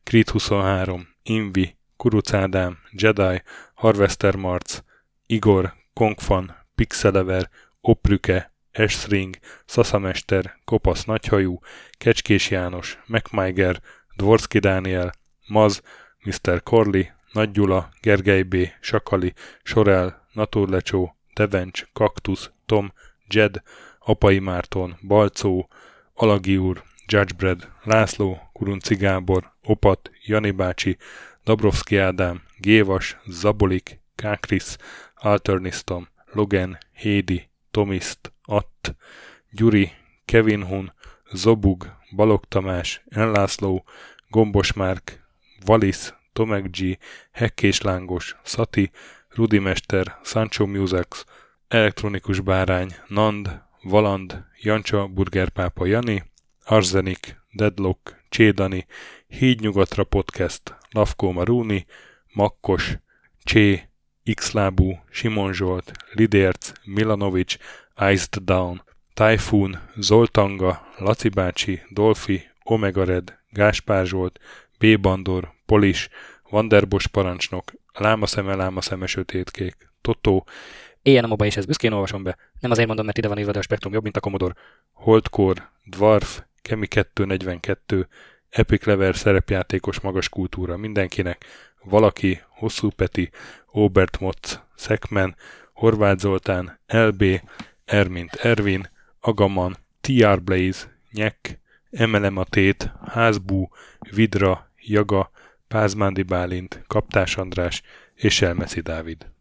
Speaker 1: Krit 23, Invi, Kuruc Ádám, Jedi, Harvester Marc, Igor, Kongfan, Pixelever, Oprüke, Esring, Szaszamester, Kopasz Nagyhajú, Kecskés János, MacMiger, Dvorski Dániel, Maz, Mr. Corley, Nagy Gyula, Gergely B., Sakali, Sorel, Naturlecsó, Devencs, Kaktusz, Tom, Jed, Apai Márton, Balcó, Alagi úr, Judgebred, László, Kurunci Gábor, Opat, Jani bácsi, Dabrowski Ádám, Gévas, Zabolik, Kákris, Alternisztom, Logan, Hédi, Tomiszt, Att, Gyuri, Kevin Hun, Zobug, Balog Tamás, Enlászló, Gombos Márk, Valisz, Tomek G, Hekkés Lángos, Szati, Rudimester, Sancho Musax, Elektronikus Bárány, Nand, Valand, Jancsa, Burgerpápa Jani, Arzenik, Deadlock, Csédani, Hídnyugatra Podcast, Lavkó Maruni, Makkos, Csé, Xlábú, Simon Zsolt, Lidérc, Milanovic, Iced Down, Typhoon, Zoltanga, Laci bácsi, Dolfi, Omega Red, Gáspár Zsolt, B. Bandor, Polis, Vanderbos parancsnok, Lámaszeme, Lámaszeme, Sötétkék, Totó,
Speaker 4: Éjjel a és ezt büszkén olvasom be. Nem azért mondom, mert ide van írva, de a spektrum jobb, mint a Commodore.
Speaker 1: Holdcore, Dwarf, Kemi 242, Epic Lever szerepjátékos magas kultúra mindenkinek, valaki, Hosszú Peti, Obert Motz, Szekmen, Horváth Zoltán, LB, Ermint Ervin, Agaman, TR Blaze, Nyek, Emelem a Tét, Házbú, Vidra, Jaga, Pázmándi Bálint, Kaptás András és Elmeszi Dávid.